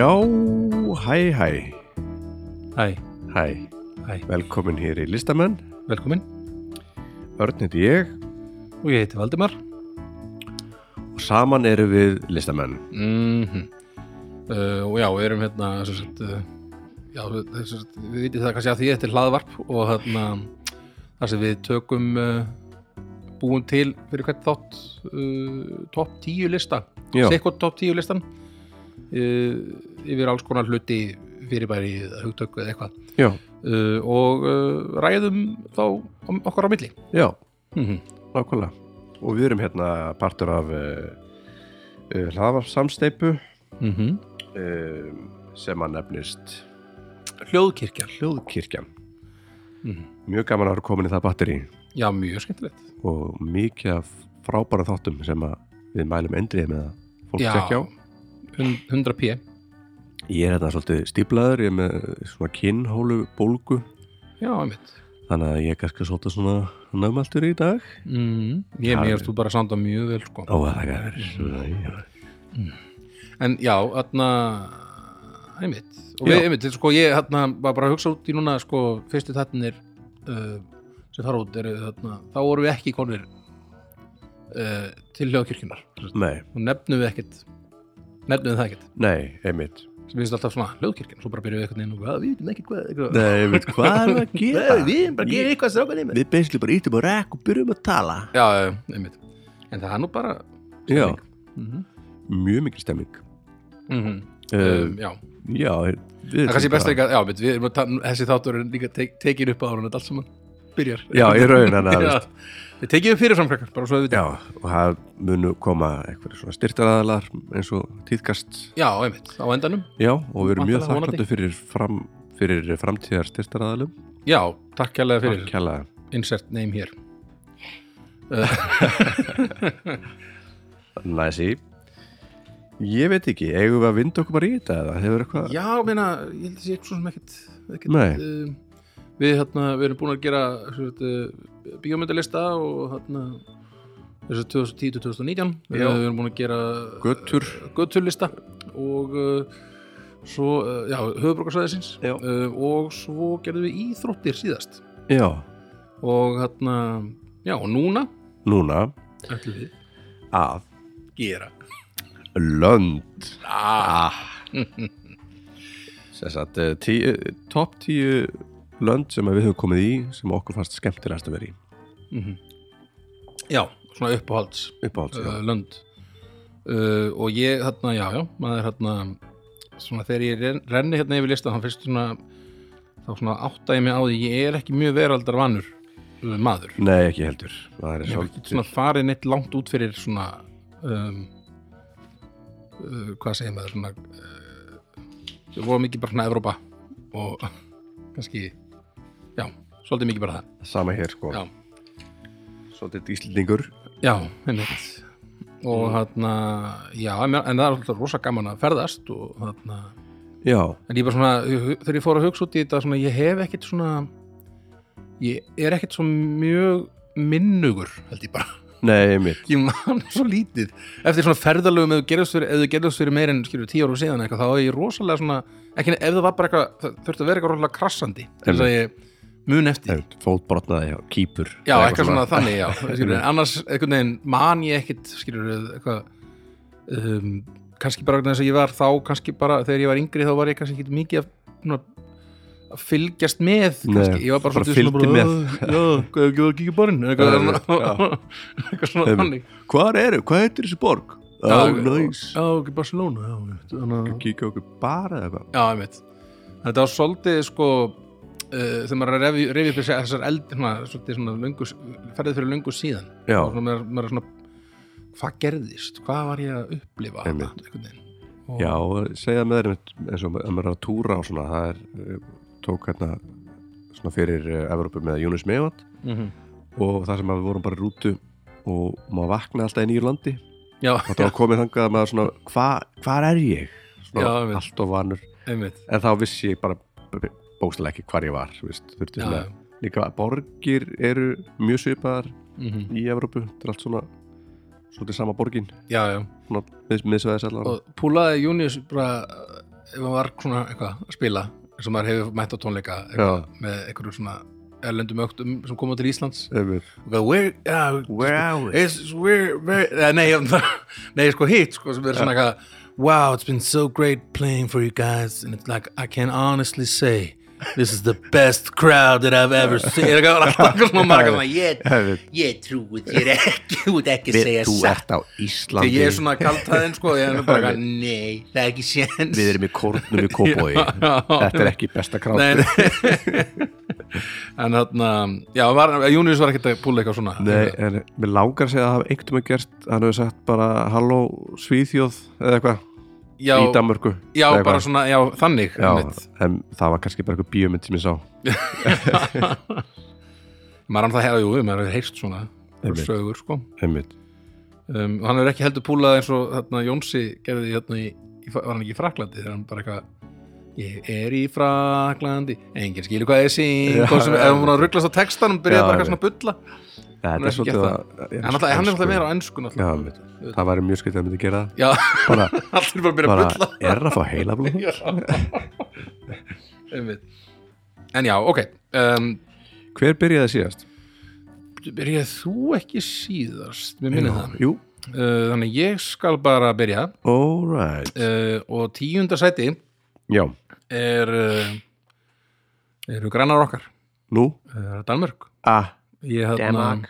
Já, hæ, hæ, Hæ, hæ, hæ, velkomin hér í listamenn, velkomin. Örn heiti ég. Og ég heiti Valdimar. Og saman eru við listamenn. mm uh, og já, við erum hérna sett, uh, já, sett, við vitið það kannski að því þetta er hlaðvarp og hérna þar sem við tökum uh, búum til fyrir hvert þátt uh, topp 10 lista. Já. sikkert topp 10 listan yfir alls konar hluti fyrirbæri, eða hugtök eða eitthvað uh, og uh, ræðum þá um okkar á milli já, mm -hmm. nákvæmlega. Og við erum hérna partur af uh, uh, hlaðvarpsamsteipu Mm -hmm. sem að nefnist Hljóðkirkjan Hljóðkirkjan. Mhm. Mjög gaman að vera komin í það batteri Já, mjög skemmtilegt og mikið frábæra þáttum sem að við mælum endrið með að fólk tekja á. Hun- 100 p Ég er hérna svolítið stíplaður, ég er með svona kinnhólu bólgu Já, einmitt þannig að ég er kannski svolítið svona nöfmaltur í dag. mm. Ég mér erst þú bara sanda mjög vel sko. Ó, það er verið. En já, þarna einmitt og við, einmitt, sko, ég þarna var bara að hugsa út í núna sko, fyrstu þettinir uh, sem fara út eru þarna, þá vorum við ekki konir uh, til hljóðkirkjunar og nefnum við ekkit nefnum við það ekkit nei, einmitt. sem finnst alltaf svona hljóðkirkjan svo bara byrjuum við eitthvað inn og "Hvað, við veitum ekki hvað eitthvað. Nei, einmitt, hvað er að gera? Nei, við erum bara að gera eitthvað strákan Við basically bara ítum á rekk og byrjum að tala. já, já, einmitt en það er nú bara Já, mm -hmm. mjög mikil stemming. Mm Uh, um, já, já, við það er kannski best ekki að já, við, við erum að tala, þessi þáttur er líka tek, tekin upp á hann allt saman byrjar Já, í raun, að, við tekið upp fyrir samkvækar bara svo við já, og það munu koma eitthvað svona styrtaraðalar eins og tíðkast. já, einmitt, á endanum Já, og við erum mjög þakkláttu fyrir, fram, fyrir framtíðar styrtaraðalum. já, takk kærlega fyrir Kjalla. insert name hér Næsi. Ég veit ekki, eigum við að vinda okkur bara í þetta eða hefur eitthvað? já, meina, ég held að sé svo sem ekkert, ekkert Nei. um, við, hérna, við erum búin að gera uh, bíómyndalista og hérna þessu 2010-2019 við erum búin að gera Götur. götturlista og uh, svo, uh, já, höfubrókarsæðisins Já. uh, og svo gerðum við íþróttir síðast Já, og hérna, já, og núna núna ætlum við að gera lönd. ah. Sess að topp tíu lönd sem við höfum komið í sem okkur fannst skemmtilegast að vera í. mm já, svona uppáhalds Uppáhalds, já. uh, lönd uh, og ég, hérna, já, já maður hérna, svona þegar ég ren, renni hérna yfir lista, þá fyrst svona þá svona átta ég mig á því ég er ekki mjög veraldar vanur uh, maður Nei, ekki heldur. Er ég hef ekki svona farið neitt langt út fyrir svona um, uh, hvað segir maður svona uh, við vorum mikið bara svona Evrópa og kannski já, svolítið mikið bara það. Sama hér, sko. já, Svolítið íslendingur. já, einmitt. Og hérna, já, en það er alltaf rosa gaman að ferðast og hérna, en ég bara svona þegar ég fór að hugsa út í þetta svona, ég hef ekkit svona ég er ekkit svo mjög minnugur, held ég bara. Nei, mitt. ég man svo lítið. Eftir svona ferðalögum ef þú gerðast fyrir meir en skilur tíu árum síðan eitthvað, þá er ég rosalega svona ekki, ef það var bara eitthvað, þurfti að vera eitthvað rosalega krassandi. Þess að ég mun eftir Fótbrotnaði, já, kýpur. já, eitthvað svona þannig, já skilur, annars einhvern veginn man ég ekkit skilur, eitthvað um, kannski bara þess að ég var þá kannski bara, þegar ég var yngri þá var ég kannski ekki mikið að, svona, að fylgjast með Nei, kannski, ég var bara, bara svona með. já, hvað er ekki að kíkja borinn eitthvað, svona- þannig? Hvað heitir þessi borg? Já, Ó, næs. Já, ekki Barcelona Kíkja okkur bara eða eitthvað. já, einmitt Þetta var svolítið sko uh, þegar maður er að revi upp þessar eld svona, svona löngu, ferðið fyrir löngu síðan. Og maður, maður er svona hvað gerðist, hvað var ég að upplifa veginn? Og, Já, segja með þeir eins og að maður er að túra og svona, það er, eh, tók hérna svona fyrir uh, Evropu með Jónis Mevat mm og það sem að við vorum bara í rútu og maður vaknaði alltaf í nýju landi. Já, og var komið þangað að maður svona, hva, hvar er ég? Svona Já, allt og vanur, einmitt. En þá vissi ég bara bókslega ekki hvar ég var, veist, þurfti svona, líka borgir eru mjög svipaðar mm í Evropu, þetta er allt svona svolítið sama borgin, svona miðsvæðis allavega. og púlaði Június bara ef hann var svona eitthvað að spila eins og maður hefur mætt á tónleika eitthvað, með einhverju svona erlendum öktum sem koma til Íslands. Og það, where, yeah, Where are we? We're, very, uh, nei, nei, sko hitt sko, sem er svona eitthvað Wow, it's been so great playing for you guys and it's like, I can honestly say this is the best crowd that I've ever seen. Það er alltaf svona marga ég, ég trúi þér ekki þú ert ekki að segja satt. Þegar ég er svona kaltæðin sko, bara nei, það er ekki séns. Við erum í kórnum í kópói. Þetta er ekki besta krát en þarna já, Június var ekkert að púla eitthvað svona. Nei, en mér langar að segja að það hafa einhvern veginn gerst hann hefur sagt bara halló Svíþjóð eða eitthvað já, í Danmörku. Já, eða bara eitthvað. svona, já, þannig Já, en það var kannski bara eitthvað bíómynd sem ég sá. Maður hann það hefði, jú, maður hefur heyrst svona sögur, sko. Einmitt. um, og hann hefur ekki heldur púlað eins og þarna, Jónsi gerði hérna í, í, var hann ekki í Fraklandi þegar hann bara eitthvað ég er í Fraklandi enginn skilur hvað ég ef já, hann var að rugglast á textanum byrjaði bara eitthvað svona að bulla Ja, Hann er ekki gert að en alltaf, hann er alltaf meira á ennsku það væri mjög skritt að myndi gera það. Bara, bara er að fá heila blóð. En já, ok um, Hver byrjaði síðast? byrjaði þú ekki síðast? Mér minni það. Jú, uh, þannig ég skal bara byrja. Alright. Uh, og tíunda sæti Já, er uh, eru grannar okkar. Nú? Uh, Danmörk. Ah, ég hérna Danmark.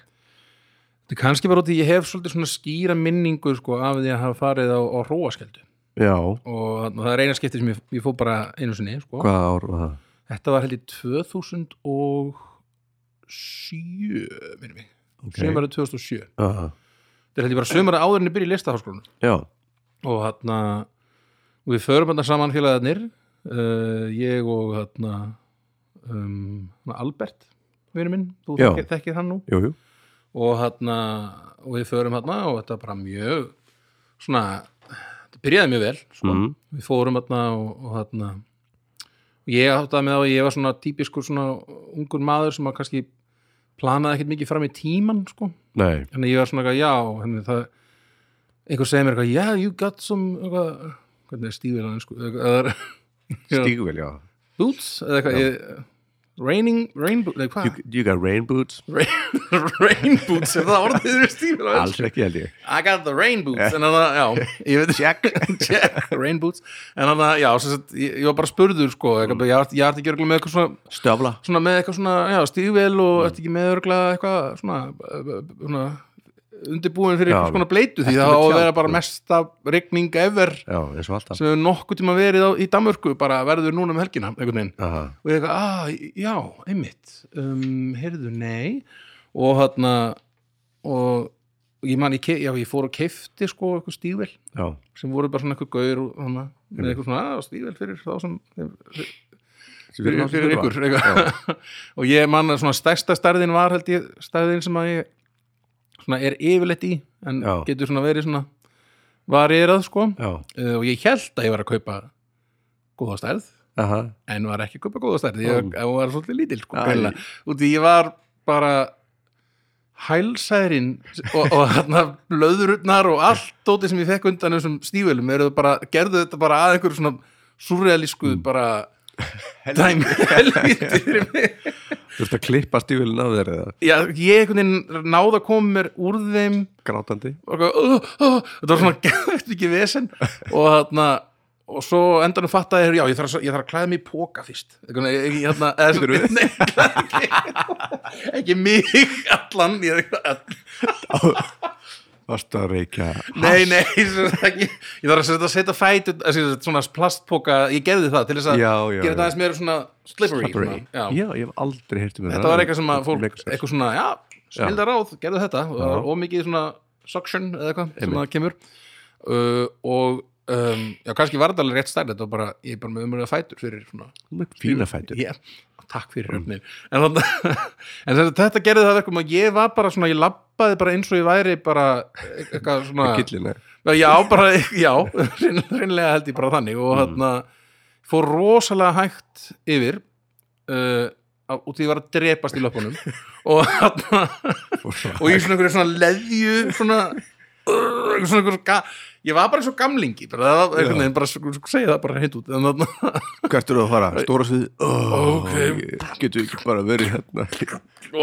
þetta er kannski bara út í ég hef svolítið svona skýra minningu sko af því að hafa farið á, á hróaskeldu já, og þarna, það er eina skipti sem ég, ég fór bara einu sinni sko. hvaða ár var það? þetta var held í 2007 minnum mig, Ok. sömarið 2007 Ah, þetta er held ég bara sömarið áður en ég byrja í listaháskólanum já, og hérna og við förum hérna saman félagarnir uh, ég og hérna um, Albert vinur minn, þú Já. þekkir, þekkir hann nú. Jú, jú. Og hérna og við förum hérna og þetta er bara mjög svona, þetta byrjaði mjög vel. Mhm. við fórum hérna og, og hérna og ég áttaði með á að ég var svona típiskur svona ungur maður sem að kannski planaði ekkert mikið fram í tíman sko. Nei, þannig ég var svona eitthvað, já henni, það, einhver segir mér eitthvað, yeah, you got some eitthvað, hvernig er hann eða stíguvel, já. Boots? Eða eitthvað, ég, raining rain boots, eða you, hvað? You got rain boots? Rain, rain boots, er það orðið þér stífil á Alls ekki held ég. I got the rain boots en þannig að, já, ég veit check, check rain boots, en þannig að, já sem sagt, ég, ég var bara spurður, sko ég, ég, ætti ekki örgulega með eitthvað svona Stöfla. svona með eitthvað svona, já, stígvél og ertu ekki með örgulega eitthvað svona, uh, svona undirbúin fyrir eitthvað svona bleitu því það á að vera bara mesta rigning ever. Já, sem hefur nokkuð tíma verið á, í Danmörku bara verður núna um helgina, og ég eitthvað, ah, já, einmitt. Um, heyrðu, nei. Og þarna og ég man, ég, já, ég fór og keifti sko eitthvað stígvél Já, sem voru bara svona eitthvað gaur og hana, með eitthvað svona, að stígvél fyrir þá sem fyrir, fyrir ykkur. eitthvað. og ég man að svona stærsta stærðin var held ég stærðin sem að ég svona er yfirleitt í en Já. getur svona verið svona varierað sko Já, uh, og ég held að ég var að kaupa góða stærð aha en var ekki að kaupa góða stærð ég, ég var svolítið lítil sko Æ. greinilega. út í ég var bara hælsæðrin og, og hérna blöðurutnar og allt dótið sem ég fekk undan þessum stífölum gerðu þetta bara að einhverju svona surrealísku Mm. bara helviti fyrir mig. Þú ert að klippa á þér eða? Já, ég einhvern veginn náða að koma mér úr þeim. Grátandi. Og uh, uh, þetta var svona gæft ekki vesen. Og þarna og svo endanum fattaði ég, já, ég þarf, að, ég þarf að klæða mig í póka fyrst. Eitthvað, ég, ég, hérna, eða, Geturðu? nei, ekki, ekki mig allan ég, Varstu að reykja nei, nei, ég þarf að setja, fæt svona plastpóka, ég gerði það til þess að Já, já, gera þetta aðeins meira svona slippery, Slippery. Svona, já. Já, ég hef aldrei heyrt um þetta. Þetta var eitthvað sem að fólk, eitthvað svona, já, snildar ráð, gerðu þetta. Og það ómikið svona suction eða eitthvað sem það kemur. Uh, og um, já, kannski var þetta alveg rétt stærð þetta var bara, ég er bara með umröða fætur fyrir svona Fína fætur. Já, takk fyrir öfnir en, en þetta, þetta gerði það verkum að ég var bara svona, ég labbaði bara eins og ég væri bara eitthvað svona já, bara, já, reynlega held ég bara þannig og Mm. þarna fór rosalega hægt yfir uh, út í ég var að drepast í löpunum og þarna og einhverju svona leðju svona uh, svona, einhver ga, ég var bara eins og gamlingi bara, það veginn, bara segja það bara hitt út Hvert eru að fara? Stóra svið oh, Ok. Getur ekki bara verið hérna? Og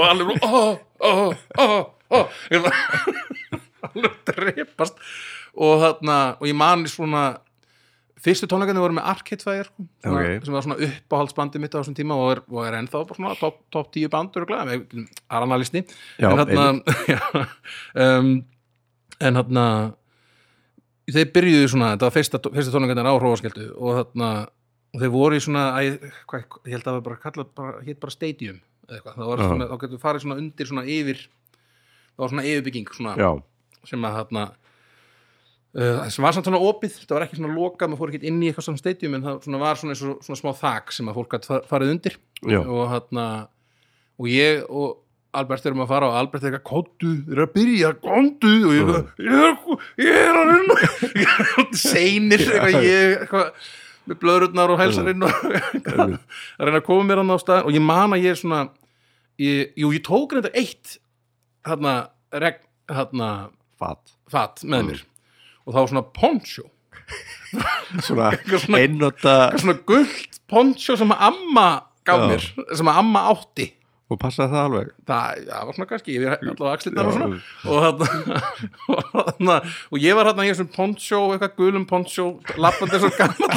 ó Ég var- alveg drepast. Og þarna, og ég mani svona fyrstu tónleikarnir voru með Arcade sko, svona, Ok. sem var svona uppáhaldsbandi mitt á þessum tíma og er, og er ennþá svona top, top 10 bandur og glæða með aranalisti. En þarna já, um, en þarna þeir byrjuðu svona, þetta var fyrsta, fyrsta tónleikarnir á hrófaskjöldu og þarna og þeir voru í svona, æ, hvað, ég held að það var bara kallað, bara, hétt bara stadium eða eitthvað, það var Já. svona, þá getur farið svona undir svona yfir, það var svona yfirbygging svona, Já, sem að þarna uh, sem var samt svona opið, það var ekki svona lokað maður fór ekki inn í eitthvað svona stadium en það svona var svona, og, svona smá þak sem að fólk farið undir Já. og þarna og ég og Albert erum að fara og Albert er eitthvað kóttu, þeir eru að byrja, kóttu og ég, ég, er, ég er að reyna ég er seinir eitthvað, ég eitthvað, með blöðrurnar og hælsarinn og eitthvað, að reyna að koma mér hann á stað. Og ég man að ég er svona ég, jú, ég tók þetta eitt þarna, reg, þarna fatt fatt með mér. Og það var svona poncho. Svona svona- einnota svona gullt poncho sem að amma gaf mér, sem að amma átti og passaði það alveg það, það var svona kannski, ég er alltaf axlindar og svona og þannig að og ég var hérna í þessum poncho eitthvað gulum poncho, lappandi þessum gammal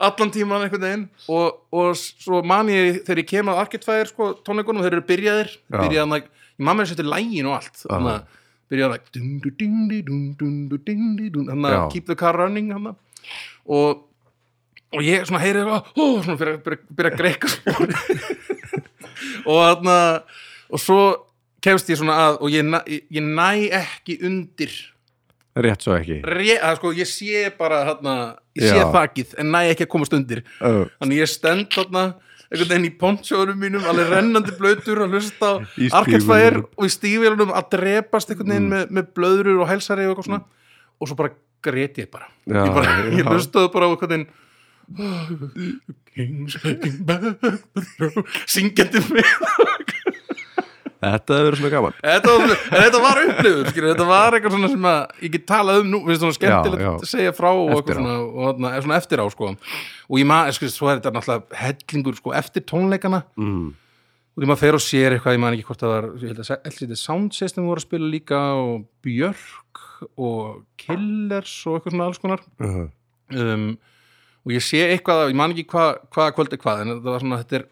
allan tíman einhvern veginn og, og svo man ég þegar ég kem að arketfæðir sko, tónleikunum þeir eru byrjaðir byrjaðan að, ég mamma er að setja lægin og allt þannig að byrjaðan að þannig að keep the car running og og ég svona heyri eitthvað ó, svona að byrja, byrja að greika og þarna og svo kemst ég svona að og ég, ég, ég næ ekki undir. Rétt svo ekki. Ré, að, sko, ég sé bara þarna ég sé Já. þakið en næ ekki að komast undir. Ö, þannig ég stend þarna einhvern veginn í pontsjóðurum mínum alveg rennandi blöytur að hlusta á stígvélunum. og í stígvélunum að drepast einhvern veginn með, með blöðrur og hælsari og eitthvað svona. Og svo bara grét ég bara. Já, ég, ég hlustaði bara á einhvern veginn Syngjandi með Þetta hefur verið svona gaman þetta var, þetta var upplifur skilur, þetta var eitthvað svona sem að ég get talað um nú, finnst svona skemmtilegt Já, já. að segja frá og eitthvað svona, og svona eftir á sko. og ég maður, sko, svo er þetta náttúrulega hellingur sko, eftir tónleikana mm. og því maður fer og sér eitthvað, ég man ekki hvort það var ég held að LCD Sound System voru að spila líka og Björk og Killers og eitthvað svona alls konar uh, um, og ég sé eitthvað, ég man ekki hvað hva kvöld er hvað, en þetta var svona þetta er,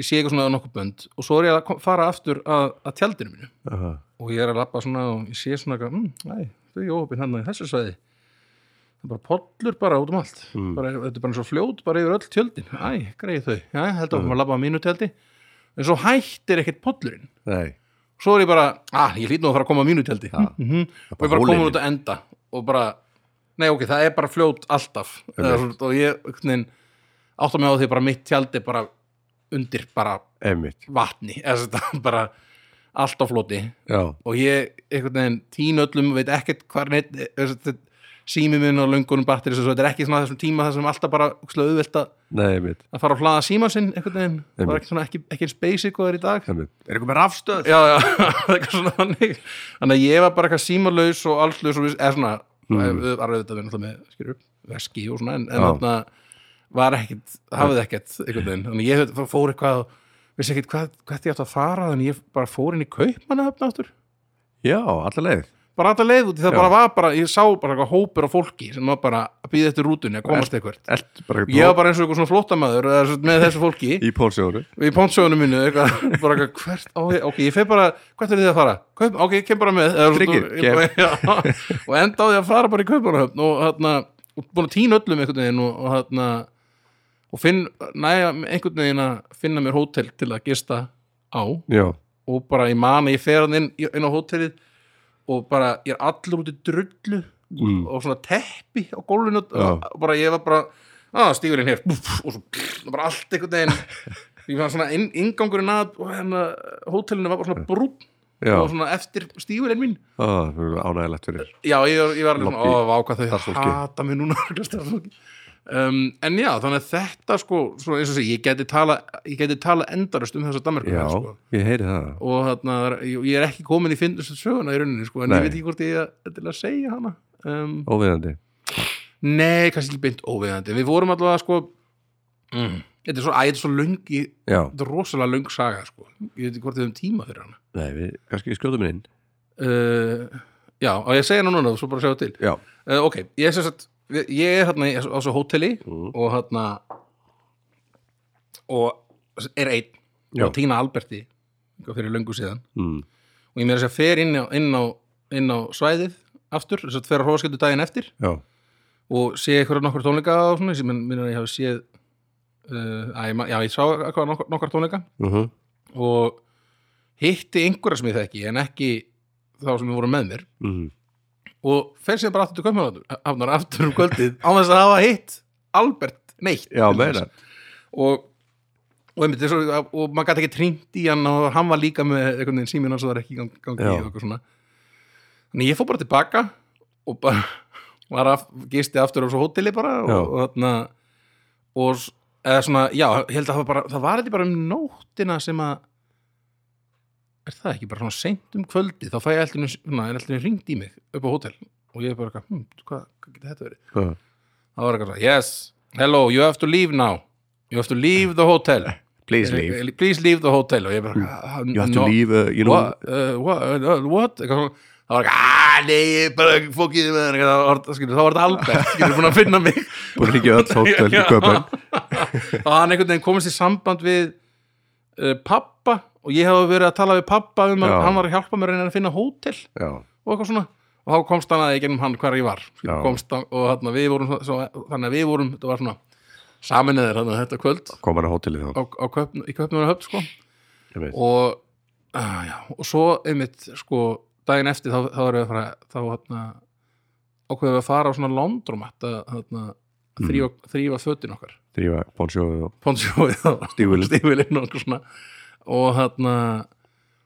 ég sé eitthvað svona nokkuð bönd. Og svo er ég að fara aftur að, að tjaldinu mínu. Uh, og ég er að lappa svona og ég sé svona eitthvað, mm, æ, þau er óopinn hann í þessu svæði. Það er bara pollur bara út um allt. Mm. bara, þetta er bara svo fljót bara yfir öll tjöldin. Æ, greið þau, já, ég held að maður lappa á mínu tjaldi. En svo hættir ekkert pollurinn. Nei. Svo er ég bara, ah, ég hlýt nú að fara að koma á mínu tjaldi. Mm -hmm. og ég bara koma út að enda. Og bara, nei ok, það er bara fljót alltaf. Svona, og ég veginn, átta mig á því bara mitt tjaldi bara undir bara Einmitt. vatni. Eða bara allt á floti. Já, og ég einhvern veginn tín öllum veit ekkert hvar neitt sími minn og löngunum batteris og svo þetta er ekki svona þessum tíma þar sem alltaf bara auðvelt að einmitt. að fara að hlaða síma sinn einhvern veginn, það Einmitt. var ekki, svona, ekki, ekki eins basic og það er í dag. Einmitt. Er eitthvað með rafstöð? já, já, þannig. Að ég var bara eitthvað símalaus og allslaus og eða svona, Mm. mm. var auðvitað við náttúrulega með skilur, veski og svona en, en þarna var ekkit, hafði ekkert einhvern veginn, þannig ég fó- fór eitthvað vissi ekkert hvað, hvað ég átt að fara þannig ég bara fór inn í kaupmannahöfn áttur Já, allar leið bara alltaf leið út það Já. bara var bara, ég sá bara eitthvað hópur af fólki sem var bara að býða eftir rútunni að komast eitthvað ég var bara eins og eitthvað svona svo- með þessu fólki. Í póntsögunum mínu eitthvað, bara eitthvað, hvert, ég- ok, ég fer bara hvert er þið að fara, Kaup, ok, kem bara með. Tryggir, já, og enda á því að fara bara í kaupanahöfn og hérna, og búin að týna öllum einhvern veginn og, og hérna og finn, næja, einhvern veginn að finna mér hótel til að gista á. Já, og bara ég man að ég fer inn, inn á hótelið og bara ég er allur út í drullu Mm. og svona teppi á gólfinu og, bara ég var bara að stígurinn hér. Búff, og svo bara allt einhvern veginn. Ég var svona inn, ingangurinn að og hérna hótelinu var bara svona brún já, og svona eftir stígurinn mín Ó, ánægilegt fyrir já ég, ég var alveg svona, ó, váka þau hata mig núna. um, en já, þannig að þetta sko, svo eins og sé, ég geti tala ég geti tala endarust um þessa Danmarku Já, sko. ég heyri það. Og þarna, ég er ekki komin í finnustu söguna í rauninni, sko, en Nei. ég veit ekki hvort ég er til að segja hana. Um, Óviðandi. Nei, kannski ekki beint óvegandi Við vorum allavega sko mm, Þetta er svo, æ, þetta er svo löng í, Þetta er rosalega löng saga sko. Ég veit ekki hvort við höfum tíma fyrir hana. Nei, við kannski skjóðum inn. Uh, Já, og ég segja hana núna Svo bara sjá til. Uh, Ok, ég er sagt við- Ég er hérna á svo hóteli Mm. Og hérna Og er einn Já. Og Tína Alberti Fyrir löngu síðan mm. Og ég meira að segja fer inn á, inn á, inn á svæðið Aftur, þess að fer að hrósköldu daginn eftir já, og sé eitthvað nokkur tónleika og svona, sem minn að ég hafi séð uh, að, ég já, ég sá eitthvað nokkur, nokkur tónleika uh og hitti einhverja sem ég þekki en ekki þá sem við vorum með mér mm. Og fer síðan bara aftur til Kaupmannhafnar aftur um kvöldið á þess að hafa hitt Albert neitt Já, og og, einmitt, svo, og maður gæti ekki tringt í hann og hann var líka með einhvern veginn síminn og svo var ekki í gang- gangi Já. og eitthvað svona. Þannig ég fór bara tilbaka og bara var af, gisti aftur á svo hóteli bara og, og þarna og eða svona, já, ég held að það var bara það var þetta bara um nóttina sem að er það ekki bara svona seint um kvöldi, þá fæ ég alltaf er alltaf ringt í mig upp á hótel og ég er bara, hm, hvað, hvað getur þetta verið? Já. það var eitthvað, yes, hello, you have to leave now. You have to leave the hotel. Please leave. Eh, please leave the hotel. Og ég bara, "Ah, You have to leave, uh, you know. What, uh, what, uh, what? Eitthvað svona, það var ekki, aaa, nei, er bara fókið með það þá var þetta Albert skilur, búin að finna mig. Búin að hringja öll hótel í köpun og hann einhvern veginn komist í samband við uh, pappa og ég hef verið að tala við pappa um að hann var að hjálpa mér að reyna að finna hótel Já, og eitthvað svona. Og þá komst hann að ég gennum hann hvar ég var. Komst hann, og þarna, við vorum svo, þannig að við vorum, þetta var svona saminniðir að þetta kvöld. Kom hann á hótelið þá í köpnum höfn sko og, uh, já, og svo einmitt sko daginn eftir þá, þá erum við að fara þá hérna ákveðum við að fara á svona laundromat að, að þrýfa, þrýfa fötin okkar. Drífa Bonsjóðu og stígvélin. Og eitthvað svona og hérna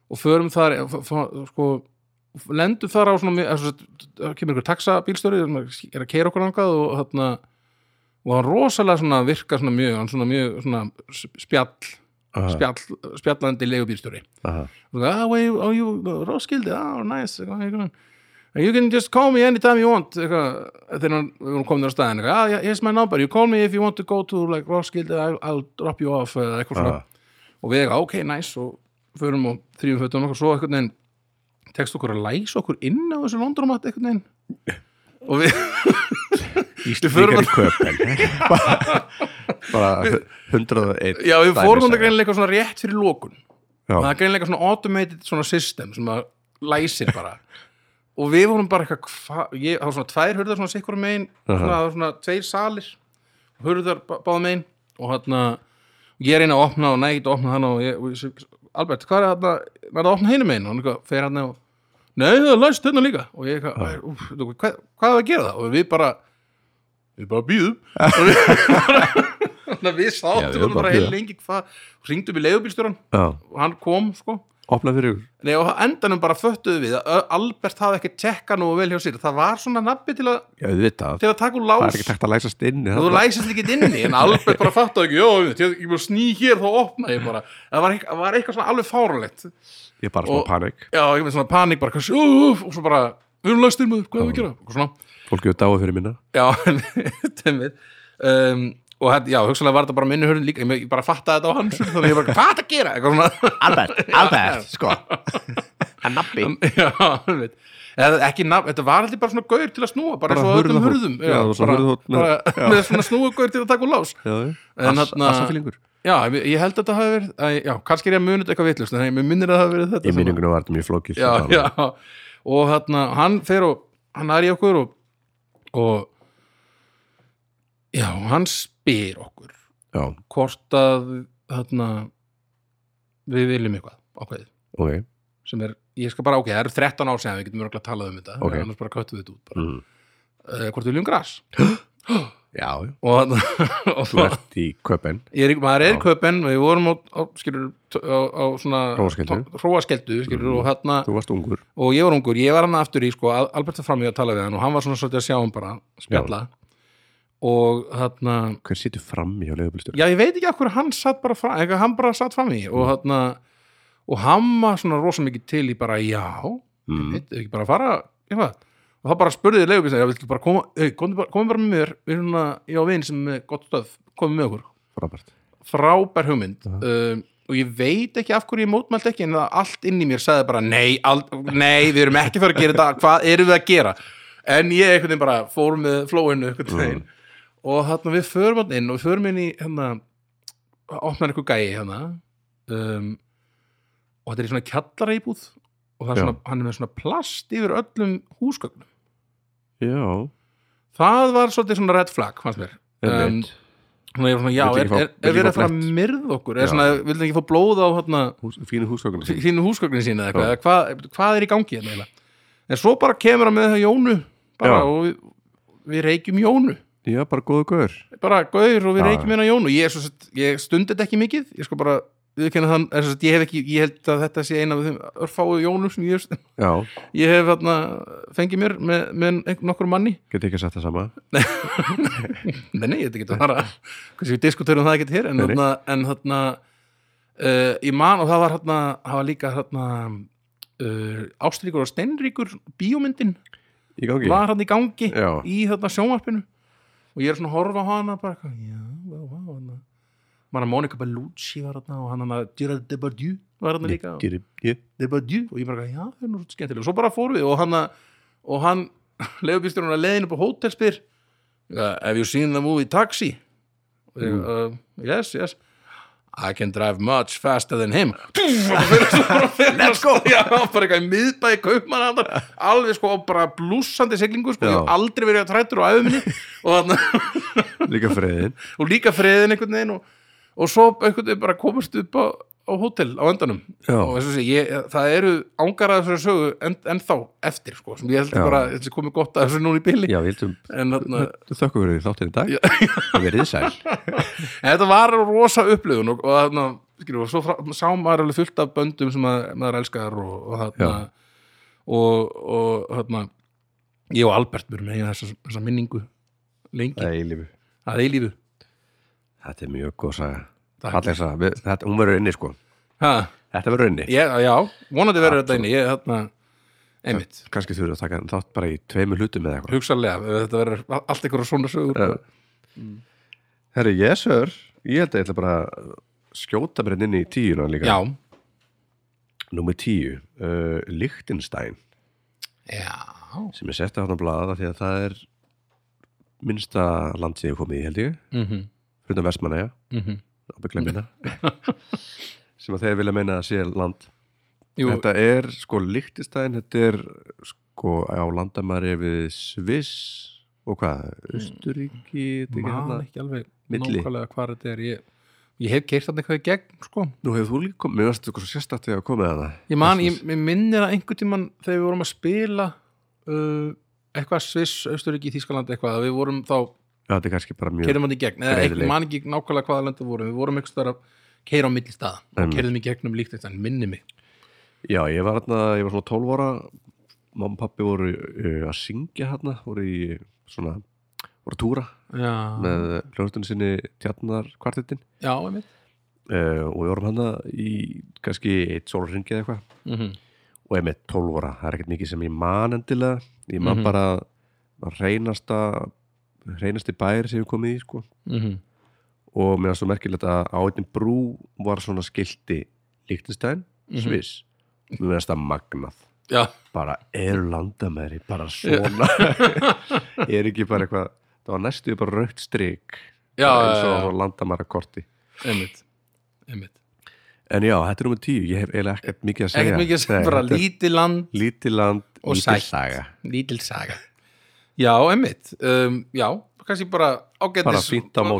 og förum þar sko lendum þar á svona það kemur einhver taxabílstöri er að keira okkur angað og hérna og hann rosalega svona virka svona mjög hann svona mjög svona spjall Aha, spjall, spjallandi legubílstjóri aha. og ah, wait, oh, you Roskilde, ah, nice you can just call me anytime you want. Þegar hann- vorum komin á staðin ah, here's my number, you call me if you want to go to like Roskilde, I'll, I'll drop you off eitthvað svona. Og við eitthvað, ok, nice. Og förum og þrýfum fötum okkur svo einhvern veginn, tekst okkur að læsa okkur inn á þessu londromat einhvern veginn. Og við Íslendingar í köpen. Bara 101 já, við fórum þetta greinlega eitthvað svona rétt fyrir lókun Já, það er greinlega svona automated svona system sem að læsir bara. Og við vorum bara eitthvað það var svona tvær hurðar svona sikkur megin svona, það var svona tveir salir hurðar bá- báða megin. Og hérna ég reyna að opna og nægt opna hann og ég, og ég Albert, hvað er er það að opna hinu megin? Og hann fer hann og nei það er læst hérna líka. Og ég úf, hvað, hvað er að gera það? Og við bara við bara býðum við, við við sátum bara heil lengi hvað, hringdum í leigubílstjóran já, og hann kom sko opna fyrir ykkur. Nei, og endanum bara föttuðu við að Albert hafði ekki tjekka nú vel hjá sér. Það var svona nabbi til að, Já, þið vita það. til að taka úr Það lás. er ekki takt að læsast inn og þú læsist ekki inni en Albert bara fattaði ekki, já, ég, bara sný hér þá opna ég bara, það var, eitthvað, var eitthvað svona alveg fáralegt Ég er bara svona Og- panik. Já, ég með svona panik bara, hvað, uh, og svo bara við erum læstir með, hvað er að gera? Og svona, Fólk hefur dáið fyrir minna. Já, temmið um, og þetta, já, hugsalega var þetta bara minni hörðin líka, ég, bara fattaði þetta á hans þannig ég bara, hvað er þetta að gera, eitthvað svona. Albert, Albert, sko. Að einmitt. Eða ekki nafn, þetta var alltaf bara svona gaur til að snúa bara, Bara og öllum hurðum. Já, bara, bara, með svona snúa gaur til að taka úr lás. Assafílingur já, ég held að þetta hafi verið að, já, kannski er ég að muni þetta eitthvað vitlust en ég minnir að það hafi verið þetta Í sem að- minningunum var þetta mjög flókið já, já, og þarna hann fer og hann er í okkur og, og já, hann spyr okkur já, hvort að þarna við viljum eitthvað ákveðið ok. Sem er, ég skal bara, ok, það eru 13 ár sem við getum mörgulega talað um þetta, Ok. annars bara köttum við þetta út mm. uh, hvort við viljum gras? Já, já, og, og þú ert í köpen ég er, maður er Já. í köpen við vorum á, á, skilur, á, á svona hróaskeldu skilur, og, hérna, Þú varst ungur. Og ég var ungur, ég var hann aftur í sko, Al- Albert var fram í að tala við hann og hann var svona svolítið að sjá hann bara spjalla og þarna hver situr fram í á leigubílstjóri já, ég veit ekki hverju hann satt bara fram eitthvað, hann bara satt fram í og þarna og hann var svona rosa mikið til í bara já, mm. veit ekki bara fara eitthvað, og það bara spurði leigubílstjóri, já, viltu bara koma, hey, komið bara, komi bara með mér við erum svona, ég á vin sem er gott stöð komið með okkur, frábært. Frábær hugmynd. Já. um, og ég veit ekki af hverju ég mótmælt ekki en það allt inn í mér sagði bara nei, al, nei, við erum ekki fara að gera þetta hvað erum við að gera? En ég veginn bara fór með flóinu einhvern veginn og þarna við förum hann inn og við förum inn í hérna opnar eitthvað gæi hérna um, og þetta er svona kjallara íbúð og það er Já. svona, hann er með svona plast yfir öllum húsgögnum já, það var svolítið svona red flag fannst mér um, Svona ég var svona, já, er, er, er fá að fara að myrða okkur? Já. Er svona, vildu ekki fá blóð á hérna, Hús, fínu húsgögnin sína eða eitthvað, Já. hvað, hvað er í gangi hérna? En svo bara kemur hann með það Jónu bara, Já. og við, við reykjum Jónu já, bara góðu gaur. Bara gauður og við reykjum hérna Jónu. Ég, er svo sett, ég stundi þetta ekki mikið. Ég sko bara, þann sett, ég hef ekki, ég held að þetta sé eina af þeim örfáu Jónu sem ég, hef- ég hef hérna, fengið mér með, með nokkur manni. Get ekki að setja sama? Nei, nei, þetta getur bara Hversu við diskuturum það ekkert hér En þarna, en þarna uh, Ég man og það var þarna Það var líka þarna uh, Ástríkur og Steinríkur Bíómyndin í gangi. var hann í gangi Já. Í þarna sjónvarpinu Og ég er svona að horfa á hana bara, eitthvað, Já, vá, vá, hana Manna Monica Bellucci var þarna Og hann hann að Gerard Depardieu var þarna líka. Depardieu. Og ég bara, já, það er svo skemmtilega og svo bara fórum við og hann og hann, leigubýsturinn að leiðin upp á hótelspyr uh, have you seen the movie Taxi? Ég, uh, yes, yes I can drive much faster than him. Let's go. Já, bara eitthvað í miðbæði kaupmann alveg sko bara blúsandi siglingu sko, ég hef aldrei verið að trættur á æfuminni og, þarna- líka friðin og líka friðin einhvern veginn og, og svo einhvern veginn bara komast upp á, á hótel á endanum. Já. og segja, ég, það eru ángaraðar þessari sögu en, ennþá eftir sko, sem ég held Já. bara þetta sé komið gott að þessu núna í bili. Já, við heldum en þökkum fyrir þáttin í dag. Það verið sæl. En þetta var rosa upplifun og, og þarna, skilur, og svo frá, sá maður alveg fullt af böndum sem að, maður elskar og, og þarna og, og þarna ég og Albert byrjum með þessa, þessa minningu lengi, það er í lífi það er í lífu þetta er mjög góð saga Þetta, hún verður inni sko. Ha, þetta verður inni. Ég, já, vonandi verður þetta inni. Ég, þarna, einmitt. Kannski þurfum við að taka þátt bara í tveimur hlutum eða eitthvað. Hugsanlega, ef þetta verður allt einhverja svona sögur. Já. herri, yes sir ég held að ég ætla bara að skjóta mér hérna inn í tíuna líka. Já, Númer tíu, uh, Lichtenstein já, sem er sett á hann að blaða því að það er minnsta land sem ég hef komið í held ég. Mhm, fyrir Vestmannaja, mhm. ábygglega minna sem að þeir vilja meina að sé land. Jú, Þetta er sko Lichtenstein þetta er sko á landamæri við Sviss og hvað, Östuríki þetta er ekki alveg nákvæmlega hvað þetta er. Ég, ég hef keirt þarna eitthvað í gegn sko. Nú hefur þú líka komið, mér varst þetta svo sérstætt þegar að komið að það ég man, ég, ég minnir að einhvern tímann þegar við vorum að spila uh, eitthvað Sviss, Austuríki, Þískaland eitthvað, að við vorum þá þetta er kannski bara mjög keirðum hann í gegn, eða Greiðleg. ég man ekki nákvæmlega hvaða landa vorum, við vorum eitthvað að keira á milli staða. Og Einmitt. keirðum í gegnum líkt þetta, minni mig. Já, ég var hérna, ég var svona 12 ára. Mamma og pappi voru uh, að syngja hérna, voru í svona voru að túra já, með hljóðstunni sinni tjarnar kvartettin já, einmitt. Uh, og við vorum hérna í kannski eitt sólringi eða eitthvað. Mm og ég með 12 ára, það er ekkert mikið sem ég man endilega, ég man Mhm. bara að reynasta reynasti bæri sem hef komið í sko. -hmm. og mér var svo merkilegt að á einnig brú var svona skilti Lichtenstein, Mhm. Sviss. Mér finnst það magnað. Já, bara eru landamæri bara svona? Er ekki bara eitthvað það var næstu bara raukt bara eins og landamæra korti einmitt einmitt. En já, þetta er nummer tíu, ég hef eiginlega ekkert mikið að segja. ekkert mikið sem Nei, bara þetta lítið land lítið land, Og lítið sætt. saga. Lítil saga já, emmitt um, já, kannski bara ágættis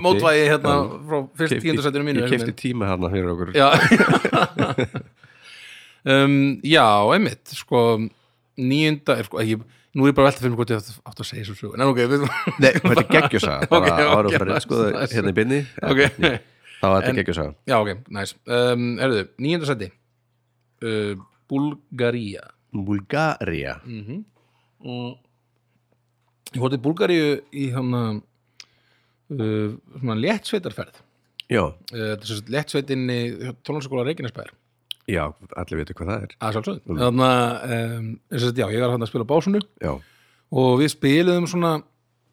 mótvægi hérna Já. frá fyrst tíundasætinu mínu ég kefti tíma hérna fyrir okkur. Já. Um, já, emmitt sko, níunda er sko, ég, nú er ég bara velta fyrir mig hvort ég átt að segja svo við, Nei, þetta er geggjusaga bara ára fyrir nice, sko nice. hérna í bynni þá er þetta geggjusaga já, ok, næs um, erðu, níunda sæti. Uh, Bulgaria Bulgaria -hmm. og ég hótti Búlgaríu í hana uh, svona léttsveitarferð. Já, uh, þetta er svo léttsveitin í tónlanskóla Reykjanesbæðar já, allir veitir hvað það er. Að sjálfsögðu. Að um, að já, ég var hann að spila básunu Já, og við spiluðum svona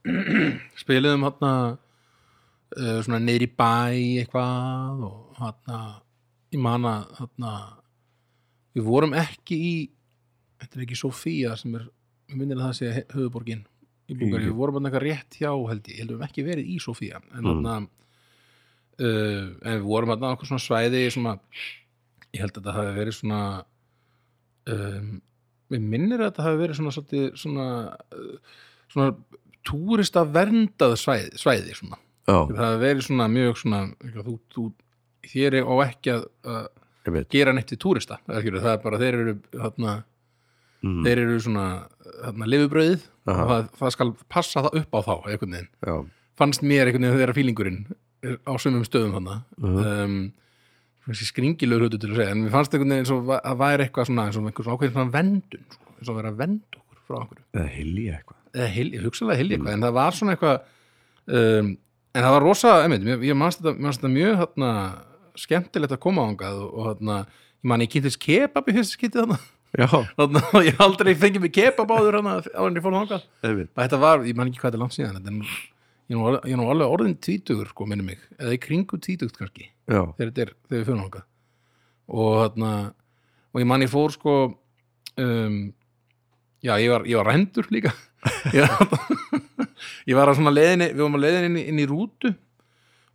spiluðum hann uh, svona í bæ eitthvað og hann ég man að hann við vorum ekki í þetta er ekki Sofía sem er við minnir að það sé he- höfuborgin í Búlgari, Í- við vorum eitthvað rétt hjá held ég, heldum ekki verið í Sofía en Mm. hann uh, en við vorum hann eitthvað svona svæði svona, ég held að þetta hafi verið svona um, við minnir að þetta hafi verið svona svona, uh, svona túrista verndað svæði, svæði svona. já, það hafi verið svona mjög svona þú, þú, þér er á ekki að, að gera neitt við túrista það er bara þeir eru þarna, mm. þeir eru svona og það, það skal passa það upp á þá einhvern veginn. Já, fannst mér einhvern veginn þeirra fílingurinn á sömum stöðum þannig Mhm. um, þessi skringilegur hlutu til að segja en mér fannst einhvern veginn að væri eitthvað svona eins og einhver svona ákveðin svona vendun sko, eins og að vera að venda okkur frá okkur eða hilja eitthvað. Eða hil, ég hugsalega hilja eitthvað en það var svona eitthvað um, en það var rosa, einmitt, ég, ég manst þetta, þetta mjög þarna, skemmtilegt að koma ángað og, og þarna, ég man ég kynntist kebab í fyrsta skiptið þarna Þarna, og ég aldrei fengið mig kebab áður þarna á henni fór ég og þetta var, ég man ekki hvað þetta langt síðan nú- ég nú ég nú alveg orðin tvítugur sko, minni mig, eða í kringu tvítugt kannski þegar þetta er, þegar við fyrir náttúrulega og þarna og ég man ég fór sko um, já, ég var, ég var rændur líka. Ég, ég var að svona leiðinni við varum að leiðinni inn, inn í rútu.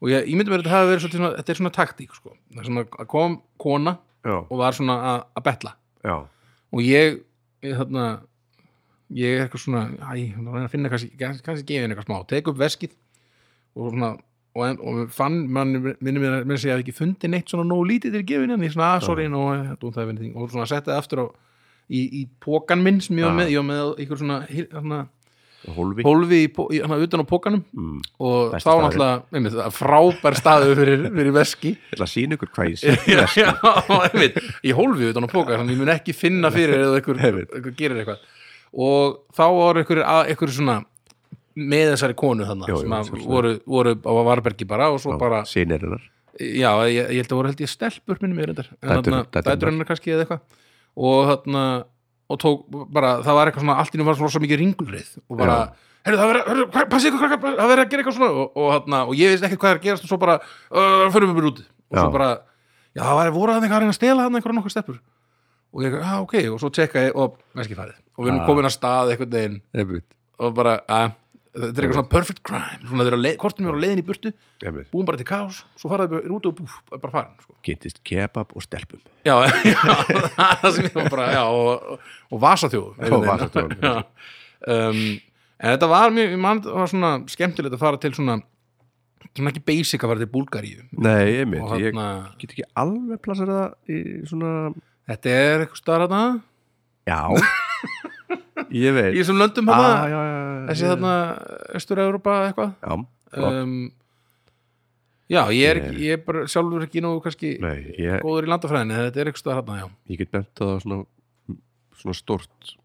Og ég ímyndi mér að þetta hafi verið svona, þetta er svona taktík sko, það er svona að kom kona já, og var svona að, að betla. Já og ég, ég þarna ég er eitthvað svona æ, að finna kannski, kannski, henni eitthvað smá. Tek upp veskið og svona og, og fann, mann minnum mér að segja að ég ekki fundi neitt svona nógu lítið til gefin en ég svona, að, sorry, no, I don't have anything. Og svona setti það aftur á í, í pókan minn sem ég var með, ég var með ykkur svona, svona Hólfi. Hólfi í, í, hana, utan á pókanum mm. og þá náttúrulega frábær staðu fyrir, fyrir veski. Ég ætla að sína ykkur hvað ég sé já, já, einmitt, í hólfi utan á póka þannig ég mun ekki finna fyrir eða Einmitt. einhver gerir eitthvað. Og þá var einhver, einhver svona með þessari konu þannig sem að voru, voru á Varbergi bara og svo bara, Sýnir hennar. Já, ég, ég held að voru held ég stelpur minni mér reyndar, en Dætur- þarna dætur dætur hennar kannski eða eitthvað. Og þarna og tók bara, það var eitthvað svona allt í nú var svona svo mikið ringulrið og bara, heyrðu það hvað- passið ykkur það verið að gera eitthvað svona og, og, þarna, og ég veist ekki hvað er að gerast og svo bara uh, förum við bara út. Og svo bara, já það var voru að eitthvað að reyna að stela hann einhverja nokkuð steppur og ég, já ok, og svo tjekka ég og og við erum Ah. komin að stað Ég veit og bara, að þetta er eitthvað svona perfect crime. Svona þeir eru að kortum við á leiðin í burtu búum bara til kaos, svo faraði bara út og búf, bara farin sko. Kynntist kebab og stelpum. Já, já, það sem ég var bara já, og, og, vasaþjóð Og vasaþjófum, Já. um, en þetta var mjög, ég man, það var svona skemmtilegt að fara til svona svona ekki basic að fara til Búlgaríu. Nei, ég veit Ég get ekki alveg plassar það í svona þetta er eitthvað starf þarna? Já Ég veit. Í þessum löndum ah, þarna já, já, já, þessi þarna Östur-Európa eitthvað. Um, já, ég er, ég er bara sjálfur ekki nógu kannski Nei, ég, góður í landafræðinni, þetta er eitthvað þarna, já. Ég get bent á það svona svona stort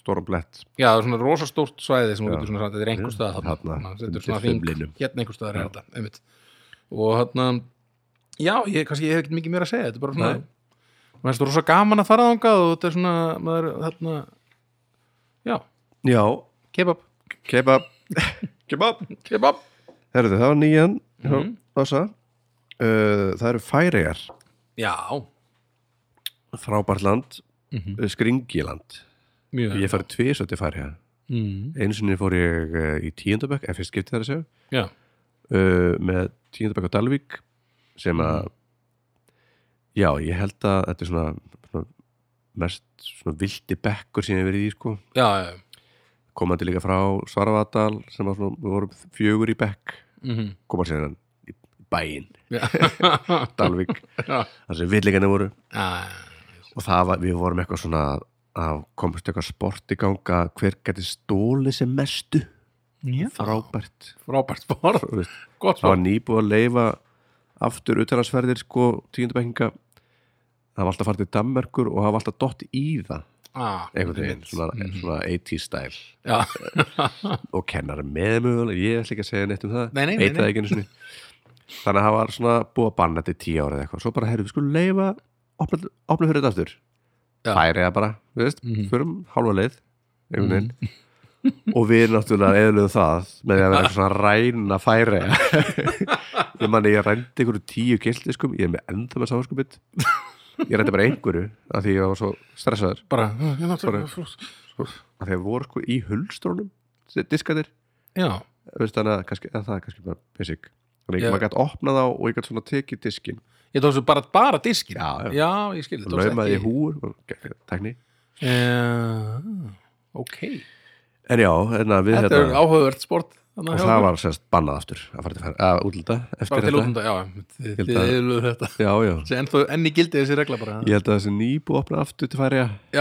stóran blett. Já, það er svona rosa stórt svæði sem getur svona þetta er einhver stað þarna, þetta er undir svona þumlinum. hérna einhver staðar er þetta, einmitt. Og hérna já, ég, kannski, ég hef ekki mikið meira að segja þetta er bara svona, maður er rosa gaman að fara þangað og þetta er svona, maður, þarna já, kebab. Kebab. Kebab. Kebab, Herðu, það var nýjan Mhm. Bassa. Uh, Það eru færiðar já. Frábært land, mm uh, skringiland. Mjög Ég farið tvisað til færiða mm. Einu sinni fór ég uh, í tíundabökk en fyrst skipti það að segja. Já, uh, með tíundabökk á Dalvík sem að já, ég held að þetta er svona, svona mest svona vildi bekkur sem ég verið í sko. Já, já, komandi líka frá Svaravadal sem var svona, við vorum fjögur í bekk. Mm koma síðan í bæinn. Já. Dalvík, já. þar sem villingarnir voru. Já, og það var, við vorum eitthvað svona að komast eitthvað sport í ganga hver geti stóli sem mestu. Já. frábært. Frábært sport, það var nýbúið að leifa aftur utalansferðir sko tíundabækinga það var alltaf farið til Danmerkur og það var alltaf dott í það ah, einhvern veginn, svona, Mhm. svona 80s style. Og kennari með mögulega, ég ætla ekki að segja neitt um það Nei, nei, nei, ekki þannig að það var svona búið að banna þetta í tíu ára eða eitthvað. Svo bara, heyrðu, við skulum leifa opna, opna fyrir þetta aftur. Já. færi það bara, við veist, Mhm. förum hálfa leið einhvern veginn. Og við náttúrulega eðluðum það með að vera svona ræna færi. Ég manni, ég rændi einhverju tíu gildiskum, ég er með enda með samanskupið ég rændi bara einhverju af því ég var svo stressaður. Bara, ég náttúrulega að voru sko í hulstrónum Já, veist þannig að kannski, að það er kannski bara basic. Þannig Já. að maður gæti opnað á og ég gæti svona tekið diskin ég tók svo bara, bara diskin Já, já. ég skil og laumaði í húur og tekni Já, ok. En já, en að við Þetta er hérna áhugavert sport og það var sérst bannað aftur að fara til færi, að útlita eftir þetta. útlunda, já, þið, þið að- eðluðu þetta. Já, já, Þessi ennþá enn í gildi þessi regla bara. Ég held að þessi nýbú opna aftur til færi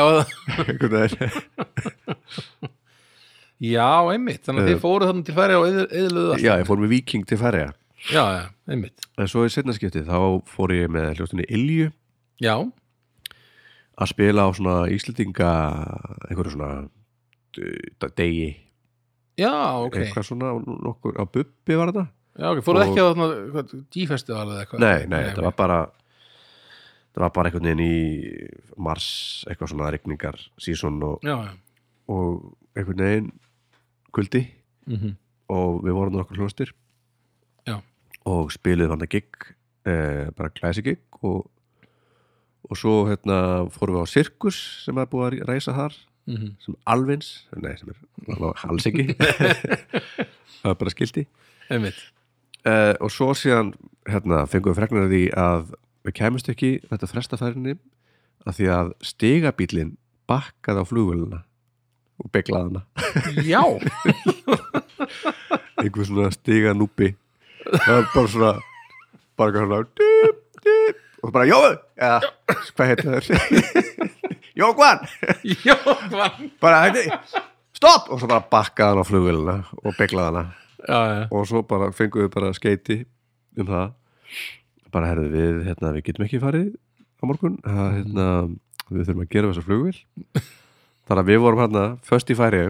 já, einmitt. Þannig að Eh. þið fóruð þannig til færi og eðluðu já, ég fór með Viking til færi já, já, einmitt. En svo í setna skipti þá fór ég með hljóstunni Ilju. Já, að spila á svona Íslendinga einhverju svona d- degi, já, ok. Eitthvað svona nokkur, á Bubbi var þetta. Já, ok, fóruð ekki á þarna G-festival eða eitthvað? Nei, nei, þetta var bara það var bara einhvern veginn í mars, eitthvað svona rigningar sísón og, já, já. og einhvern veginn kuldi. Mm og við vorum nokkur hljóstir Já. og spiluðum hann að gig eh, bara glæsi gig og, og svo hérna fórum við á Sirkus sem er búið að reysa þar -hmm. sem alvins, nei sem er alls ekki. Það er bara skildi uh, og svo síðan hérna, fengum við fregnar því að við kemumst ekki þetta frestafærinni að því að stigabílinn bakkaði á flugvöluna og beglaði hana. Já, einhver svona stiganúpi það var bara svona bara svona dip, dip, og bara Jóðu eða hvað heitir það Jókvan já, hvað bara hætti stopp! Og svo bara bakkaði hann á flugvöluna og beglaði hana. Já, já, og svo bara fengum við bara skeiti um það. Bara herðu við, hérna, við getum ekki farið á morgun. Það, hérna, við þurfum að gera þessa flugvél. Þannig að við vorum hérna först í færi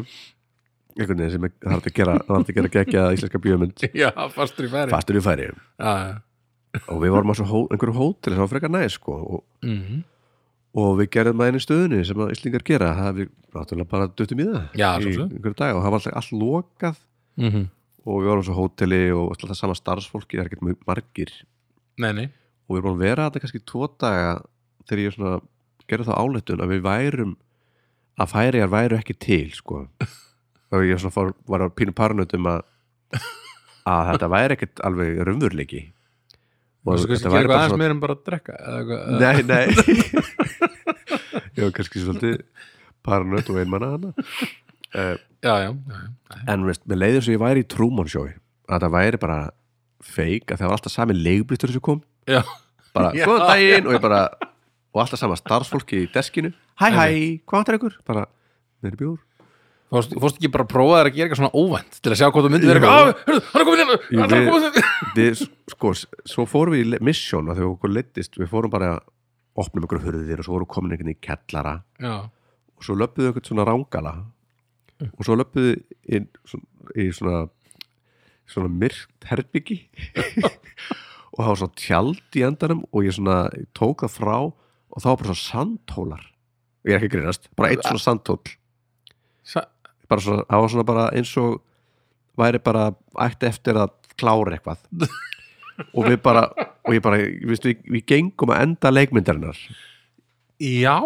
einhvern veginn sem það hægt að gera það hægt að gera geggja íslenska bíómynd. Já, fastur í færi fastur í færi já, já. Og við vorum á hó, einhverju hótel sem var frekar næs sko, og, mm og við gerðum að einu stöðunni sem að Íslingar gera. Það við náttúrulega bara duttum í það Já, í einhverju dag. Og það var alltaf allt lokað. -hmm. og við vorum á svo hóteli og alltaf sama starfsfólki, það er ekkert mjög margir. Nei, nei. Og við erum búin að vera þetta kannski tvo daga þegar ég svona gerði þá áleitun að við værum að færiðar væru ekki til sko. Og ég fór, var að pínu parnut um að að þetta væri ekkert alveg raunveruleiki og þessu kannski gera eitthvað aðeins meira en bara að drekka Nei, nei. Ég var kannski svolítið parnut og einmanna hana uh, já, já, já, já. En veist, með leiðir sem ég væri í Truman Show. Að það væri bara feik að það var alltaf sami leigblittur sem kom. Já. bara, góðan daginn og ég bara og alltaf sama starfsfólki í deskinu. Hæ hæ, hvað vantar ykkur? bara, meiri bjór Fórst, ekki bara að prófa þér að gera eitthvað svona óvænt til að sjá hvað þú myndir vera eitthvað "Ah, hann er komin inn Jú, hann er komin inn við, sko, svo fórum við í að þegar okkur leittist, við fórum bara að opnum ykkur hurðir og svo vorum komin einhvern í kellara já, og svo löppuðu einhvern svona rángala og svo löppuðu inn svona, í svona svona myrkt herbyggi og það var svona tjald í endanum og ég svona tók það frá og það var bara svona sandhólar ég er ekki grínast, bara eitt svona sandhól Sa bara svona, það var svona bara eins og væri bara ætti eftir að klára eitthvað. Og við bara, og ég bara við, við, við gengum að enda leikmyndarinnar. Já,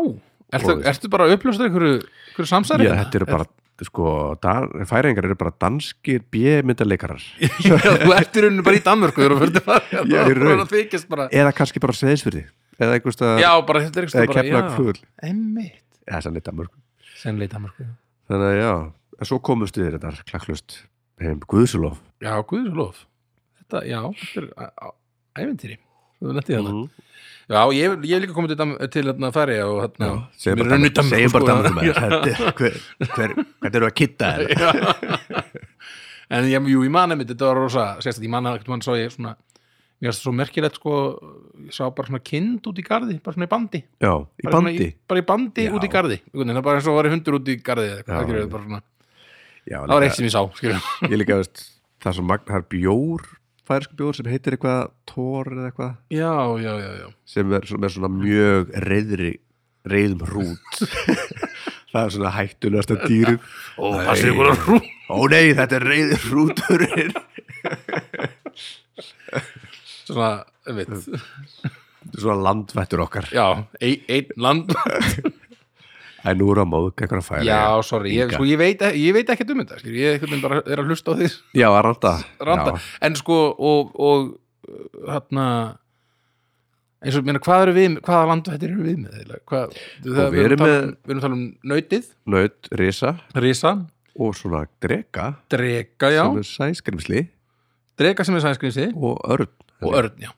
ertu, Og- ertu bara að uppljósta einhverju, einhverju samsæri? Já, þetta eru bara, sko, dan, færingar eru bara danskir bjömyndaleikarar já, þú ert í rauninu bara í Danmörku þegar þú fyrir að fara eða kannski bara seðisfyrði eða einhvers já, staðar, bara þetta er eða já, fugl emmitt eða sann þannig að já, en svo komust við þetta klakklust heim. Guðsulof já, guður lof þetta, já, þetta er ævintýri þú nefndi þetta Mhm. já, ég, hef líka komið til, til hérna, færi og hérna, mér er raun í Danmörku, segjum bara sko. Hver, hver, hvernig eru að kitta þér en jú, ég man einmitt, þetta var rosa sérstætt, ég man að mann svo ég svona mér finnst það svo merkilegt sko ég sá bara svona kind út í garði bara svona í bandi. Já, í bara, bandi? bara í bandi Já. út í veginn, það bara eins og að vera hundur út í garði eða eitthvað, það, bara svona, já, það var eitt sem ég sá skilur. ég líka veist það er svo magn, það er bjór færisku bjór sem heitir eitthvað tór eða eitthvað. Já, já, já, já. Sem er, sem er svona mjög reyðri reyðum hrút. Það er svona hættulegasta dýrum og Nei. passið ykkur að rú ó nei, þetta er reyður hrúturinn svona, þetta er svona landvættur okkar. Já, ein, ein land en nú er að móðka eitthvað að færa já, sorry, ég, sko, ég, veit, ég veit ekkert um þetta skilur. ég er að hlusta á því já, að randa, randa, Já. en sko og, og hérna eins og, meina, hvað eru við hvaða landvættir eru við með eiginlega? hvað, það, við erum að tala með- um, við erum tala um nautið, naut, risa. Risa. Og svona drega drega, já, sem er sæskrimsli drega sem er sænskrýnsi og örn og örn, já,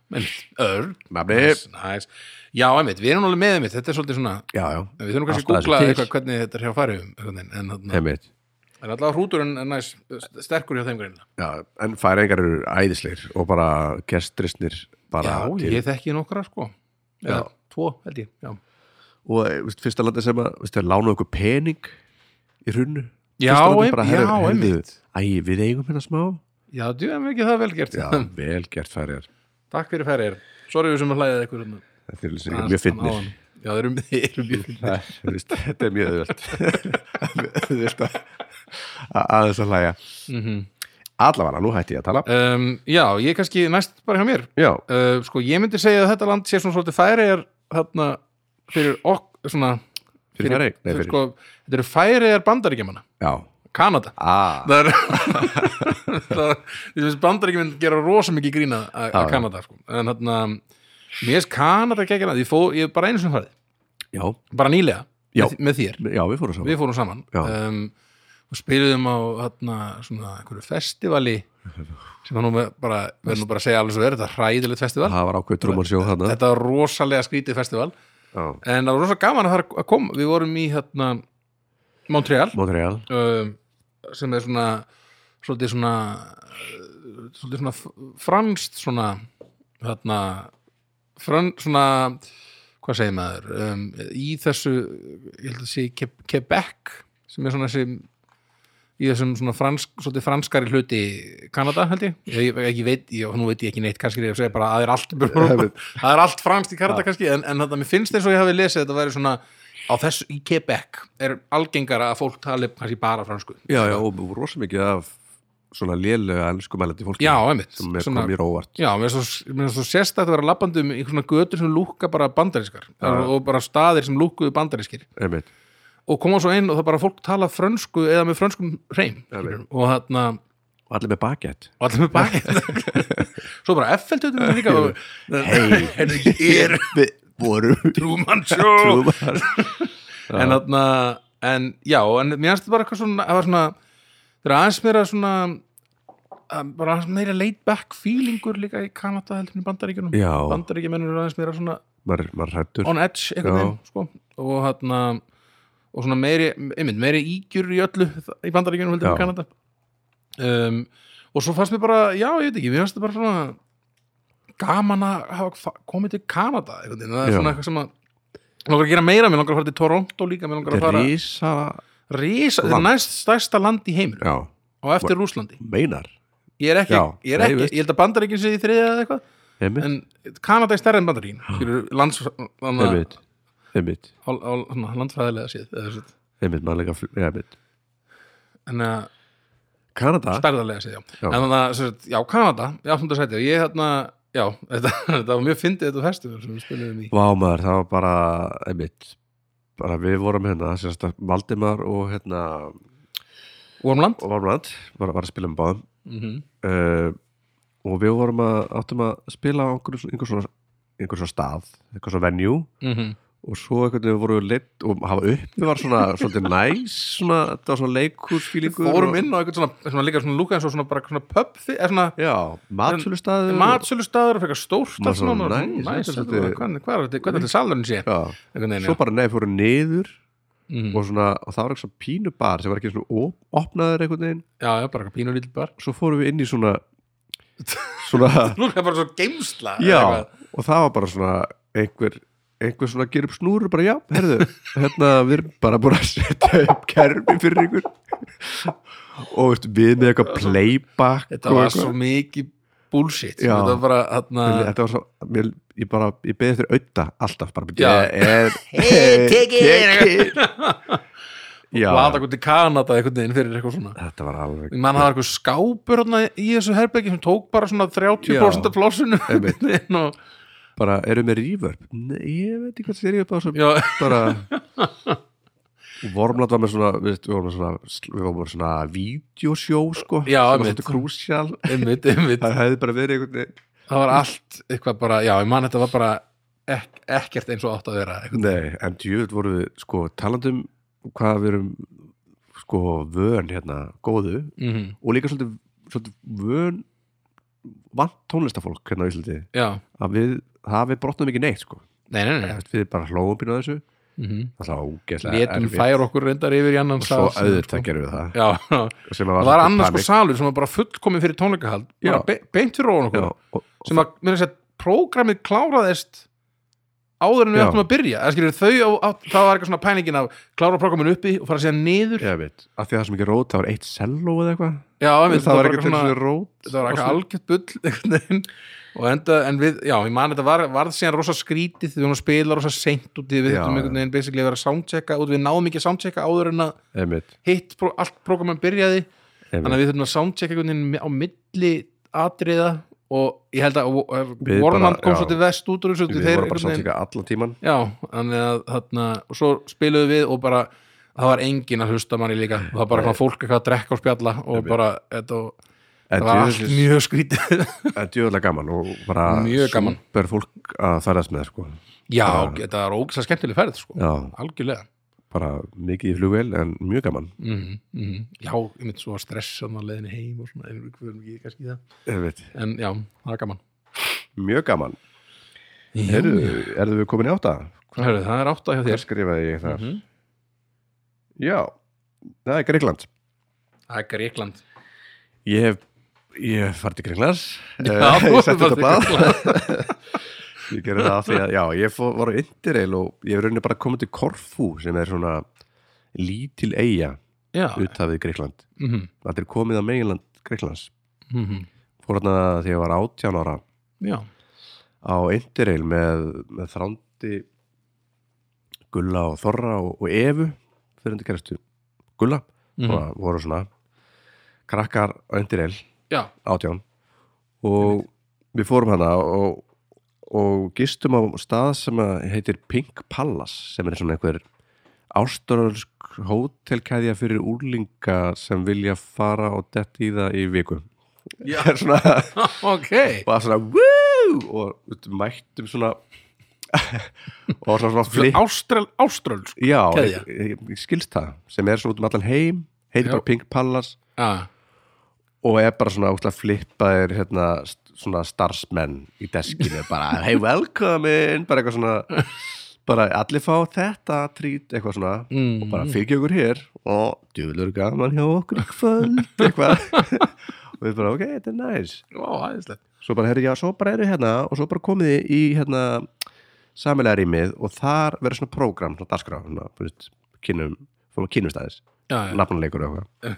örn nice, nice. já, einmitt, við erum alveg með einmitt þetta er svolítið svona, já, já, við þurfum kannski að Alltaf googla eitthvað hvernig þetta er hjá veginn, en heimitt en allavega hrúturinn er næs sterkur hjá þeim greinina já, en færingar eru æðisleir og bara gestrisnir bara já, til ég þekki nokkra sko. Eða tvo, held ég, já. Og eh, veist, fyrsta landi sem að veist, lána okkur pening í hrunnu Já, einmitt. Æ, við eigum hérna smá. Já, þú hefum ekki það vel gert. Já, vel gert færir Takk fyrir færir Sorry við sem að hlæða ykkur hérna. Þetta er líka mjög finnir. Já, þeir eru, mjög finnir Þetta er mjög Auðvöld að að- aðeins að hlæja. Mm Allavega, nú hætti ég að tala. Um, Já, ég kannski næst bara hjá mér. Já, uh, Sko, ég myndi segja að þetta land sé svona svolítið færiðar þarna fyrir ok svona fyrir færi Nei, fyrir sko, Þetta eru færiðar bandaríkjamanna. Já, Kanada. Ah, Það er það, Því að bandaríkjumenn gera rosa mikið grína að já. Kanada sko. En þarna Mér er Kanada ekki að ég, fó, ég er bara einu sem farið já, bara nýlega. Já. með, með þér. Já, við fórum saman. Við fórum saman. Um, og spiluðum á þarna, svona einhverju festivali sem með bara, verður nú bara að segja alveg svo er þetta er hræðilegt festival. Það var ákveð trúman sjó þarna. Þetta var rosalega skrítið festival. En það var rosa gaman að að koma. Við vorum í hérna Montreal. Montreal. Um, sem er svona svolítið svona svolítið svona f- franskt svona hérna fran, svona hvað segir maður? Um, í þessu ég held að sé Quebec sem er svona þessi í þessum svona fransk, svolítið franskari hluti Kanada held ég, ég, ég, veit ég, nú veit ég ekki neitt, kannski ég segja bara að það er allt allt franskt í Kanada kannski en, en þetta, mér finnst eins og ég hafi lesið að þetta væri svona á þessu, í Quebec. Er algengara að fólk tali kannski bara fransku? Já, já, og rosa mikið af svona lélega ennsku mælandi fólki Já, einmitt. sem er Svona- komið mér óvart Já, mér er svo, sérstætt að vera labbandi um í svona götur sem lúkka bara bandarískar. Og bara staðir sem lúkkuðu bandarískir. Einmitt. og koma svo inn og það bara fólk tala frönsku eða með frönskum hreim og þarna Og allir með bakett og allir með baki svo bara F-feldutum líka. Hey. er Við vorum Truman Show Trúman en þarna en já, en mér finnst þetta bara eitthvað svona það var svona, það er aðeins meira svona að bara aðeins meira laid back feelingur líka í Kanada heldur í Bandaríkjunum Já. Bandaríkjumennur eru aðeins meira svona Maður maður hrættur on edge einhvern Já. veginn sko. og þarna og svona meiri, einmitt, meiri ígjur í öllu í Bandaríkjunum heldur en í Já. Kanada um, og svo fannst mér bara já, ég veit ekki, mér fannst þetta bara svona gaman að hafa fa- komið til Kanada veginn, það er svona eitthvað sem að langar að gera meira, mér langar að fara til Toronto líka Mér langar að Þetta fara rísa Rísa, þetta er næst stærsta land í heiminum. Já, og eftir Rúslandi meinar. Ég er ekki, Já, ég er ekki, ég held að bandaríkin sé í þriðja eða eitthvað. En Kanada er stærra en bandaríkin skilur lands landfræðilega séð einmitt, já, einmitt. En að Kanada? stærðarlega séð, já, Já. en þannig að já, Kanada, já, svona sæti. Og ég hérna, já, þetta, þetta var mjög fyndið þetta festival sem við spilum í. Vá maður, það var bara einmitt bara við vorum hérna, sérst að Valdimar og hérna Vormland var að spila með báðum. Mm -hmm. uh, og við vorum að áttum að spila á einhver, einhver, svona, stað, einhver svona venue og svo einhvern veginn voru við leitt og hafa uppi var svona svolítið næs svona, þetta var svona leikhúsfílingur fórum og, inn á eitthvað svona, svona líka svona lúka eins og svona bara svona pub þi- eða svona já, matsölustaður matsölustaður og fekar stórt Maður svona, svona, næs, næs, þetta er þetta svolítið- var- hvernig hvað er þetta, þetta salurinn sé já, einhvern svo já. bara neði fóru niður Mhm. og, svona, og það var eitthvað svona pínubar sem var ekki svona op opnaður einhvern veginn já, já, bara eitthvað pínur lítil bar svo fórum við inn í svona svona, Lúka bara svo geimsla já og það var bara svona einhver einhver svona gerir upp snúru bara já, herðu, hérna við erum bara búin að setja upp kerfi fyrir ykkur og veistu, við með eitthvað playback Þetta og var svo mikið bullshit Já. Þetta var bara þarna þetta var svo, mér, ég bara ég beði eftir auða alltaf bara er Hey, take it. tekið já, Lata okkur til Kanada einhvern veginn fyrir eitthvað svona þetta var alveg Ég man það var eitthvað skápur í þessu herbeggi sem tók bara svona 30% Já. af. Inn og, bara, eru með reverb? Nei, ég veit ekki hvað það er ég upp á þessu Já, bara Vormland var með svona við, vorum með svona, með svona vídeosjó sko, Já, sem var svolítið krúsjál það hefði bara verið einhvern veginn Það var allt eitthvað bara, já, ég man þetta var bara ek, ekkert eins og átt að vera Nei, en djöfull voru við sko talandum hvað við erum sko vön hérna góðu veginn og líka svolítið, svolítið vön vant tónlistafólk hérna á Íslandi Já, að við, það við brotnaðum ekki neitt sko. Nei, nei, nei. Við bara hlóum býna þessu. Mm -hmm. það var ógeðslega Létum færa okkur reyndar yfir í annan og svo sal, auðvitað gerum við það. Já, sem það var annars sko salur sem var bara fullkomin fyrir tónleikahald. Bara Já. be beint fyrir ofan okkur. Já, og, sem að, mér er að segja, prógramið kláraðist áður en við Já. áttum að byrja. Skilur þau, á, það var eitthvað svona pæningin af klára prógraminu uppi og fara síðan niður. Ég veit, af því að það svo mikið rót það var eitt selló eða eitthvað. Já, einmitt, það var bara ekki til svona- rót. þetta var eitthvað algjört bull og enda, en við, já, ég man þetta var, varð síðan rosa skrítið því við að spila rosa seint út í við þurftum einhvern veginn basically að vera að soundchecka og við náðum ekki að soundchecka áður en að hitt, allt prógramin byrjaði. Þannig að við þurftum að soundchecka einhvern veginn á milli atriða og ég held að bara- kom já. svolítið vest út úr þessu við vorum bara samtíka allan tíman Já, að þarna, og svo spiluðum við og bara það var engin að hlusta manni líka það var bara Nei. fólk eitthvað að drekka og spjalla og Einmitt. bara, en það var allt mjög skrítið en djöðlega gaman og bara super fólk að ferðast með sko. Já, Bara- þetta var ógislega skemmtileg ferð sko. algjörlega bara mikið í flugvél en mjög gaman. Mm -hmm. Já, ég mynd svo að stressa á leiðinni heim og svona, en við ekki kannski í það. En já, það er gaman. Mjög gaman. Erðu við komin í átta? Heyrðu, það er átt að hjá þér. Skrifaði ég þar? Mhm. Já, það er Greikland Það er Gríkland Ég hef, ég hef farið til Greiklands Já, þú setti farið til blað Ég gerði það af því að, já, ég fór, var á Interrail og ég hef rauninni bara komið til Korfu sem er svona lítil eiga uthafið Greikland mm -hmm. Það er komið að meginland Greiklands Mm Fór hérna þegar ég var 18 ára. Já, á Interrail með, með þrándi Gulla og Þorra og, og Evu fyrir undir kærastu Gulla mm og voru svona krakkar á já, átján. Og við fórum hana og, og gistum á stað sem að heitir Pink Palace sem er svona einhver ástarölsk hótelkæðja fyrir úrlinga sem vilja fara og dett í það í viku Já. er svona ok og það svona woo og mættum svona og svona svona flip Áströl, áströl sko. já, skilst það sem er svona út um allan heim heitir Já. bara Pink Palace Já, og er bara svona útla flippaðir hérna, st- svona starfsmenn í deskinu bara hey welcome in bara eitthvað svona bara allir fá þetta trít eitthvað svona Mm. og bara fylgja okkur hér og djúlur gaman hjá okkur kvöld eitthvað. Og við bara ok, þetta er næs Ó, æðislegt. Svo bara, herri, já, svo bara eru hérna og svo bara komið þið í hérna samilega rýmið og þar verður svona prógram, svona veist, kynum, að kynumstæðis nafnuleikur og eitthvað.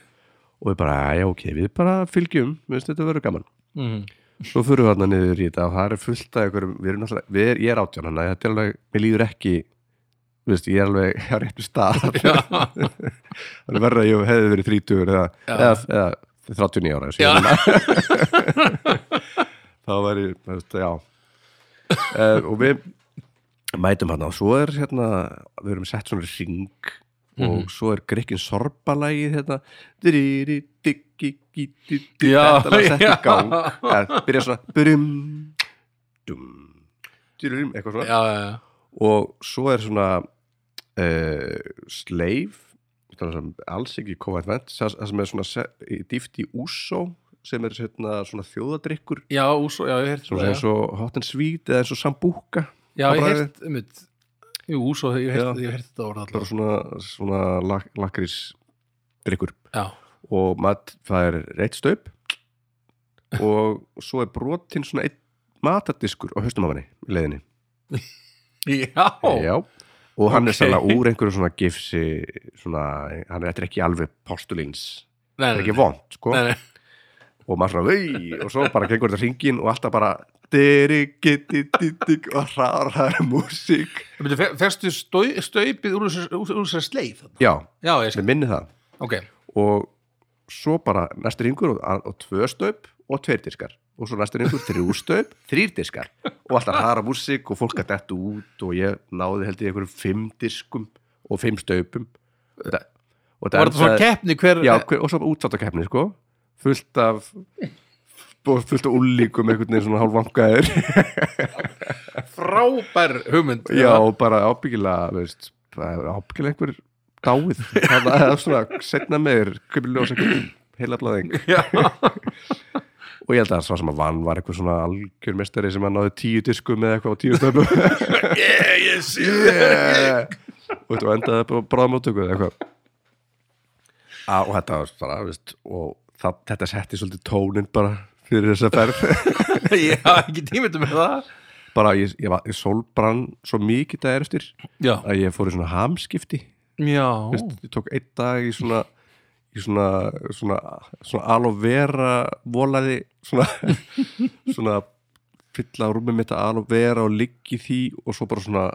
Og við bara, já ok, við bara fylgjum við veist þetta verður gaman. Mhm. Svo fyrir við þarna niður í þetta og það er fullt af ykkur, við erum náttúrulega, við er, ég er átján að þetta er alveg, mér líður ekki veist, ég er alveg á réttu stað. Þannig verður að ég hefði verið 30 eða, eða, eða 39 ára Já. þá veist, já. Uh, og við mætum hann og svo er hérna við erum sett svona ring og Mhm. svo er Grekkin Sorbalægið hérna Já, þetta lag sett já. í gang ja, byrja svona burum, dum, dyrum, eitthvað svona já, já, já. og svo er svona uh, sleif þannig sem alls ekki vent það það sem er svona dýft í úsó sem er hérna, svona þjóðadrykkur Já, ús, já, ég heyrti svona það, eins og hot and sweet eða eins og sambúka Já, ég bragðið. heyrti, um Jú, og ég heyrti þetta orða bara allavega svona, svona lak lakrís drykkur Já, og mat, það er reitt staup. Og svo er brotinn svona einn matardiskur á haustum af henni í leiðinni. Já, Já, og hann er Ok. sannlega úr einhverju svona gifsi svona, hann er, er ekki alveg postulins, það er ekki vond sko, nei, nei. og maður svona vei, og svo bara gengur þetta hringin og alltaf bara og hraðar hraðar músík stau- staupið úr þessar- þarna? Já, Já, ég sem skal minni það. Ok, og svo bara næstur ringur og, og tvö stöp og tveir diskar. Og svo næstur ringur þrjú stöp, þrýr diskar. Og alltaf hara músík og fólk að detta út og ég náði held ég einhverjum fimm diskum og fimm Þetta- og var þetta svona keppni hver Já, hver, og svo útsáttakeppni sko. Fullt af og fullt af úllíkum einhvern veginn svona hálfvangaðir frábær hugmynd. Já, og bara ábyggilega veist, ábyggilega einhver dáið það er svona setna meður köpiljós einhvern heila blæðing Já. og ég held að það sem að vann var eitthvað svona algjör mestari sem að náði tíu diskum eða eitthvað á tíu stöfum. Yeah, yes, yeah. og þetta endaði bara bráðmóttöku eða eitthvað. Á, og þetta var bara veist, og það, þetta setti svolítið tónin bara fyrir þessa ferð. Já, ekki tímið með það. Bara ég, ég, var, ég sólbrann svo mikið það er eftir Já, að ég fór í svona hamskipti. Já. Veist, ég tók einn dag í svona í svona, svona, svona aloe vera volaði svona, svona fylla rúmið mitt að aloe vera og liggi því og svo bara svona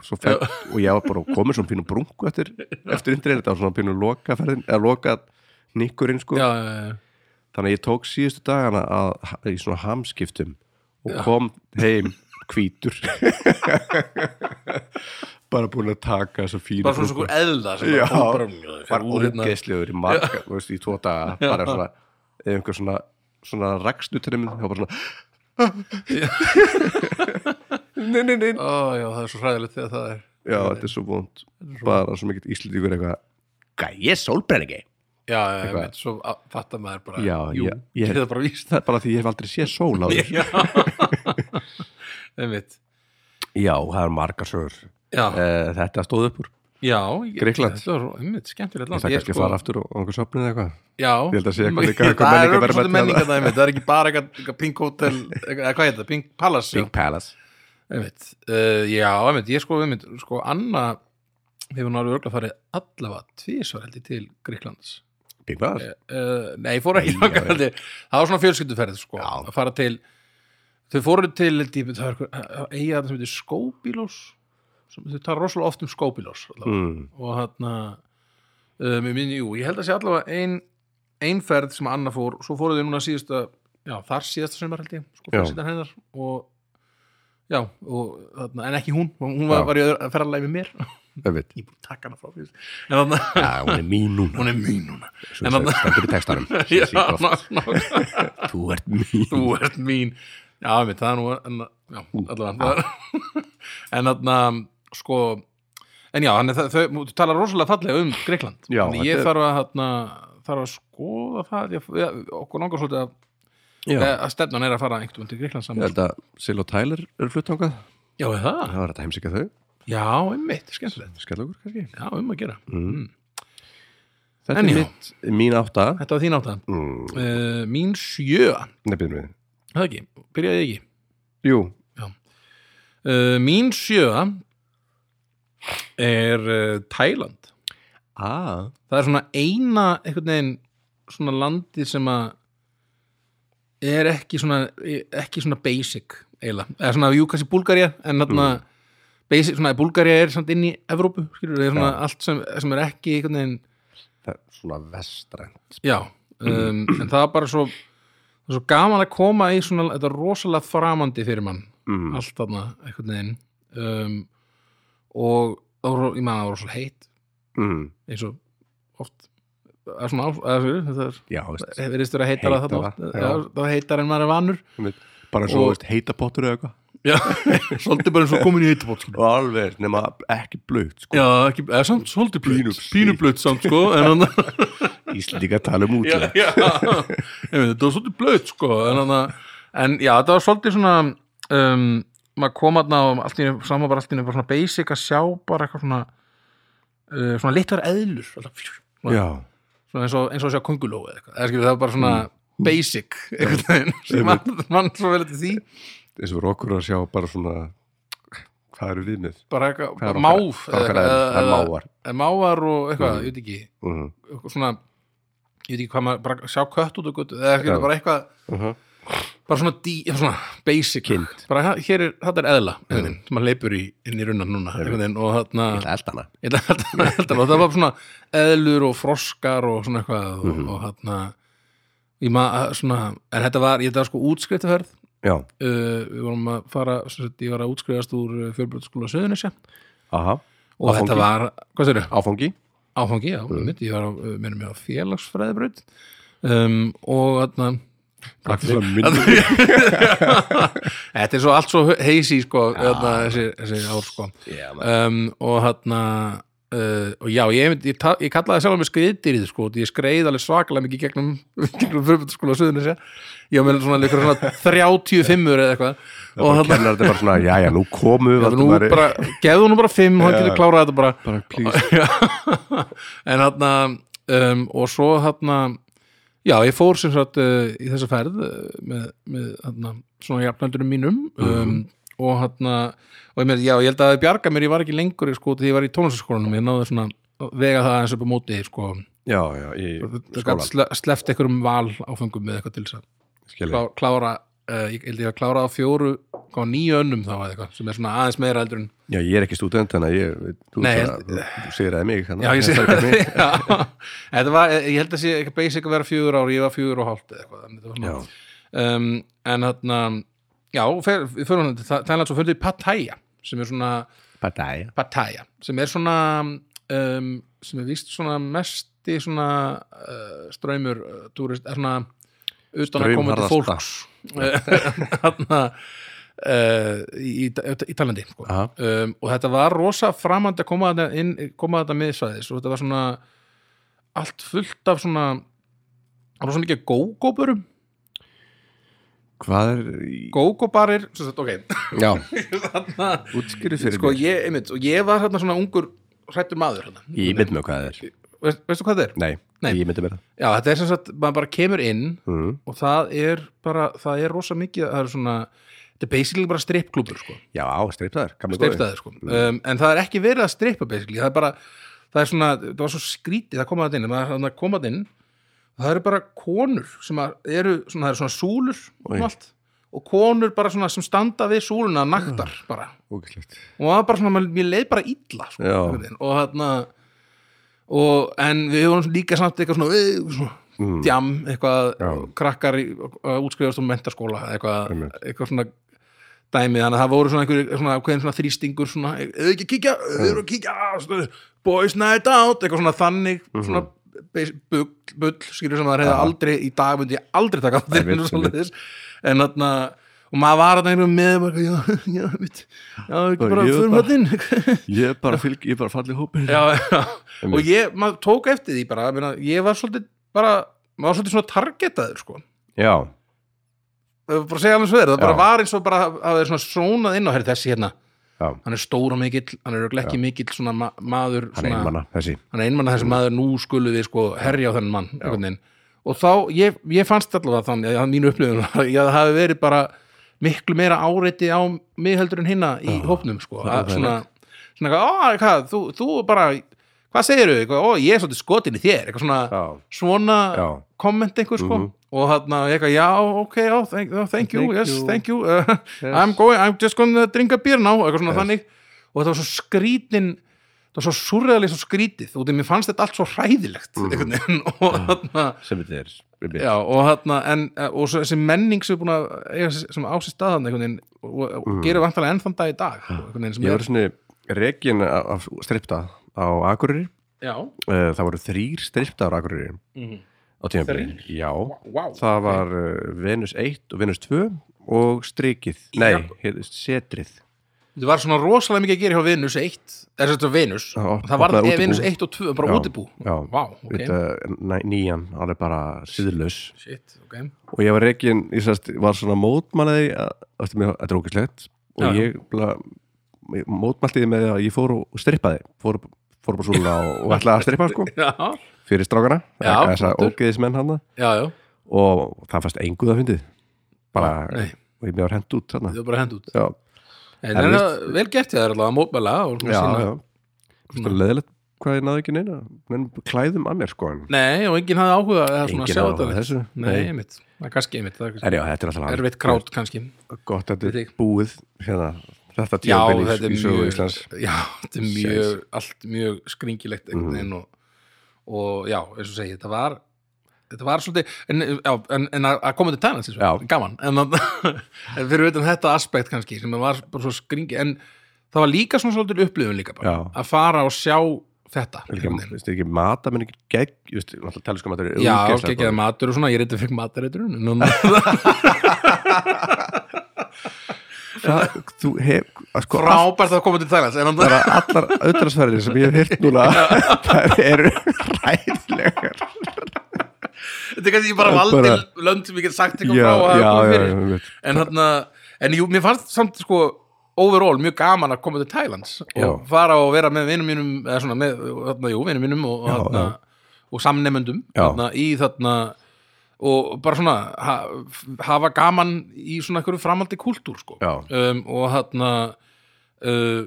svo fett, og ég var bara komin svona pínu brungu eftir, eftir indrein, þetta var svona pínu lokaferðin, eða loka nikkurinn sko. Já, já, já þannig að ég tók síðustu dagana að, í svona hamskiptum og kom heim hvítur. Bara búin að taka þessa fínu Bara svona svona eðla Já, bara, úr hérna. ógeðslegur í marga þú veist, í tvo daga, bara svona einhver svona, svona rakstutrym var bara svona nei, nei, nei. Ó, já, það er svo hræðilegt þegar það er. Já, þetta er svo vond, bara svo mikill íslendingur eitthvað, gæi, sólbrenn ekki Já, já, veit, svo fattar maður bara Já, Jú, ég- ég- það bara víst. það er bara því ég hef aldrei séð sól á þér Já, einmitt. Já, það er margar sögur. Já, uh, þetta stóð upp úr. Já ég-. Þetta svo, einmitt, skemmtilegt ég það kannski sko- fara aftur og einhver sopnið eða eitthvað. Já, Það er er ekki bara eitthvað Pink Hotel eða hvað heit það, Pink Palace já. Big Palace. Einmitt, uh, Já, einmitt, ég sko, einmitt sko, Anna hefur náttúrulega farið allavega tvísvar held ég til Gríklands Palace uh, Nei, ég fór ekki Það var svona fjölskylduferð sko, að fara til Þau fóru til, eiga það sem heitir Skóbílós þau tala rosalega oft um Skóbílós mm. og hann um, ég, minni, jú, ég held að sé allavega ein, ein ferð sem Anna fór. Svo fóruðu núna síðasta já, þar síðasta sumar held ég sko, hennar og já, og, þarna, en ekki hún hún var, var í að ferðalagi með mér. Ég búin að taka hana frá þannig Já, hún er mín núna. Hún er mín núna. Stendur í textanum. Já, ná, ná, Þú ert mín. Þú ert mín. Já, mitt, það er nú en, já, allavega en þannig sko en já, þannig þau, þú talar rosalega fallega um Greikland Já, ég þarf að þarf að skoða það. Ég, okkur langar svolítið að, Já, að stefnan er að fara einhvern veginn til Greikland saman. Held að Sil og Tyler eru flutt ángað já, það? Var þetta heimsika þau já, einmitt, skemmtilegt. Skell okkur kannski. Já, um að gera. Mm. Mm. Þetta En er já. mitt, mín átta. Þetta var þín átta. Mm. uh, mín sjö, Nefnir mig það ekki, byrjaði ekki? Jú, uh, mín sjö er uh, Thailand ah. það er svona eina einhvern veginn svona landi sem að er ekki svona ekki svona basic eiginlega, eða svona jú kannski Búlgaría en þarna basic, svona Búlgaría er samt inn í Evrópu, skilur, það er svona allt sem, sem er ekki einhvern veginn, það er svona vestrænt já um, en það er bara svo það er svo gaman að koma í svona, þetta er rosalega framandi fyrir mann, mm. allt þarna einhvern veginn um, og það var, ég maður það var svo heitt Mm. eins og oft það er svona, eða, þetta er verið að Heitara, oft já. já, það heitar en maður er vanur bara svo Og- veist, heita pottur eða eitthvað svolítið bara eins og komin í heitapót sko. alveg, nema ekki blöð sko. já, ekki, eða samt svolítið blöð. Pínu- pínublöð samt sko hann Íslendinga tala um veit, þetta var svolítið blöð sko en hann en já, þetta var svolítið svona um, maður kom aðna og allt í einu- saman bara allt í svona basic að sjá bara eitthvað svona uh, svona litlar eðlur. Svona, svona eins og, eins og að sjá konguló eða eitthvað, það var bara svona basic einhvern veginn sem mann svo vel eftir því eins og fyrir okkur að sjá bara svona hvað eru við með? Bara eitthvað, máf mávar? og eitthvað, ég veit ekki. Mhm, svona, ég veit ekki hvað maður bara sjá kött út og gutt, eða bara eitthvað mhm. bara svona, dí, svona basic. Kind. bara hér- er, þetta er eðla veginn, sem maður leipur í, inn í runnan núna veginn, og þarna Ég ætla að elda hana. Ég held að- ég held að- og það var svona eðlur og froskar og svona eitthvað og, Mhm. og hérna ég maður svona, en þetta var, ég þetta var sko útskriftaferð. Já, uh, við vorum að fara, sagt, ég var að útskrifast úr fjölbröðskóla Söðunisja og Áfangi. þetta var, hvað sér Áfangi. Áfangi, já, mm. mitt, ég var á, minnum ég á félagsfræðibraut. Um, og þarna þetta er svo allt svo heisi sko, þarna, þessi, þessi ár sko. Maður. um, og hérna uh, og já, ég, ég, ég, kallaði sjálf með skriðdýrið sko, ég skreið alveg svakalega mikið gegnum, gegnum fyrirbættaskóla á Suðunisja ég var með svona, svona 35 eða eitthvað. Og og það kennar þetta bara svona, já, já, nú komu Já, nú bara, gefðu nú bara fimm, hann Já. getur klárað þetta bara. Bara, en þarna um, og svo þarna já, ég fór sem sagt uh, í þessa ferð uh, með, með þarna svona jafnöldurum mínum um, og þarna og ég, með, já, ég held að það bjarga mér, ég var ekki lengur sko, því ég var í tónlistaskólanum, ég náði svona vega það eins upp á móti sko, Já, já, í það skólan sle, sleft einhverjum val áfengum með eitthvað til þess að klá, klára uh, ég held ég að klára á fjóru hvað, nýju önnum þá eitthvað sem er svona aðeins meira eldur en já, ég er ekki stúdent þannig að ég, þú, segir það mig Já, ég að sé það ekki mig. Já, þetta var, ég held að sé ekki basic að vera fjögur ár, ég var fjögur og hálft eða eitthvað, þetta um, en þarna, já, við hann til Þæland svo fyrir við Pattaya sem er svona, Pattaya. Pattaya sem er svona um, sem er víst svona mesti svona uh, ströymur uh, túrist, er svona utan að koma til fólks þarna Uh, í, í, í Tælandi sko. Um, og þetta var rosa framandi að koma þetta inn, koma þetta miðsvæðis og þetta var svona allt fullt af svona svona mikið gógóburum Hvað er í... gógóbarir, sem sagt, ok. Já, útskýrið fyrir sko mér. ég, einmitt, og ég var hérna svona ungur hrættur maður hérna. Ég myndi mig hvað það er. Veist, veistu hvað það er? Nei, Nei. ég myndi mér það. Já, þetta er sem sagt, maður bara kemur inn mm. og það er bara, það er rosa mikið það er svona, þetta er basically bara strippklúbur sko, Já, streiptaður, gamli góði. Strippstæðir sko. Um, en það er ekki verið að strippa basically, það er bara það er svona, það var svo skrítið að koma þetta inn. Maður það koma þetta inn og það eru bara konur sem eru svona, það eru svona súlur og allt. Og konur bara svona sem standa við súluna naktar bara. Ógæslegt og það var bara svona, mér leið bara illa sko, og þarna og, en við vorum líka samt eitthvað svona, svona mm. djam, eitthvað Já. krakkar í, útskrifast um mentaskóla eitthvað, eitthvað svona dæmi, þannig að það voru svona einhver svona, svona þrýstingur svona, eða ekki kíkja, erum að kíkja boys night out, eitthvað svona þannig svona bas- bull, bull skilur sem það. Já. aldrei, í dag myndi ég aldrei taka á svoleiðis. En þarna og maður var að einhverjum með bara, já, já, mitt, já, ekki Bara, fyrir maðurinn Ég er bara fylg, ég er bara fallið hópin já, já, og ég, maður tók eftir því bara, meina, ég var svolítið bara, maður var svolítið svona targetaður, sko. Já, bara segja alveg svo þér, það bara var eins og bara að það er svona sónað inn á þessi hérna já, hann er stóra mikill, hann er ekki mikill svona ma maður hann er svona, einmanna, þessi. hann er einmanna þessi maður, nú skulum við sko herja á þennan mann einhvern veginn. og þá, ég, ég fannst allavega þannig að mínu upplifun var að það hafi verið bara miklu meira áreiti á mig heldur en hinna í hópnum sko, að svona, svona ó, hvað, þú, þú bara hvað eitthvað, ó, ég er svolítið skotin í þér. Eitthvað svona, Já, svona já, komment einhver sko. Mhm. Og hann eitthvað, já, ok, já, thank, oh, thank you Thank yes, you. thank you uh, Yes. I'm going, I'm just gonna drink a beer now eitthvað svona Yes. þannig og þetta var svo skrítin það var svo surrealist og skrítið og því mér fannst þetta allt svo hræðilegt veginn og hann er einmitt. já, og hann en, eh, og svo þessi menning sem er búin að eiga sem á sér staðan veginn og, og Mhm. gerir vantarlega enn þann dag í dag Ég er var svona rekin af af stripta á Akureyri já, Eh, Það voru þrýr stripta á Akureyri mhm. Á tímabili Já, wow, það var uh, Venus 1 og Venus 2 og strikið, nei, setrið. Þetta var svona rosalega mikið að gera hjá Venus 1 er þetta Venus, Já, það var útibú. Venus 1 og 2 bara útibú. já. wow, ok. Þetta, næ- nýjan, alveg bara síðlaus Shit, ok. Og ég var rekin, ég sérst, var svona mótmæliði eftir mig, þetta er ógæslegt og Já, ég bla, mótmæltiði með að ég fór og strippaði. Fór, fór bara svona og, og ætlaði að strippa sko, Já, fyrir strákana. Já, þess að flottur. ógeðismenn hann og það fannst enguð að fyndið. Bara, Nei, og ég mér hend út þarna. Það er bara hend út. Já, En það er vel gert ég það er allavega mótmæla leðilegt hvað ég náði ekki neina. Klæðum að mér sko Nei, og enginn hafði áhuga enginn sjá á þetta þessu. Nei, einmitt, það er kannski einmitt er já, þetta er alltaf erfitt krát kannski. Gott að þetta er ég. búið hérna, þetta þetta er í sögu Íslands. Já, þetta er mjög, allt mjög skringilegt einhvern veginn og, og já, eins og segi, þetta var þetta var svolítið, en, já, en, en að að koma til tænans, gaman en, að, en fyrir utan þetta aspekt kannski sem var bara svo skringi en það var líka svona svolítið upplifun líka bara, að fara og sjá þetta veginn. veist ekki mata menn ekki gegg just, náttúrulega taliskum matur er Já, góður. matur og svona, ég reyndi fyrir matareiturinn en það, þú hef sko, frábært að koma til Þælands bara allar auðvitaðsferðir sem ég hef hirt núna það eru ræðilegar þetta er kannski bara valdi bara- lönd sem ég get sagt eitthvað frá að hafa komið fyrir. já, en hann en jú, mér fannst samt sko overall mjög gaman að koma til Thailands og fara og vera með vinum mínum eða svona með, þarna, jú, vinum mínum og, og Já. þarna, í þarna og bara svona ha, hafa gaman í svona einhverju framaldi kúltúr sko um, og þarna uh,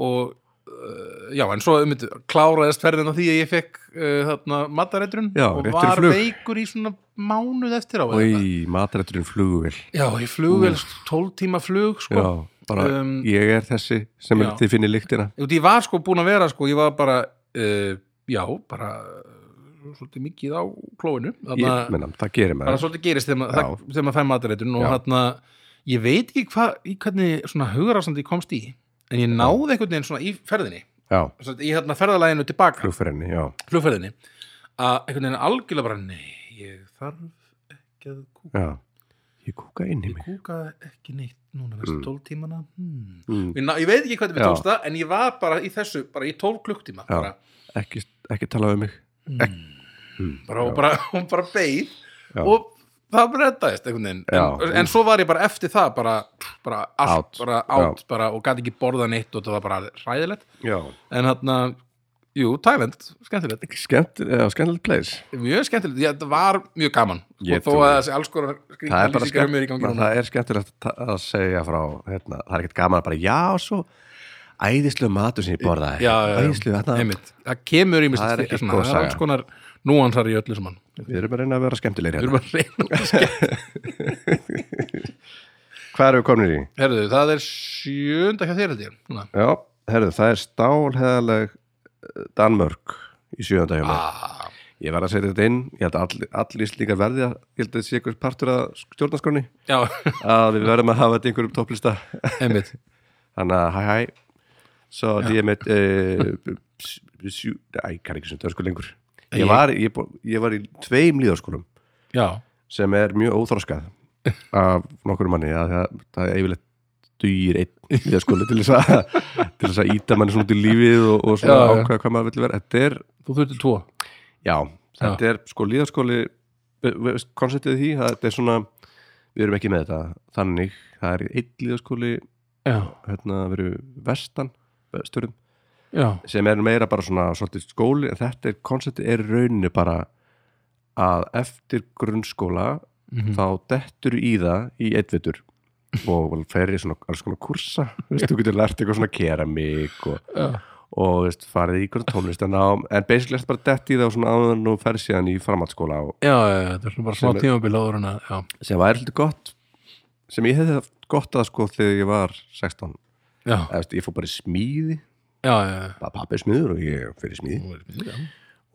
og uh, já, en svo um, kláraðist ferðin á því að ég fekk uh, þarna matareitrun Já, og var flug. veikur í svona mánuð eftir á eitthvað. í matarætturinn flugvél Já, í flugvél, 12 tíma flug sko. já, bara Um, ég er þessi sem þið finnir lyktina Út, Ég var sko búin að vera sko, ég var bara uh, já, bara svolítið mikið á klóinu. Ég, bara maður. Svolítið gerist þegar maður- Já. það- þegar maður fæ matareitrun og Já. þarna, ég veit ekki hvað í hvernig svona hugarásandi ég komst í en ég náði einhvern veginn svona í ferðinni. Svo í hérna ferðalæginu tilbaka flugferðinni, að einhvern veginn algjörlega bara nei, ég þarf ekki að kúka. Já. Ég kúka inn í ég mig. kúka ekki neitt núna veist, 12 tímana. Hmm. mm. ég, ég veit ekki Já. tókst það en ég var bara í þessu, bara í 12 klukktíma ekki, ekki tala um mig. Mm. Bara, og bara, og bara beið Já. og það bara reddaðist einhvern veginn. En, en svo var ég bara eftir það bara, bara allt, Out. bara átt og gæti ekki borða neitt og það var bara hræðilegt. Já, en hérna, jú, Thailand skemmtilegt, skemmt, já, skemmtilegt place. Mjög skemmtilegt já, það var mjög gaman. Og þó að því. þessi alls konar það núna. það er skemmtilegt að að segja frá hérna, það er ekkert gaman að bara já, svo æðislega matur sem ég æðislega, þarna Einmitt. það kemur í Það svona, góð það er alls konar núansar í öllu saman. Við erum að reyna að vera skemmtilegri við hérna. erum að reyna að skemmt hvað erum við komin í? Herðu, það er sjönda þér held ég Núna. já, herðu, það er stálheðaleg Danmörk í sjöönda hjá mér. Ah, ég var að setja þetta inn, ég held að allir, allir íslíkar verði að, ég held að þetta sé ykkur partur að stjórnarskráni, Já, að við verðum að hafa þetta einhverjum topplista. Þannig að hæ hæ. Svo ég með sjú, Æ, kann ekki sem törsku lengur Ég- Ég var, ég, ég var í tveim líðarskólum Já, sem er mjög óþróskað af nokkur manni að það, það er yfirleitt dugir einn líðarskóli til þess að til þess að íta manni svona út í lífið og, og svona Já, já. ákvæða hvað maður vill vera. Þetta er, þú þurftir tvo. Já, þetta er sko líðarskóli konceptið því, það þetta er svona við erum ekki með þetta þannig, það er einn líðarskóli Já, hérna veru vestan vesturinn já, sem er meira bara svona skóli en þetta er, konceptið er í rauninni bara að eftir grunnskóla Mhm. þá dettur í það í eittvitur og fer í svona alls konar kursa þú getur lært eitthvað svona keramík og, já. og veist, farið í ykkur tónlistanám en basically ertu bara dett í það og svona en þú fer síðan í framhaldsskóla og Já, já, þetta er svona bara smá Sem er- tímabil áður en að, já, sem væri hluti gott sem ég hefði gott að sko þegar ég var 16 já, Eða, veist, ég fór bara í smíði pappi er smiður og ég fyrir smíði.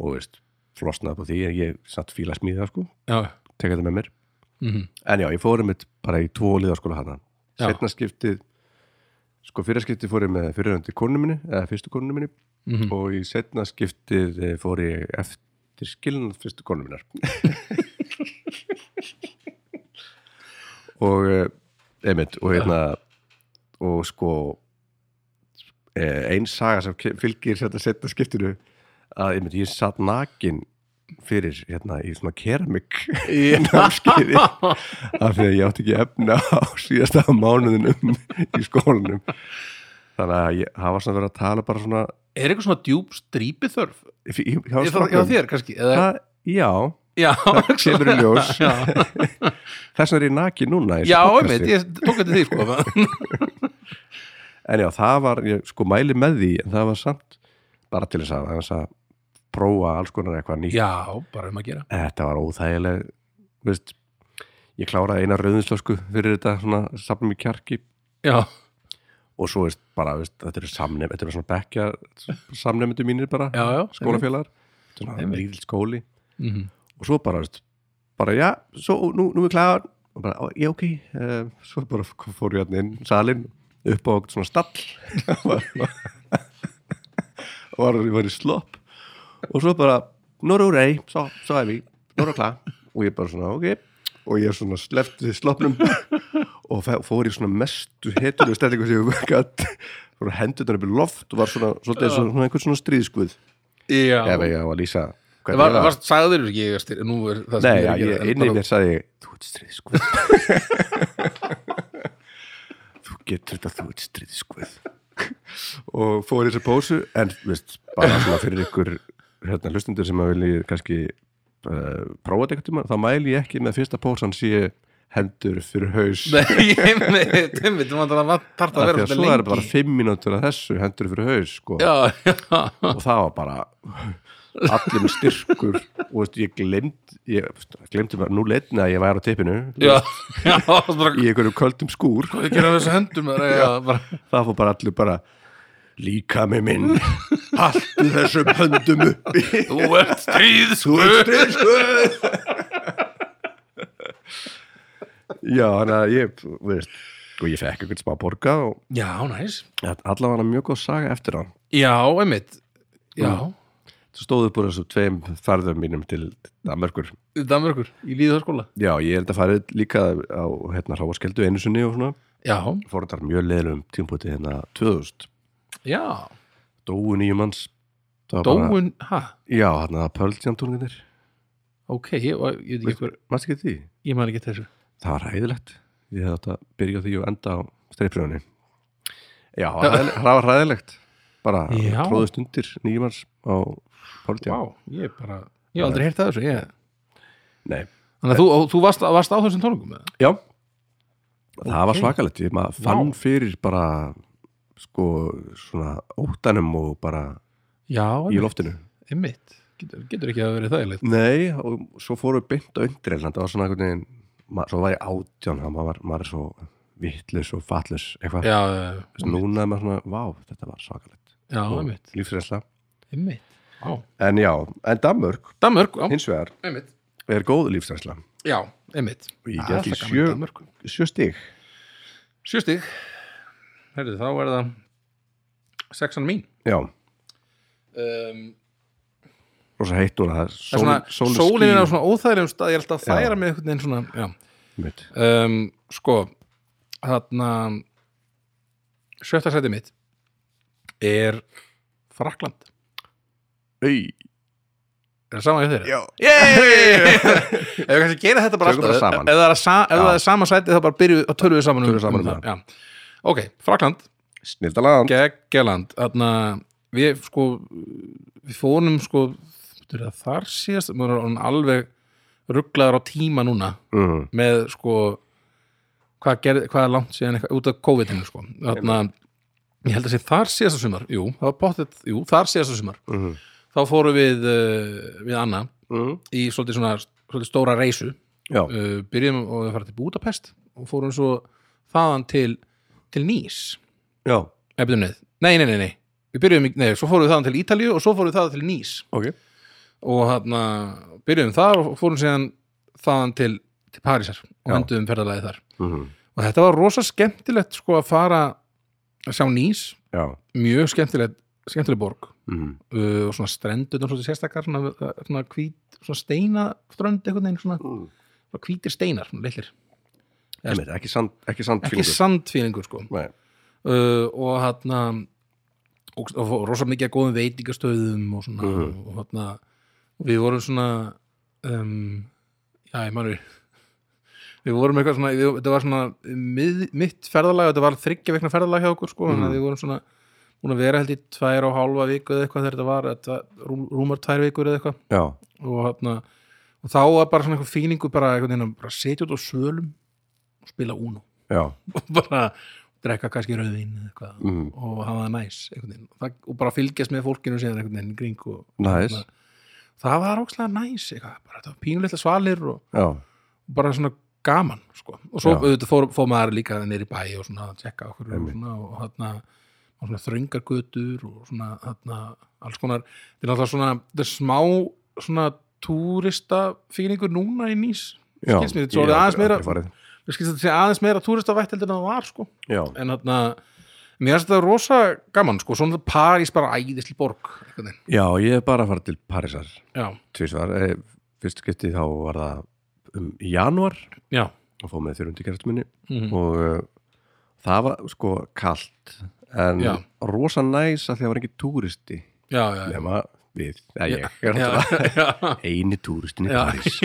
Og veist, flosnaði på því að ég satt fíla smíða sko, tekja þetta með mér. Mhm, en já, ég fór um bara í tvo liðaskóla hana setna skiptið sko fyrir skiptið fór ég með fyrirhandi konu minni eða fyrstu konu minni. Mhm. og í setna skiptið eh, fór ég eftir skilnað fyrstu konu minnar. Og eh, einmitt og hérna og sko eh, ein saga sem fylgir þetta setna skiptinu að einmitt ég satt nakin fyrir hérna í svona keramik námskeiði af því að ég átti ekki efna á síðasta mánuðinum í skólanum. Þannig að ég, það var svona verið að tala bara svona Er eitthvað svona djúb strípi þörf? strákum. þér kannski? Eða, það, já, já, kemur í ljós. Já, þess vegna er ég naki núna já einmitt, ég tók þetta því sko en já, það var, ég sko mæli með því en það var samt bara til þess að, aðeins að prófa alls konar eitthvað nýtt. Já, bara um að gera. Þetta var óþægileg veist, ég kláraði eina rauðinslösku fyrir þetta svona safnum í kjarki. Já, og svo veist, bara, veist, þetta eru samnefn þetta eru svona bekkja samnefndu mínir bara, já, já skólafélagar. svona lítill skóli. Mhm. og svo bara, veist, bara já, svo nú, nú er klar og bara, "Ó, já ok. Uh, svo bara fór ég hérna inn salin upp á svona stall. Og var, var í slopp. Og svo bara, Nora Urey svo, svo er við, Nora klar og ég bara svona, ok. Og ég svona sleppti sloppnum og fór í svona mestu hetur stellingu sem ég gætt fór hendurnar upp í loft og var svona, og svona einhvern svona stríðskuð ef ég á að lýsa hvernig var, ég var. var, sagður ekki ég að styr, nú er það sem Nei, er gera, ég, inni mér sagði ég, þú ert stríðskuð getur þetta þú ert stríðskuð og fór í þessu pósu en veist, bara svona fyrir ykkur hérna, hlustundur sem að vilji kannski uh, prófa þetta eitthvað tíma þá mæli ég ekki með fyrsta pósan sé hendur fyrir haus. Nei, ég með, Timmi, þú vantar að þarf að Af vera að þetta svo er lengi. bara fimm mínútur að þessu hendur fyrir haus sko. Já, já, og það var bara allir með styrkur. Og veist, ég glemt ég glemdi bara, nú leitni að ég væri á tippinu já, já, í einhverjum köldum skúr. Höndum er, já, bara, það fór bara allir bara líka með minn allt þessum höndum uppi. Þú ert stríð, þú ert stríðskuð já, þannig að ég veist, og ég fekk eitthvað smá borga og Já, næs. Allavega var mjög góð saga eftir hann. Já, einmitt. Já, það stóðu bara þessu tveim farðum mínum til Danmörkur Danmörkur, í líðhörskóla já, ég er þetta farið líka á hérna hráaskeldu einu sinni og svona. Já, fór þetta mjög leiðum tímpúti hérna 2000 já, dóu nýjum manns. Dóun, ha, já, hérna Pöldjantúrnir ok, ég, ég, ég, ég, ég, Mást ekki því? ég man ekki þessu. Það var ræðilegt Ég hefði átt að byrja á því og enda á streifrjóðinni Já, það var ræðilegt Bara tróðust undir nýjumans á Vá, ég bara, ég hef aldrei heyrt það þessu ég. Nei, Þannig að þú, þú varst, varst á þessum tónungum það? já. Það var Ok. svakalegt Ég maður fann Vá. fyrir bara sko svona óttanum og bara Já, í loftinu. Einmitt. Getur, getur ekki að vera þægilegt. Nei, og svo fórum við beint á undir það var svona einhvern veginn svo var ég átján, maður, maður er svo vittlus og fatlus eitthvað. Núna er maður svona, vá, þetta var svakalegt. Já, og einmitt, lífsreynsla. Einmitt en já, en Danmörk Danmörk, já, hins vegar einmitt. er góð lífsreynsla. Já, einmitt. Og ég er get í sjö, sjö stig. Sjö stig. Herðu, þá er það sexan mín. Já, um, rosa heitt núna það er Það er er á svona óþægilegum stað Ég er alltaf að þæra með einhvern veginn svona um, sko þarna sjötta sæti mitt er Frakland Ey, er það sama hjá þeirra? já, ef við kannski gera þetta bara Tökum alltaf bara saman. ef það er, sa ef það er sama sæti þá bara byrjuð og tölum við saman við saman um það. Já. ok, Frakland, snildaland geggjaland þarna, við sko við fórum sko það, þar síðast, er orðinn alveg rugglaður á tíma núna mm. með sko hvað, gerð, hvað er langt síðan eitthvað, út af COVID-inu sko. Þarna, ég held að sé þar síðasta sumar. Jú, það var pottet, jú, þar síðasta sumar. Mm. Þá fórum við uh, við Anna Mm. í svolítið svona svolítið stóra reysu uh, byrjum og við fara til Budapest og fórum svo þaðan til til Nýs. Nei, nei, nei, nei, við byrjum, nei, svo fórum við þaðan til Ítalíu og svo fórum við þaðan til Nýs. Ok. Og þarna byrjum þar og fórum síðan þaðan til, til Parísar og Já. enduðum ferðalagi þar. Mm. og þetta var rosa skemmtilegt sko að fara að sjá Nýs. Já, mjög skemmtilegt skemmtileg borg mm. uh, og svona strendur svona sérstakar svona, svona svona steinaströnd einhvern veginn svona, Mm. svona hvítir steinar, Einmitt, ekki sand, ekki sand ekki sandfílingur sko. Uh, og hann og, og fór rosa mikið að góðum veitingastöðum og svona Mhm. og hann og við vorum svona um, já, ég manur við vorum eitthvað svona við, þetta var svona mið, mitt ferðalag þetta var þryggja vikna ferðalag hjá okkur sko að við vorum svona búin að vera held í tvær og hálfa viku eða eitthvað þegar þetta var þetta, rúm, rúmar tvær vikur eða eitthvað. Og, hana, og og þá var bara svona einhver fíningu bara, að bara setja út á svölum og spila Uno. Og bara drekka kannski rauðin eða eitthvað mm, og hafa það næs það, og bara fylgjast með fólkinu síðan einhvern veginn í kring og næs. það var ókslega næs eitthvað, bara þetta var pínulitla svalir og, og bara svona gaman sko. og svo fór, fór maður líka neyri bæ og svona að tjekka okkur og, svona, og þarna og svona þröngargötur og svona þarna alls konar, þetta er náttúrulega svona þetta er smá svona túrista fílingur núna í nýs. Skilst mér, ég er aðeins aldrei meira skilst þetta sé aðeins meira túristavætt heldur en það var sko. Já, en þarna mér finnst þetta rosa gaman sko, svona París bara æðisli borg já, ég er bara að fara til Parísar. Já, tvisvar, eh, fyrst skipti þá var það um í janúar. Já, og fóð með þurrundi kærastuminni mm og uh, það var sko kalt en Já. rosa næs að því að það var ekki túristi. Já, já, já. nema við, eða ég er já, já, eini túristin í Já. París.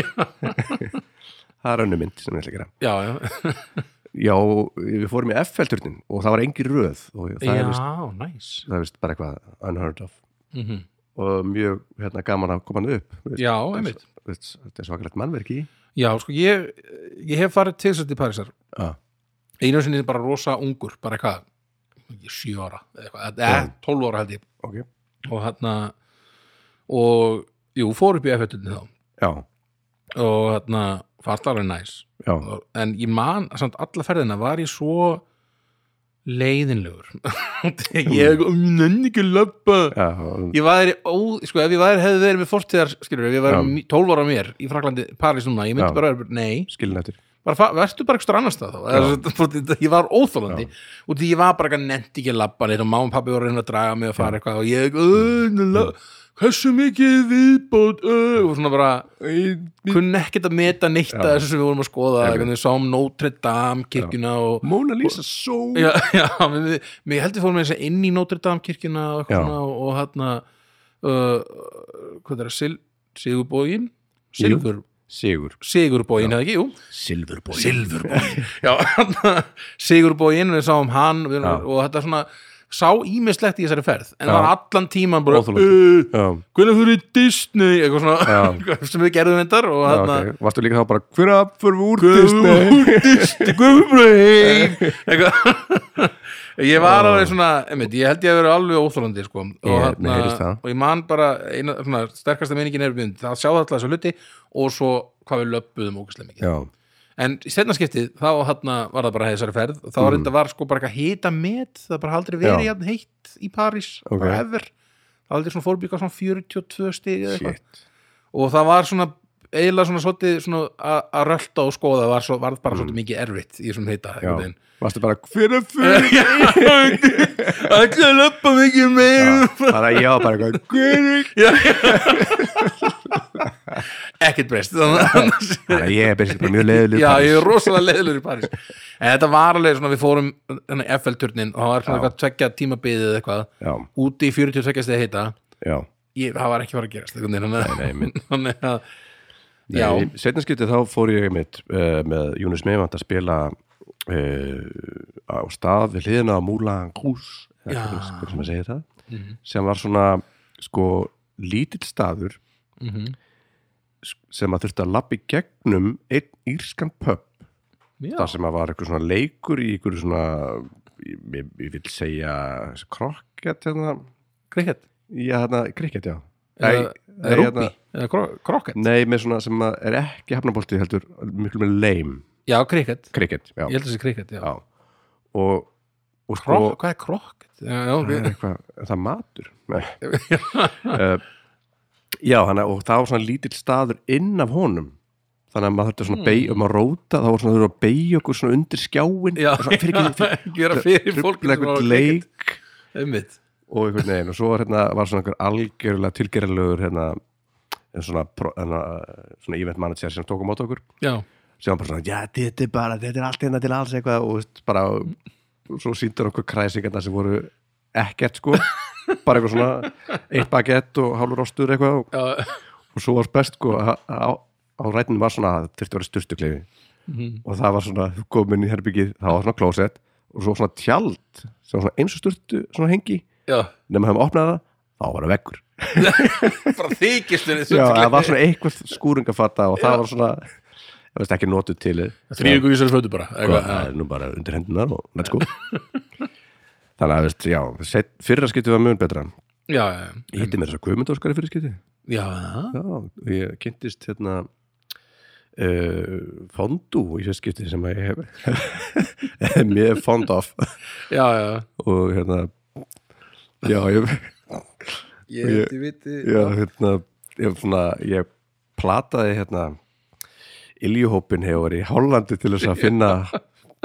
það er önnu mynd sem ég ætla að gera. Já, já. já, við fórum í F-felturnin og það var engi röð og það er, vist, já, næs. það er vist bara eitthvað unheard of. Mm og mjög hérna, gaman að koma hann upp Vist- já, einmitt. Þetta er svakalegt mannverki. Já, sko, ég, ég hef farið til þess til Parísar. Já, einu sinni bara rosa ungur, bara eitthvað ekki sjö ára, eða eitthvað, eða Já. tólf ára held ég. Ok. Og hérna og, jú, fór upp í F-hötunni þá. Já, og hérna, fannst alveg næs. Já, en ég man, samt alla ferðina var ég svo leiðinlegur. Ég nenni ekki löpa já, ég væri, ó, sko, ef ég væri hefði verið með fortíðar, skilur, ef ég væri Já. ní- 12 ára mér í Fraklandi, París núna, ég myndi Já. bara nei, skilin eftir bara, vertu bara ekstra annars það þá, ég var óþólandi og því ég var bara ekki nefndi ekki að labba neitt og mamma og pabbi voru að reyna að draga mig að fara eitthvað og ég, hversu mikið viðbót, og svona bara kunni ekkert að meta neitt að þessu sem við vorum að skoða, við sáum Notre Dame kirkjuna og Mona Lisa við, við, við heldur fórum að inn í Notre Dame kirkjuna og, og, og hérna hvað er það, Sil, Sigurbógin Silfur, Sigur Sigurbógin hefði ekki, jú. Silfurbói Silfurbógin já, Sigurbógin, við sáum hann við, og þetta svona sá ímislegt í þessari ferð en Já. var allan tíman bara hvernig þú eru í Disney? Eitthvað svona sem við gerðum þetta og já hérna ok. Varstu líka þá bara Hver að fyrir úr Disney? Disney? Guðbröð eitthvað ég var alveg svona, einmitt, ég held ég að vera alveg óþólandi sko. og, Ég- mér heyrist það. og ég man bara eina, svona, sterkasta meiningin er mynd, það sjáðu alltaf þessu hluti og svo hvað við löppuðum ógæslega mikið Já, en í setna skiptið, þá þarna var það bara þessari ferð, þá var þetta var sko bara eitthvað hita met, það bara aldrei verið Mm. Já. jafn heitt í París, Ok. bara ever það aldrei svona fórbygga svona 42 stig eða eitthvað shit og það var svona eiginlega svona svolítið svona að rölda og skoða var, svo, var bara svolítið mikið erfitt í þessum heita Mm. Já, varstu bara Hver að fyrir. Það ætla að löpa mikið meir Bara var bara er Ekkert breyst. Ég er bara mjög leiðileg Já, ég er rosalega leiðilegur í París. En þetta var alveg svona, við fórum FL-turnin og það var svona Já. eitthvað tveggja tímabiðið eða eitthvað Já, úti í 42 stegi heita. Já. Það var ekki fara að gerast þannig að Já, Setna skiptið þá fór ég mitt uh, með Jónis Meivand að spila uh, á stað við hliðina á hvernig hvernig sem það Mhm. sem var svona sko lítill staður mhm, sem að þurfti að lappa í gegnum einn írskan pub. Þar sem að var eitthvað svona leikur í eitthvað svona ég, ég, vil segja krokket hérna, krikett já hérna krikket já eða, eða rúbi, hérna- eða kro- krokett nei með svona sem er ekki hafnabolti heldur miklu með leim Já, krikett, krikket, já, ég held að þessi krikett já. já. og, og sko Krok, hvað er krokett? Það er eitthvað, er það matur? Nei. uh, já, hana, og það var svona lítill staður inn af honum. Þannig að maður þurfti svona beig um að róta þá var svona þurfti að beigja okkur svona undir skjáin Já, fyrir ekki, fyrir, fyrir fólk trufla eitthvað leik. Einmitt. Og einhvern veginn og svo hérna, var svona einhver algjörlega tilgerðilegur hérna, svona, pro- hérna, svona event manager sem tók á mót okkur. Já, sem var bara svona, já þetta er bara þetta er allt hérna til alls eitthvað og bara, svo síndur okkur kræsingarna sem voru ekkert sko. Bara eitthvað svona eitt bagett og hálfur rostur eitthvað og, og svo var best sko á, á rætinu var svona að það þurfti að vera styrtukleifi mhm, og það var svona, þú komin í herbyggið það var svona klósett og svo svona tjald sem var svona eins og styrtu svona hengi nema hefum opnað það, þá var það veggur. Bara þykist þér Já, það var svona eitthvað skúringafatta og það var svona ég veist ekki notuð til þrýrgu í sér fötu bara Sko, eitthvað, það er nú bara undir hendunar og let's go. Þannig að veist, já, set, fyrra skiptið var mjög betra. Já, ég hitti mér þess að Guðmundóskari fyrir skiptið. Já, já, ég kynntist hérna uh, fondú í fyrst skiptið sem að ég hef er mjög fond of já, já. og hérna já, ég Ég, Ég- viti já, hérna ég, svona, ég plataði hérna Iljuhópin hefur í Hollandi til þess að finna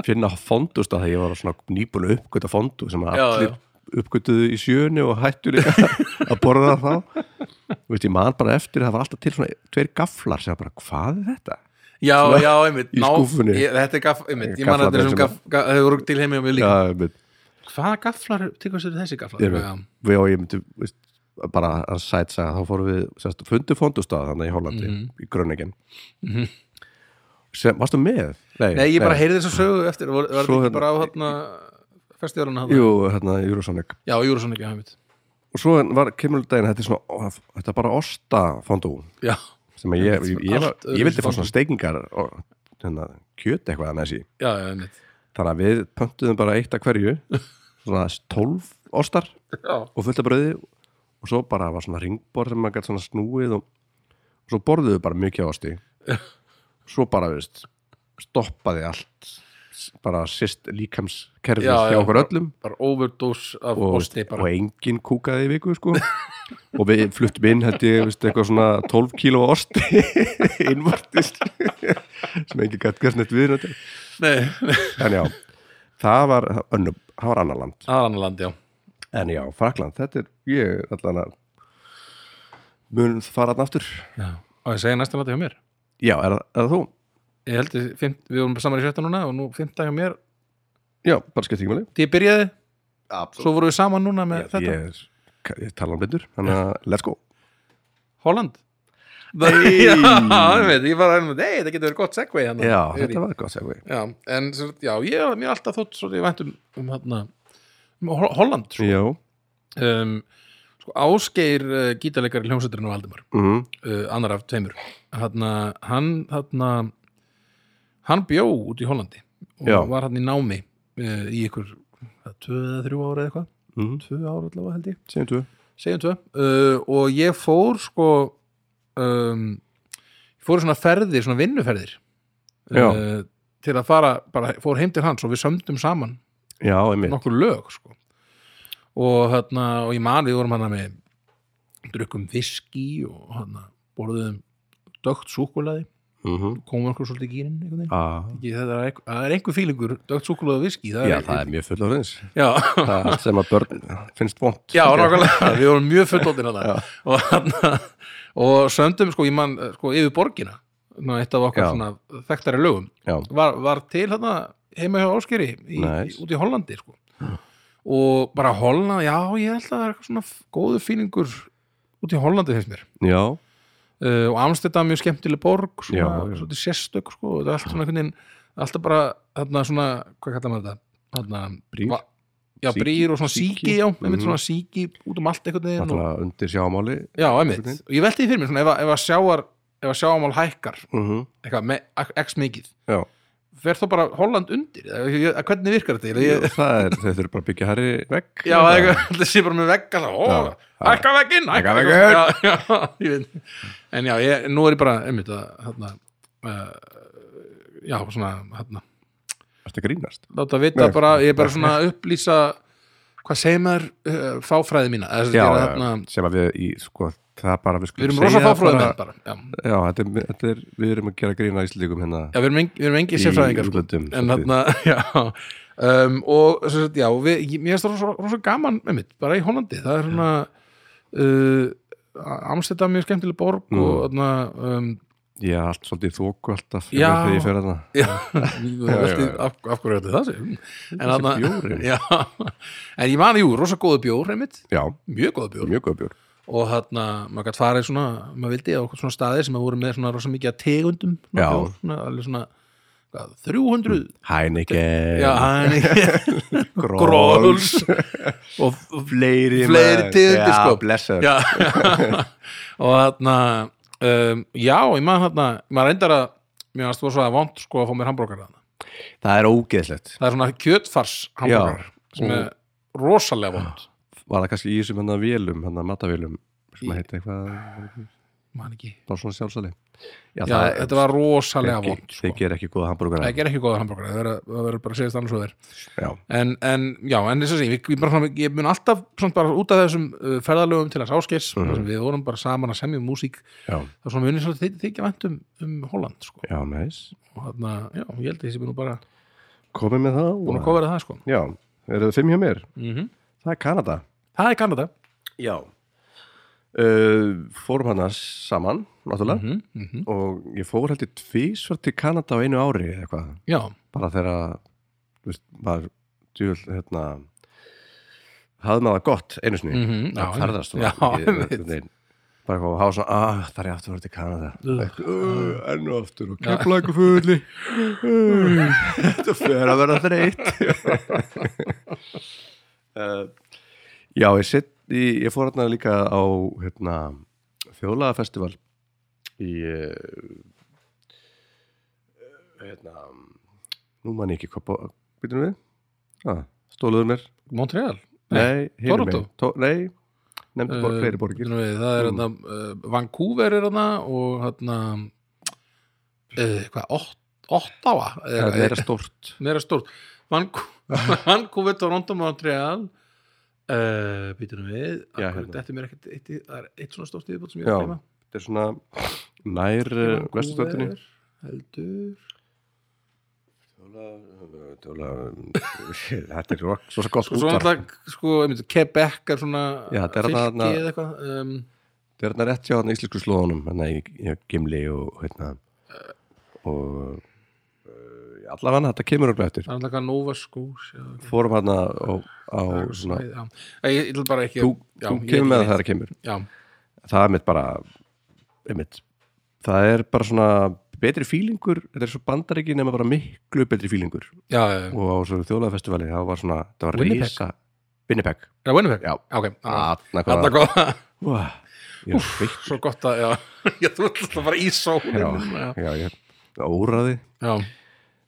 finna fondust að það ég var svona nýbúin að uppgöta fondu sem að allir uppgötuðu í sjönu og hættu líka að borða það þá. Þú veist, ég man bara eftir það var alltaf til svona tveir gaflar sem bara, hvað er þetta? Já, Svona já, einmitt. ná- ég, Þetta er gaff, einmitt. Ég man að þetta er gaff, gaff, það voru til heimi og mjög líka. Já, mynd, Hvaða gafflar, tekur sér þessi gafflar? ég, Já, við og ég myndi veist, bara að sætsa þá fórum við fundu fondustað þannig í Hollandi Mhm. í Gröningen Mhm. sem, varstu með? Nei, ég bara heyrði þess að sögu eftir. Var, var þetta hérna- bara á hérna Festivalina hann? Jú, hérna, Eurosonic Já, Júrasson ekki, einmitt. Og svo var kemur daginn, þetta er svona þetta er bara osta fondú Já, sem að ég, ég, ég, Allt ég, ég vildi fá svona steikingar og hérna, kjöt eitthvað já, já, einmitt. Þannig að við pöntuðum bara eitt af hverju svona 12 ostar Já, og fullt af brauði og svo bara var svona ringbor sem maður gæti svona snúið og, og svo borðuðu bara mikið osti. Svo bara, veist stoppaði allt bara sýst líkamskerfið Já, hjá já, okkur öllum. bara overdose af og, osti og bara enginn kúkaði í viku sko. og við fluttum inn held ég, veist, eitthvað svona 12 kíló osti innvortist sem enginn gætt gert neitt við þetta. Nei, en já, það var önnum, það var annar land. Aðan land, já. En já, Frakland, þetta er ég allan að mun fara þarna aftur. Já, og ég segja næsta landi hjá mér. Já, er, er það þú? Ég held að við vorum saman í sjötta núna og nú fimmta hjá mér. Já, bara skipt ekki með Því ég byrjaði, þig svo vorum við saman núna með þetta? ég, ég, tala um byndur þannig að let's go. Holland. Já, ég veit, ég var að nei, þetta getur verið gott segway hérna. Já, í- þetta var gott segvi Já, en sagt, já, ég mér alltaf þótt svo ég vænt um, um, hérna, um Hol- Holland sko. já, um, sko, Ásgeir uh, gítarleikari hljómsveiturinn og Valdimar mhm, uh, annar af tveimur Hanna, hann þarna, hann bjó út í Hollandi og Já. var hann í námi uh, í ykkur hvað, tvö eða þrjú ára eða eitthvað. Mhm, tvö ára allavega held ég. Segjum tvö. Uh, og ég fór sko um, ég fór í svona ferðir, svona vinnuferðir uh, til að fara, bara fór heim til hans og við sömdum saman já, nokkur lög sko. og þarna og ég man við vorum hann með drukkum viski og hann borðum dögt súkulaði mhm, komum okkur svolítið í gýrin ah, það, er, einhver- er fílingur dögt súkulaði og viski það já, er, það er mjög full af þins sem að börn finnst vond já nákvæmlega. Við vorum mjög fullóttir hann Já. og, þarna- og söndum sko, ég man, sko yfir borgina Ná, eitt af okkar Já. svona þekktari lögum já, var, var til þarna heima hjá Áskeri í, Nice. í, út í Hollandi sko. og bara Holland já, ég held að það er eitthvað svona góður fílingur út í Hollandi finnst mér já, uh, og Amsterdam mjög skemmtileg borg svona, Já, já. svona sérstök sko, og þetta er allt svona einhvern veginn alltaf bara, þarna svona, hvað kallar maður þetta þarna, Brýr? va- já, brýr og svona Síki? já, einmitt Mhm. svona síki út um allt einhvern veginn og, alltaf undir sjámáli já, einmitt, og ég velti því fyrir mér svona, ef, að- ef að sjáar ef að sjáamál hækkar mhm, eitthvað, me, x mikið já, fer þá bara Holland undir eða, hvernig virkar þetta? Ég, það er, þau þurfum bara að byggja herri vegg Já, það sé bara með Já. hækka vegginn, Hækka vegginn. En já, ég, nú er ég bara, einmitt að, hérna uh, Já, svona, hérna Ertu að grínast? Láta vita Nei. bara, ég er bara svona að upplýsa Hvað segir maður uh, fáfræði mína Eða, Já, gera, hérna, sem að við í, sko, það er bara við Við skulum erum rosa segja fáfræði bara- bara Já, Já, þetta er, þetta er, við erum að gera grína íslíkum hérna já við erum engi, við erum engi í sérfræðingar sko. útlöndum En hérna, já um, Og, svo sagt, já, við, ég- mér finnst það rosa, rosa gaman einmitt, bara í Hollandi Það er svona uh, Amsterdam mjög skemmtileg borg Mm. og þarna um, Já, allt svolítið þóku alltaf Já. þegar ég fer þarna. Já, já, velti, já. af, af hverju ætli það sé en, Þessi þarna, bjórinn. já, en ég man, jú, rosa góða bjór einmitt, Já, mjög góða bjór. Mjög góð bjór. Og þarna, maður gætt farið svona maður vildi á svona staðir sem að voru með svona rosa mikið að tegundum Já. bjór, svona, alveg svona, hvað, 300 Heineken. Já, hann Grolls. Og Fleiri Fleiri tegundir, Já, sko. blessaður já, og þarna um, já, ég maður þarna maður reyndar að, mér varst þú svo að vond sko að fá mér hambúrgar þarna. Það er ógeðslegt. Það er svona kjötfars hambúrgar sem og- er rosalega vond Var það kannski í þessum hann vélum, hann matavélum sem að heita eitthvað man ekki. Bara svona sjálfsali Já, já, þetta var rosalega þeir, vond þeir sko. ger ekki góða hambúrgara það ger ekki góða hambúrgar það verður- það bara að segja annars og Já, en, en já, en þess að sé, ég, mun alltaf svona bara út af þessum uh, ferðalögum til hans áskers, mm Mhm. við vorum bara saman að semja um músík, já, það er svona munið svona þykja þykja vænt um, um Holland sko. já, næs. Og þarna, já, ég held að sé nú bara Komið með það búin að kofera það sko. Já, eru það fimm hjá mér? mm Það er Kanada. Það er Kanada. Já uh, Fórum hana saman, náttúrulega. Mm -hmm. og ég fór heldur tvísvar til Kanada á einu ári eða eitthvað, bara þegar maður djúl, hérna hafði maður gott einu sinni. Mhm, já, að ferðast bara að hafa svona ah, það er aftur að vera til Kanada? Uh, enn og aftur og kemla eitthvað fulli þetta fer að vera þreytt. Uh, já, ég sitt í, ég fór hérna líka á hérna, þjóðlagafestival í uh, hérna nú man ég ekki hvað býtum við? Ah, stóluður mér. Montreal? Nei, Toronto? Tó, nei, nefndi uh, Uh, fleiri borgir. við, það er hérna uh, Vancouver er hérna og hérna uh, hvað, Ott- Ottawa? Er meira stórt. meira Vancou- Vancouver, Toronto, Montreal uh, býtum við Já, akkur, hérna. þetta er mér ekkert eitt, það er eitt svona stórt yfirbútt sem ég er Já. að gleyma þetta er svona nær uh, Vancouver, vestustöndinni heldur þetta er svo, svo, gott svo, útvarp alltaf, sko, einmitt, Quebec er svona Já, þetta er fylki þarna- eða eitthvað um, þetta er hérna rétt hjá þarna íslensku slóðunum hérna í, í Gimli og hérna og uh, allavega þetta kemur okkur eftir. Það alltaf eitthvað Nova Scotia fórum hérna á, á svona Já. Ég, ég ekki þú, já, þú ég- kemur með ég- það þegar það kemur. Já, það er mitt bara einmitt, það er bara svona betri fílingur, þetta er svo bandaríki nema bara miklu betri fílingur. Já, já, já. og á þjóðlega það var svona, það var Winnipeg? risa Winnipeg, Já, Winnipeg? Já. ok. Aðna Þarna hvað góða, Úa, ég er sveitt svo gott að já, já þú ert alltaf bara í sólinu já, já, ég óraði já,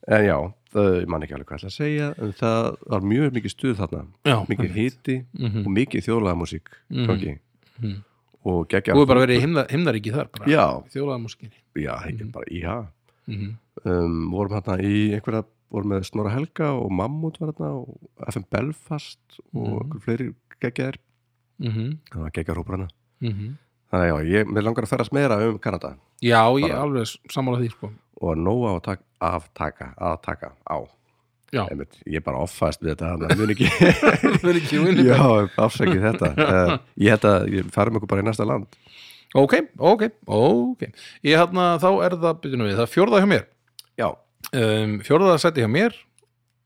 en já, það, ég man ekki alveg hvað að segja en það var mjög mikið stuð þarna já mikið hiti Mhm. og mikið þjóðlega músík Mhm. gangi Mhm. og geggja Þú er bara verið í himna, himnaríki þar bara, já, já, ég Mhm. bara, já mm um, vorum hérna í einhverja vorum með Snorra Helga og Mammut var hérna og FM Belfast og Mhm. einhver fleiri geggjaðir -hmm. það var geggjar hópur hérna Mm þannig að já, ég, mér langar að ferðast meira um Kanada Já, ég Bara- alveg sammála því sko. Og nóga að taka, að taka, að taka á. Einmitt, ég er bara offast við þetta þannig að mun ekki er ekki já, afsækið þetta. Uh, ég held að ég farum ykkur bara í næsta land. Ok, ok, ok. Ég hérna, þá er það, byrjunum við, það er fjórða hjá mér. Já, um, Fjórða seti hjá mér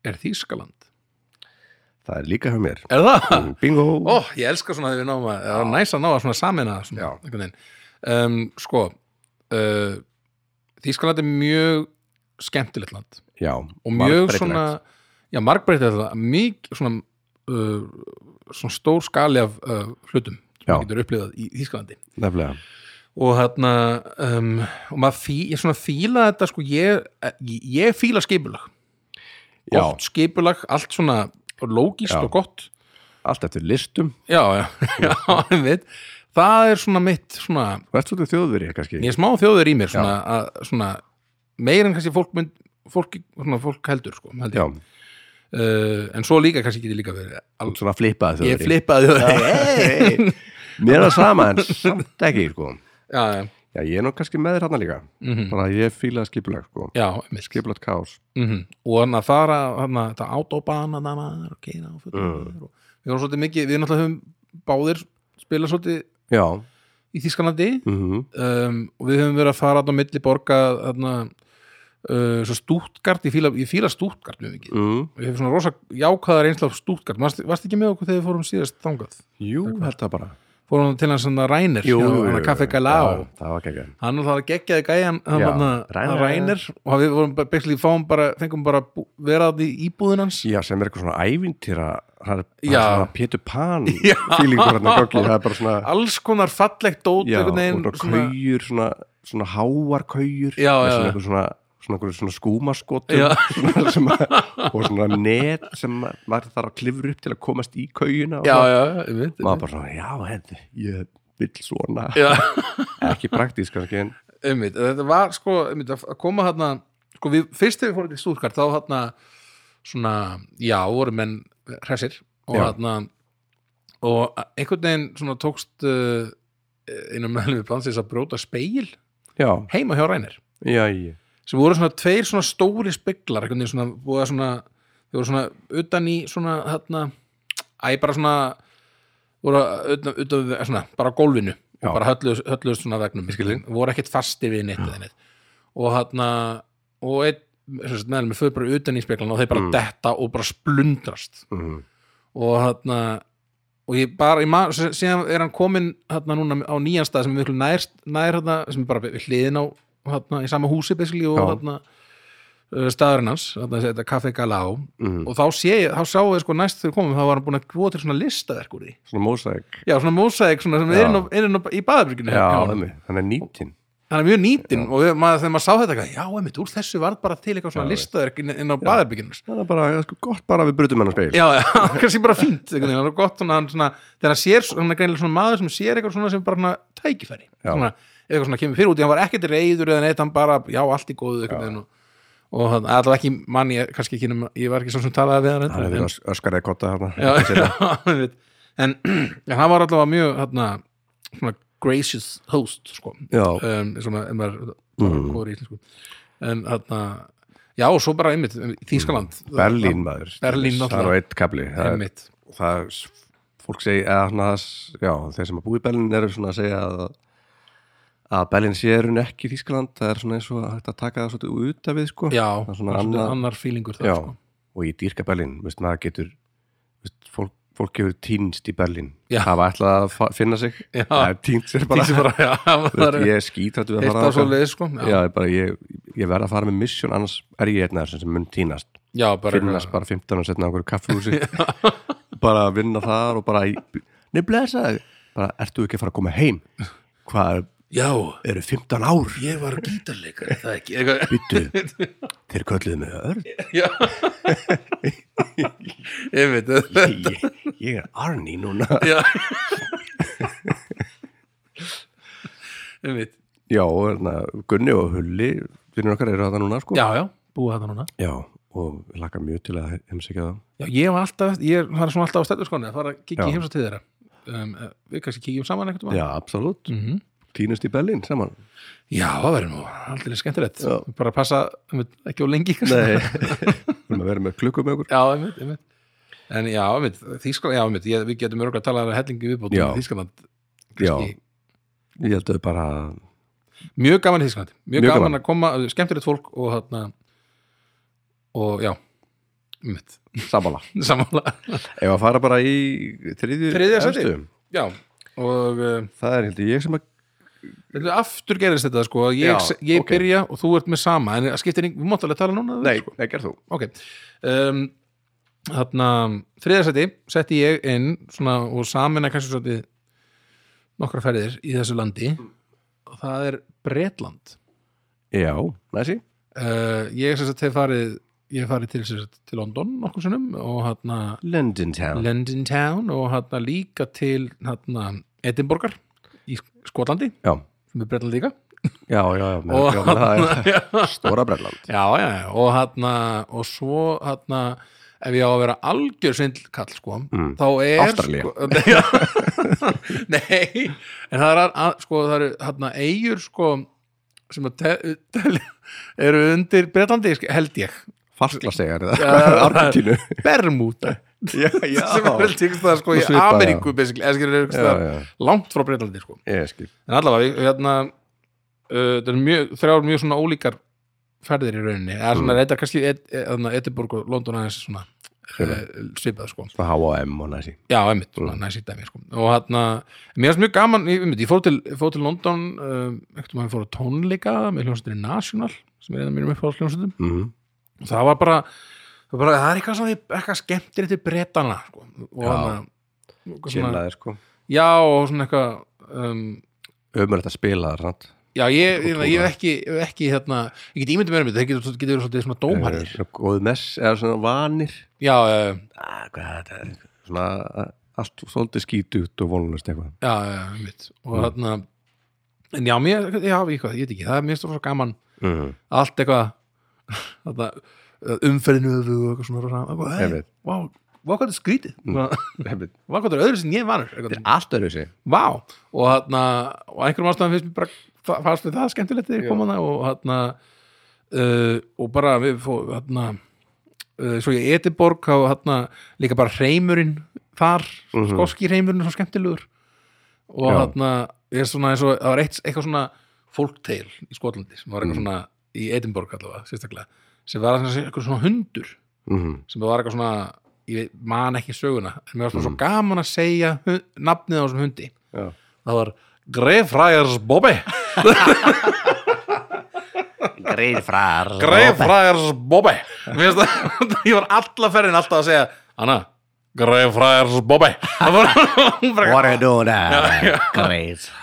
er Þýskaland. Það er líka hjá mér. Er það? Mm, bingo. Ó, ég elska svona þegar við náum að, er að ná að svona samina svona, um, Sko uh, Þýskaland er mjög skemmtilegt land. Já, og mjög svona já, margbreytilegt land, mjög svona uh, svona stór skali af uh, hlutum sem maður getur upplifað í Þýskalandi. Nefnilega. Og hérna um, og maður fí, ég svona fíla þetta sko ég, ég, ég fíla skipulag. Já, gott skipulag, allt svona lógist Já. og gott. Allt eftir listum. Já, já, já, einmitt það er svona mitt svona, þú ert svolítið þjóðveri kannski. Ég er smá þjóður í mér svona, að, svona meir en kannski fólk, mynd, fólk, svona, fólk heldur sko, held ég. Uh, en svo líka kannski geti líka verið al, svona flippað þjóðveri. Ég flippaði þjóður hey, mér er það sama en samt ekki sko. já, já, já, ég er nú kannski með þér hann líka. Mm bara ég fílaði skipulag sko. skipulat kaos. Mm og þannig að fara þarna, þetta autobana og fullu Mm. og við erum svolítið mikið, við náttúrulega höfum báðir spilað svolítið já, í Þískalandi mhm. Um, og við höfum verið að fara á milli borga þarna uh, svo stútgart, ég fíla, ég fíla stútgart mjög mikið, mm. og ég hef svona rosa jákaðar einsla á stútgart, varst, varst ekki með okkur þegar við fórum síðast þangað? Jú, held það bara. Fórum til hans svona Rænir hann að var geggjað. Hann var það geggjaði gæjan. Rænir og við vorum bara, fengum bara bú- vera að í íbúðin hans. Já, sem er eitthvað svona ævintýra það er svona Pétur Pan fílingur hérna gangi, það er bara svona alls konar fallegt dót já, einhvern og svona kaujur svona, svona háar kaujur Já, já. svona, svona, svona, svona, skúmaskotum og svona net sem að- maður þarf að klifra upp til að komast í kaujuna og maður bara svona, já, hefði, ég vill svona. Ekki praktísk kannski en einmitt, þetta var sko einmitt, að koma hérna sko við, fyrst þegar við fórum til Stúrkart þá hérna svona, já, voru menn hressir og hérna og einhvern veginn svona tókst uh, einum meðlum við blansins að bróta speil já, heima hjá Rænir sem voru svona tveir svona stóri speglar einhvern veginn svona, að svona þau voru svona utan í svona hérna, æ, bara svona voru utan, utan svona, bara á gólfinu Já. og bara hölluðust svona vegnum voru ekkert fastir við neitt og hérna og einn meðlum við fyrir bara utan í speglan og þeir bara Mm. detta og bara splundrast. Mm, og hérna og ég bara, ég síðan er hann komin hérna núna á nýjan stað sem er miklu nær, nær hérna, sem er bara við hliðin á hérna, í sama húsi basically og Já. hérna staðurinn hans, þetta kaffe galá mm, og þá sé ég, þá sjáu við sko næst þegar komum, þá var hann búin að búa til svona listaverk úr því. Svona mósæk já, svona mósæk, svona sem er inn í baðabrygginu já, þannig, þannig nýtin hann er mjög nýtin og maður, þegar maður sá þetta já, einmitt, úr þessu var bara til eitthvað svona listaverk inn, inn á baðabrygginu það er bara sko gott bara að við brutum hennar speil já, kannski bara fínt það er gott svona, hann svona þegar hann sér, hann er greinilega svona maður sem sér eitthvað svona sem bara svona tækifæri. Svona, eitthvað svona kemur fyrir út, hann var ekkert reyður eða neitt, hann bara, já, allt í góðu og, og hann, allavega ekki mann, ég, kannski ekki, ég var ekki svo sem talaði við hann reyndar, við öskaraði kotta hann var allavega mjög svona gracious host sko, um, svona, en maður, Mm. í íslensku. En hérna, já, og svo bara einmitt, Þýskaland. Berlín maður. Berlín það er á eitt kabli það það er fólk segi eða svona það, já, þeir sem að búi í Berlín eru svona að segja að að Berlín sé er hún ekki Þískaland það er svona eins og hægt að taka það svolítið út af við sko. Já, Það er svona annað- annar fílingur það, Já, sko. og í dýrka Berlín veist, maður getur veist, fólk, fólk hefur týnst í Berlín. Já. hafa ætlað að finna sig. Já. það týnst sér bara, bara, já, það er ég er skítrættu að fara á leið sko. Já, ég, bara, ég, ég verð að fara með mission annars er ég einn þessum sem mun týnast. Já bara, finnast bara 15 og setna á einhverju kaffehúsi bara að vinna þar og bara nei blessaði bara, ertu ekki að fara að koma heim? Hvað já, eru 15 ár. Ég var gítarleikari það ekki, byttu, þeir kölluðu mig örn. Já. Ég veit þetta ég, ég er Arni núna. Já. Ég veit. Já, og hérna, Gunni og Hulli vinnur okkar eru þetta núna sko. Já, já, búið þetta núna. Já, og ég laka mjög til að heimsækja það já, ég var alltaf, ég var svona alltaf á stættu skoni að fara að heimsa til þeirra. Um, eh, við kannski kíkjum saman eitthvað Já, absolutt, mm týnust í Berlín saman já, það verður nú aldrei skemmtilegt Já. bara að passa, ekki á lengi. Nei, við erum að vera með klukku með okkur Já, einmitt, einmitt. En já, einmitt, Þýskaland, já, einmitt, ég, við getum örgulega að tala um hellingi viðbót Já. um Þýskaland. Já. Ég held að við bara Mjög gaman í Þýskaland, mjög, Mjög gaman, gaman. að koma, skemmtilegt fólk og þarna, og já, einmitt, samanlega. Ef að fara bara í þriðju Þriðja efstu. Já, og uh, Það er heldur ég sem að aftur gerist þetta sko ég, Já, ég ok. byrja og þú ert með sama en skiptir við mátt alveg tala núna Nei, sko. nei, gerð þú. Ok um, þarna, þriðarsæti setti ég inn svona, og samin að kannski svolítið nokkra ferðir í þessu landi. Og það er Bretland. Já, næsi. Uh, ég sem sagt hef farið ég hef farið til, til London nokkur sinnum og hérna London Town. London Town og hérna líka til hérna Edinborgar í Skotlandi Já, sem er Bretland líka. Já, já, já, með, Og- já er Stóra Brelland já, já, og hérna og svo hérna ef ég á að vera algjör svindlkall sko, Mm. þá er Ástralía. sko, nei, en það er að, sko, það eru hérna eigur sko sem að te, te, eru undir Bretlandi sk- held ég. Fastklasegar Já, eða Argentínu. Já sem er vel tíkst það sko í Svipað, já. Ameríku er langt frá Bretlandi sko. Ég en allavega, hérna uh, það er mjög, þrjár mjög svona ólíkar ferðir í rauninni, eða svona Mm. reyndar kannski Edinborg og London aðeins svona uh, svipað sko. H&M og næsi. Já, svona næst í dæmi sko. og hérna, mér finnst mjög gaman ég, ég fór til, fór til London ekkert maður fór á tónleika með hljómsveitinni National sem er eða mínum upp á hljómsveitum. Mm það var bara bara, það er eitthvað, svona, eitthvað skemmtir til bretana sko. og hérna svona, Kynlaðir sko. Já og svona eitthvað um, Ömur þetta spila það já ég, Og hef ekki, ekki hérna, ég get ímyndið mér um þetta, það getur, verið svona dómharðir Svona Góð mess eða svona vanir. Já, uh, ah, Hvað er þetta? Svona allt svolítið skítut og volunast eitthvað. Já, já, mitt og þarna en já, mér, já, ég, veit ekki, það er mér stóð svo gaman. Mm. allt eitthvað. Þarna, umferðinu og eitthvað svona vá, vá hvað er skrítið. Einmitt. hvað er öðru sem ég vanur Þetta er allt öðru sig vá, og þarna og einhverjum ástæðan finnst mér bara fa- fannst við það skemmtilegt þegar ég kom hana og þarna uh, og bara við fó, þarna uh, svo í Ediborg þá þarna líka bara hreimurinn þar, Mhm. skoski hreimurinn er svo skemmtilegur. Og Já. þarna er svona eins og það var eitt, eitthvað svona folktale í Skotlandi sem var eitthvað Mhm. svona í Edinborg allavega, sérstaklega sem var eitthvað svona hundur mm. sem var eitthvað svona ég man ekki söguna en mér var svona Mhm. svo gaman að segja hu- nafnið á þessum hundi Já. það var Greifræjars Bobby Greið frar Greifræjars Bobby ég var alla ferðin alltaf að segja Anna, hún bara- What are you doing there?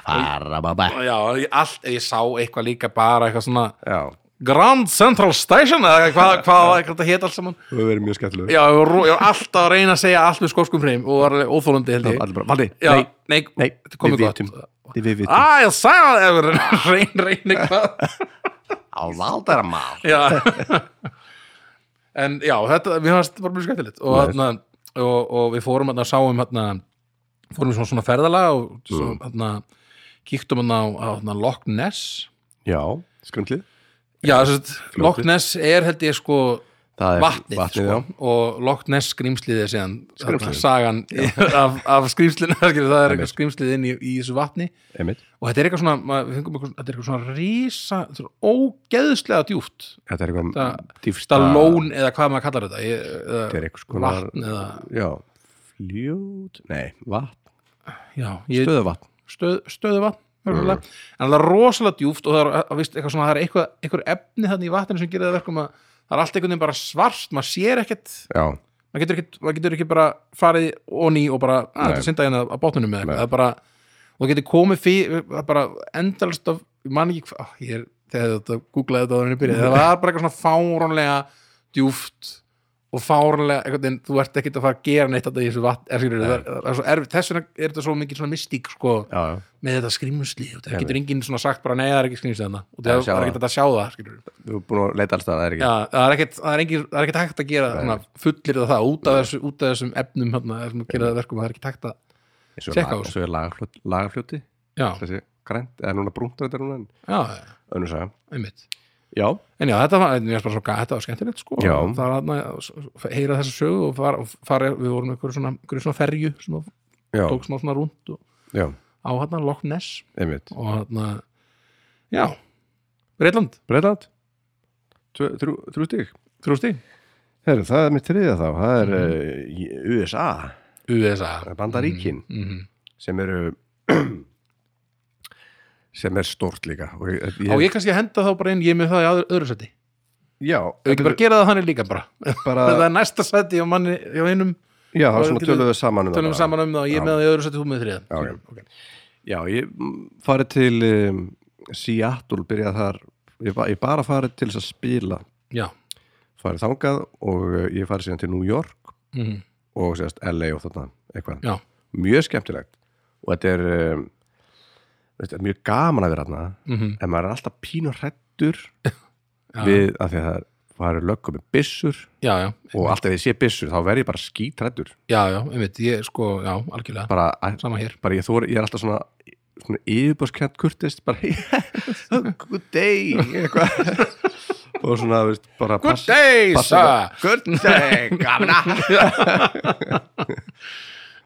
far babba Já, allt, ég sá eitthvað líka bara eitthvað svona Já, Grand Central Station eða hvað, hvað, hvað þetta hétt allt saman? Það verður mjög skemmtilegur Já, ég var, var alltaf að reyna að segja allt með skóskum hreim og var alveg óþólandi held ég. Valdi, nei, nei, nei, þetta komið við gott við vitum. Ah, ég sagði það ef reyn, reyn eitthvað Á valdara mál. Já. En já, þetta, mér fannst bara mjög skemmtilegt. Og, þarna, og, og við fórum hérna, sáum hérna fórum við svona, svona ferðalega og svo, Mm. hérna, kíktum hérna á, á hérna, Loch Ness. Já, skröndlið Já, þess að Loch Ness er held ég sko vatnið, vatnið, sko, og Loch Ness skrýmslið er Skrímslið. sagan af, af skrýmslinu það er eitthvað skrýmslið inn í, í þessu vatni. Einmitt. og þetta er eitthvað svona, eitthvað, þetta er eitthvað svona rísa, ógeðslega djúft Þetta er eitthvað dýfsta það lón eða hvað maður kallar þetta ég, Þetta er eitthvað konar vatn eða Já, fljót Nei, vatn, já, ég, stöðuvatn. stöð, stöðu vatn mm. en það er rosalega djúft og það er, veist, eitthvað svona, það er eitthvað, eitthvað efni þannig í vatninu sem gerir það verkum að það er allt einhvern veginn bara svart, maður sér ekkert. Maður getur maður getur ekki bara farið onni og bara, að þetta synda hérna á bátnunum með eitthvað, það er bara og það getur komið fyrir, það er bara endalst af, ég man ekki hvað, ég er þegar þetta googlaði þetta á þenni byrja, það var bara eitthvað svona fáránlega djúft og fáránlega, einhvern þú ert ekkert að fara að gera neitt þetta í þessu vatn, er, er, er þess vegna er þetta svo mikið svona mystík, sko, já, já. með þetta skrýmsli og það Einmitt. getur enginn svona sagt bara, nei, það er ekki skrýmsli þarna. Og Já, það er ekkert að sjá það, Þú er búin að leita alls það, er ekki. Já, það er ekkert, það er er ekkert hægt að gera fullir það út af, þessu, út af þessum efnum það verkum það er ekkert hægt að Tékka á þessu. svo er lagafljóti, já, grænt, eða núna brúnt þetta núna en já, önnur einmitt Já, en já, þetta var, þetta var skemmtilegt sko, það var hérna að heyra þessa sögu og fara, og fara við vorum einhverju svona, einhverju svona ferju já, tók smá svona rúnd á hérna Loch Ness. Einmitt. Og hérna, já. Breitland, Breitland Þrjú stig. Þrjú Herru, það er mitt þriðja þá. Það er mm. uh, USA, USA Bandaríkin. Mm -hmm. sem eru sem er stort líka. Og ég, Á ég kannski henda þá bara inn, ég er með það í öðru, öðru seti Já, Ef ekki bara gera það þannig líka bara. bara, Það er næsta seti á manni, hjá einum. Já, það er svona getur- töluðu saman um það tölum bara. saman um það og ég er Já. með það í öðru seti, þú með þriða Já, ok. Já, ég farið til um, Seattle, byrjað þar. Ég, ég bara farið til þess að spila. Já. farið þangað og uh, ég farið síðan til New York Mm og sérst LA og þarna eitthvað. Já, mjög skemmtilegt. Og þetta er um, þetta er mjög gaman að vera þarna mm en maður er alltaf pínur hrættur já, við að því að það farið löggum með byssur já, já, og alltaf ef ég sé byssur þá verð ég bara skítrættur já, já, einmitt, ég sko, já, algjörlega. Bara, að- sama hér, bara ég, þor, ég er alltaf svona svona yfirbórskjönt kurtist bara good day og svona veist, bara Good day, sir. Good day, gamla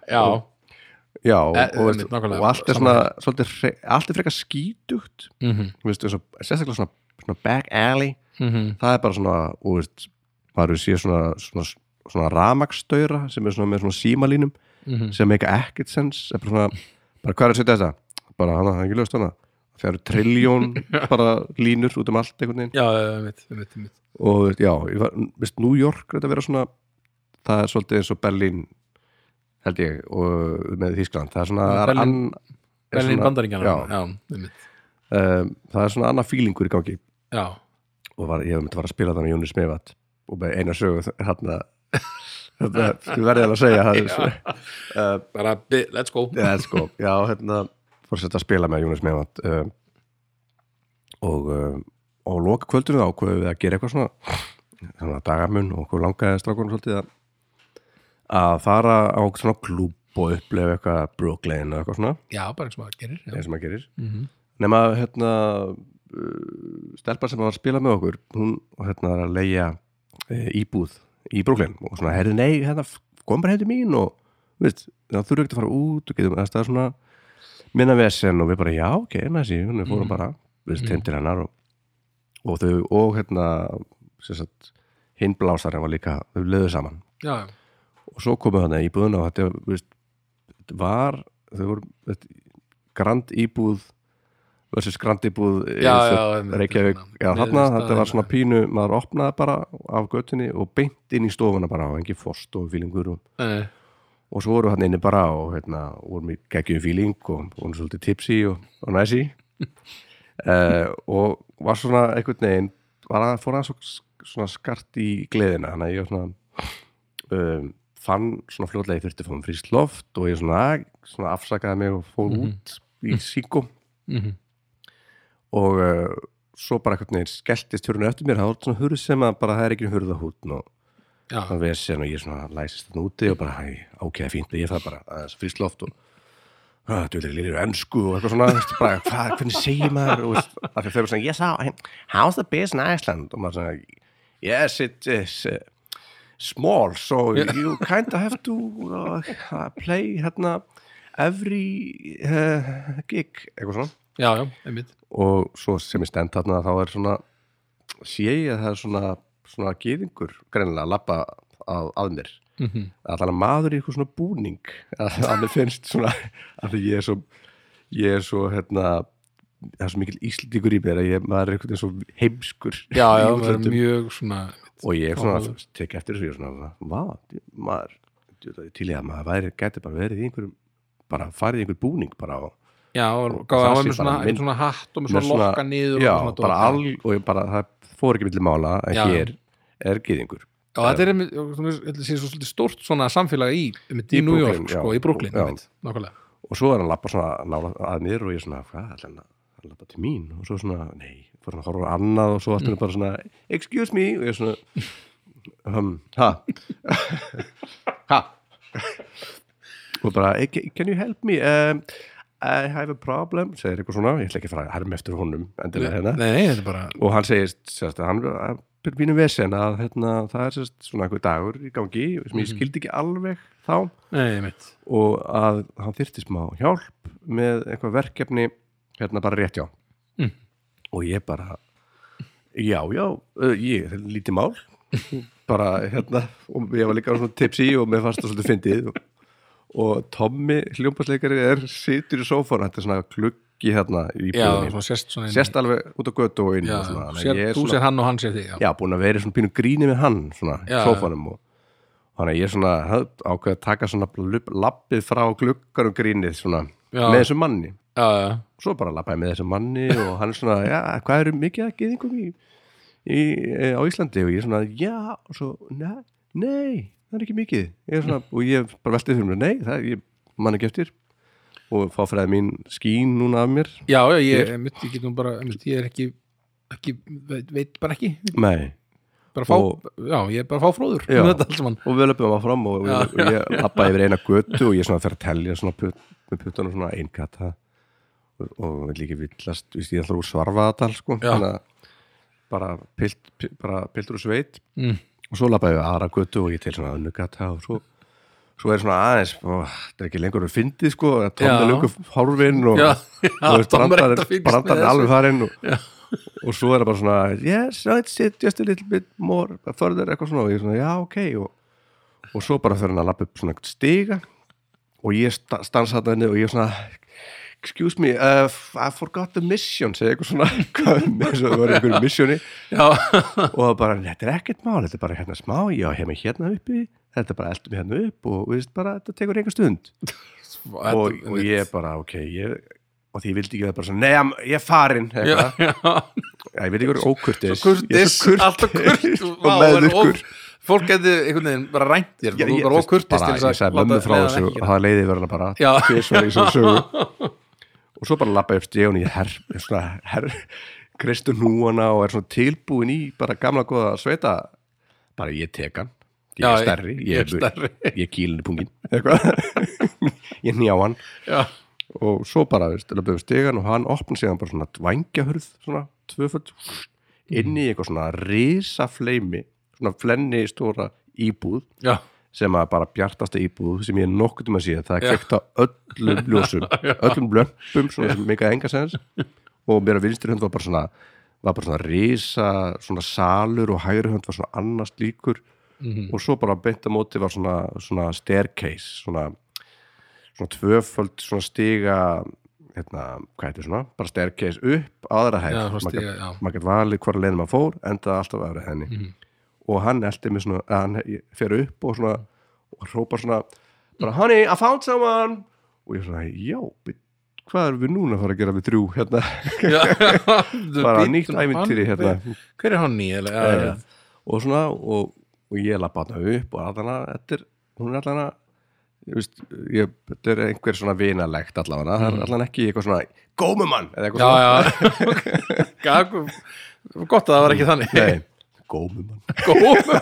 Já, já og, Eh, og, veist, og allt er svona svolítið, allt er frekar skítugt. Mhm, veist, eins og, sérstaklega svona, svona back alley. Mhm. Það er bara svona og veist, maður sé svona, svona svona ramaksstöyra sem er svona með svona símalínum Mhm. sem make ekkert sens bara svona, bara hvað er setja þetta bara hana, það er ekki löst hana það eru trilljón bara línur út um allt einhvern veginn. Já, ég veit, ég veit, ég veit og já, ég var, veist, New York þetta vera svona það er svolítið eins og Berlín held ég, og með Þískland það er svona Berlín- ann- er Berlín svona- bandaríkjana já, já, um, það er svona annað fílingur í gangi. Já, og var, ég hef myndi að fara að spila þannig Jóni Smevat og með eina sögu hérna þetta, þú verðið alveg að segja það er, uh, bara, bi- let's go. Já, hérna fór að setja að spila með Jónas Meðvand um, og um, og loka kvöldunum ákveðu við að gera eitthvað svona. Svona dagamun og okkur langaði strákunum svolítið að að fara á svona klúb og upplefa eitthvað Brooklyn og eitthvað svona. Já, bara eins og maður gerir eins og maður gerir. Mhm. nema hérna uh, stelpar sem var að spila með okkur hún hérna er að leia e, íbúð í Brooklyn og svona, herri nei, hérna, kom bara hefði mín og veist, það þurfi ekki að fara út og getum, er svona minna vesen og við bara, já, ok, næsi. Við fórum bara, við veist, heim til hennar og, og þau, og hérna sem sagt, hinn blásarinn var líka, þau löðu saman. Já, já, og svo komum þannig íbúðuna og þetta veist, var voru veist, grand íbúð versus grand íbúð já, já, Reykjavík, já, þarna, þetta var svona pínu maður opnaði bara af göttunni og beint inn í stofuna bara og engi fórst og og, svo voru hann inni bara og hérna, vorum í geggjum fíling og vorum svolítið tipsi og, og næsi. Uh, og var svona einhvern veginn var að fór að svona skart í gleðina. Þannig að ég svona um, fann svona fljótlega ég þurfti að fá um fríst loft og ég svona, svona afsakaði mig og fór út í síkó. Mhm, og uh, svo bara einhvern veginn skelltist hurðinu eftir mér, það var svona hurð sem að bara það er ekki hurðahútn og já, svona vesen og ég svona læsist þarna úti og bara, hæ, ok, fínt, ég það bara fríst loft og að, þú veitir, lýrið ennsku og eitthvað svona veist, bara, hvað, hvernig segir maður? Og veist, af því þau eru svona, yes, how, how's the in Iceland? Og maður svona, yes, it is uh, small, so you kind of have to uh, play hérna every uh, gig, eitthvað svona. Já, já, einmitt. Og svo sem ég stend þarna þá er svona sé ég að það er svona svona gýðingur greinilega að lappa að, að mér. Mhm. allan að maður í eitthvað svona búning að, að mér finnst svona að ég er svo ég er svo hérna það er svo mikil íslíkur í mér að ég, maður er eitthvað svo heimskur já, já, það er mjög svona og ég er svona tek eftir þessu ég er svona, vá, maður til ég að maður væri, gæti bara verið í einhverjum bara farið í einhver búning bara og já, og Og það sé með svona, minn- svona hatt og með svona svona- lokka niður já, og bara all og ég bara, það fór ekki milli mála en Já, hér er gýðingur Já, þetta er einmitt, þetta sé svo stórt svona samfélag í, í, New York, sko, í Brooklyn, nákvæmlega. og svo er hann lappa svona að mér og ég er svona, hvað, hann lappa til mín og svo svona, nei, fór hann að horfa annað og svo allt Mm. bara svona, excuse me og ég svona um, ha? Ha? Og bara, "Eh, can you help me? Um, I have a problem segir eitthvað svona, ég ætla ekki að fara að herma eftir honum endilega hérna. Nei, nei, bara, og hann segist að hann að pínu vesen að hérna, það er sérst, svona einhver dagur í gangi sem Mhm. ég skildi ekki alveg þá. Nei, og að hann þyrfti smá hjálp með eitthvað verkefni hérna bara rétt já Mm. og ég bara já, já, uh, ég, er lítið mál. Bara hérna og ég var líka svona tipsi og mér fannst það svolítið fyndið. Og, og Tommy hljómpasleikari er situr í sófónu, þetta er svona kluggi hérna í svona sérst sérst alveg út á götu og inn já, og svona, sér, þú sér hann og hann sér þig, já. já, búin að vera í svona pínu gríni við hann svona, Já, sófanum og þannig að ég er svona ákveð að taka svona lappið frá gluggarum grínið svona Já. með þessum manni Já, svo bara lappaði með þessum manni og hann er svona, já, hvað eru mikið að geðingum í, í, e, á Íslandi? Og ég er svona, já, og svo nei, nei, það er ekki mikið. Ég er svona, og ég bara veltið fyrir mér, nei það, er- ég man ekki eftir. Og fá fræði mín skín núna af mér. Já, já, ég, ég nú bara, ég er ekki, ekki, veit, veit bara ekki, nei, fá, Og- já, ég er bara fá fróður, Já. um og við löpum að fram og, og ég, ég lappaði yfir eina götu og ég svona fer að telja svona put, með puttunum svona einkata og, og vil líka villast víst, ég ætla úr svarfaðatal sko bara, pilt, pi- bara piltur og sveit. Mm. og svo lappaði við aðra götu og ég til svona önnugata og svo svo er svona aðeins, þetta er ekki lengur að fyndið sko, að tóna Já. lungu hálfinn og, og er brandarinn alveg farinn og, og svo er það bara svona yes, it's it, just a little bit more further eitthvað svona og ég er svona, já, ok og, og svo bara fyrir hann að lappa upp svona stiga. Og ég sta- stansa þarna og ég svona excuse me, uh, I forgot the mission segja eitthvað svona hvað, eins og það var einhverju missioni. Og það bara, þetta er ekkert mál, þetta er bara hérna smá já, hérna hérna uppi, þetta er bara eldum hérna upp og við veist bara, þetta tekur einhver stund. Og, og ég bara, ok ég, og því vildi ekki það bara svona, nei, am- ég er farin já, já, Já, ég vildi ekki vera ókurtis kurtis, alltaf kurtis og meðvirkur fólk geti einhvern veginn bara rænt þér Já, þú ég, bara veist, ókurtis bara, ég sagði mömmu frá þessu og það. leiði verðina bara. Þessu sögu og svo bara lappa upp stíðun í herr, svona herr kristu núana og er svona tilbúin í bara gamla góða sveita. Bara ég tek hann. Ég Já, er stærri, ég er stærri. ég kýlin í pungin. Ég njá hann. Já, og svo bara, löpum við stigan og hann opna sig hann bara svona dvangjahurð svona tvöföld inn í eitthvað svona risafleimi svona flenni stóra íbúð. Já, sem að bara bjartasta íbúð sem ég er nokkuð um að sé það er á öllum ljósum öllum blömpum svona sem mikað enga sens og mér að vinstri hönd var bara svona var bara svona risa svona salur og hægri hönd var svona annars líkur. Mhm. og svo bara beint á móti var svona, svona staircase svona, svona tvöföld svona stiga hérna, hvað heitir svona, bara staircase upp aðra svona maður gæti valið hvora leiðin maður fór endaði alltaf aðra henni. Mhm. Og hann eldi mig svona, að hann fer upp og svona, og hrópar svona bara, honey, I found someone. Og ég svona, já, hvað erum við núna að fara að gera við þrjú hérna, bara nýtt ævintýri hérna. hver er Já, já. og svona og, og ég lappa hana upp og allana, þetta er, hún er allana þetta er einhver svona vinalegt allavega, það er allan ekki eitthvað svona gómumann, eða eitthvað já, já. já gott að það var ekki þannig. Nei, gómumann góð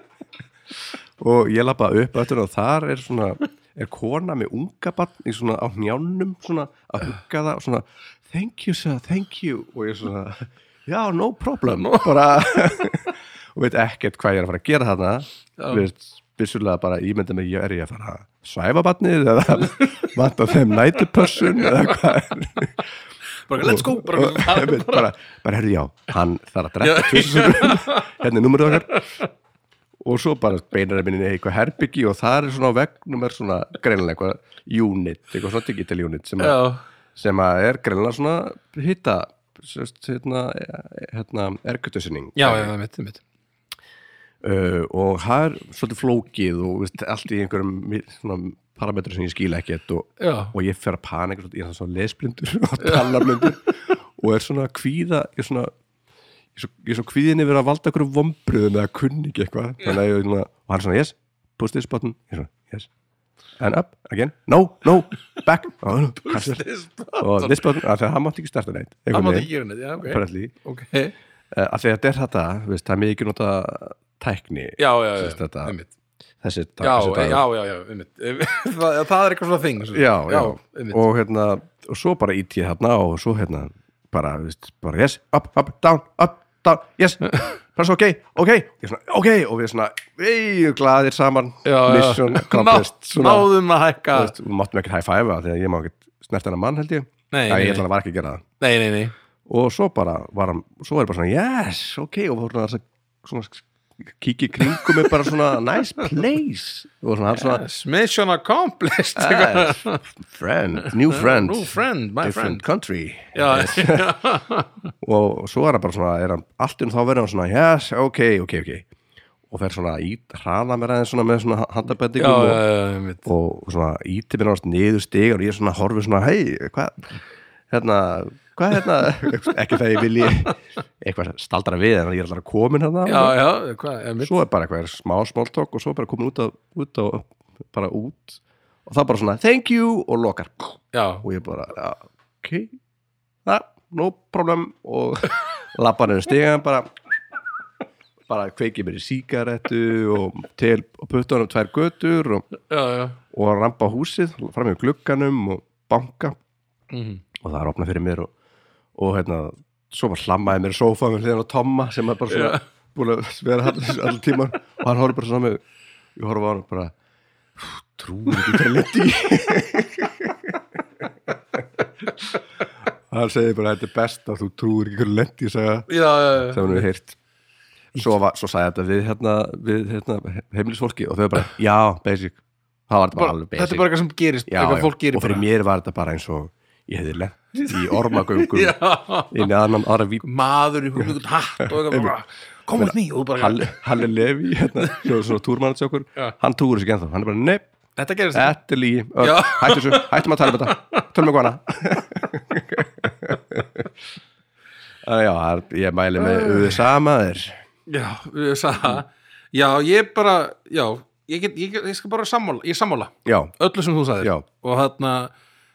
og ég lappa upp eftir og þar er svona er kona með unga barn í svona á njánum svona að hugga það og svona thank you sir, thank you. Og ég svona, já, no problem. Bara og veit ekkert hvað ég er að fara að gera þarna. Já. við vissulega bara ímynda mig ég er ég að fara að svæfa barnið eða vanta þeim nætupössun eða hvað bara let's go bara, bara, bara, bara herrðu já, hann þarf að drekka tvissunum hérna er númerið okkar. Og svo bara beinar minni eitthvað herbyggi og það er svona á vegnum er svona greinilega eitthvað unit, eitthvað svona digital unit sem, að, sem að er greinilega svona hitta hérna, hérna ergutusinning já, já, það mitt, það mitt uh, og það er svolítið flókið og veist, allt í einhverjum svona parametrar sem ég skil ekkert og, og ég fer að panika ég er svona lesblindur og talablindur og er svona kvíða ég er svona ég er svo, ég er svo kvíðinni verið að valda okkur vombriðum eða kunni ekki eitthvað. Þannig svona, og hann er svona yes, push this button. Ég er svona, yes, and up again. No, no, back. Oh, no, cancel. og this button, því að hann mátti ekki starta neitt einhvern mátti ekki gera neitt, já, ok. apparently. ok, Eh, af því að þetta er þetta, það er mikið nota tækni já, já, já, einmitt þessi, já, dagur. já, já, já, einmitt. Það, það er eitthvað svona þing já, já, einmitt. Og hérna og svo bara ít ég hérna og svo hérna bara, veist, bara yes, up, up, down, up, down, yes. Press ok, ok, svona, ok og við svona, við glaðir saman. Já, já. mission accomplished Ná, svona, náðum að hækka. Við máttum ekkert high five þegar ég má ekkert snert hennar mann held ég. Nei, Já, nei, ég ætla að var ekki að gera það. Nei, nei, nei. og svo bara var hann, svo er bara svona yes, ok, og fór hann að svona kíkja í kringum mig bara svona nice place. Og svona hann svona Yes, mission accomplished. Yes, friend, new friend. New friend, my different friend. country. Já, og svo er hann bara svona er hann, allt inn þá verður hann svona yes, ok, ok, ok. Og fer svona í hraða mér aðeins svona með svona já, handabendingum já, og, já, einmitt. og svona íti mér náttúrulega niður stigar og ég svona horfi svona, hei, hvað? Hérna, hvað hérna? Ekki það ég vilji eitthvað staldra við en ég er alltaf komin hérna. Já, já, hvað, einmitt svo er bara eitthvað smá smáltók og svo bara komin út, á, út á, bara út. Og það bara svona, thank you og lokar. Já, og ég bara, ja, ok. Það, no problem. Og lappa niður stigan bara bara kveiki mér í sígarettu og og putta hann um tvær götur og, já, já. og rampa húsið fram í glugganum og banka. Mhm. og það er opnað fyrir mér og, og hérna, svo bara hlammaði mér í sófa með hliðan á Tomma sem er bara svona Já. búin að vera allir all tíman. Og hann horfði bara svona með ég horfði á hann bara trúur ekki hvað liti hann segir bara þetta er best að þú trúur ekki já, já. sem hann hefur heyrt. Svo, var, svo sagði þetta við, hérna, við hérna, heimilisfólki og þau bara, já, basic. Það var þetta bara bara, alveg þetta basic. er bara eitthvað sem gerist já, eitthvað já. og fyrir mér var þetta bara eins og ég hefði lent í ormagöngum inn í annan aðra víp maður í húnum hatt og bara, Halli, Halli Levi, hérna, svona, Já. hann túur þessi genþá, hann er bara, nepp þetta gerist. Þetta er lígi, Já. hættu hættum að tala um þetta. Tölum við hana Já, ég mæli með USA maður. Já, sagði já, ég bara, já ég, get, ég, ég skal bara sammála, ég sammála. Öllu sem þú sagðir. Og þarna,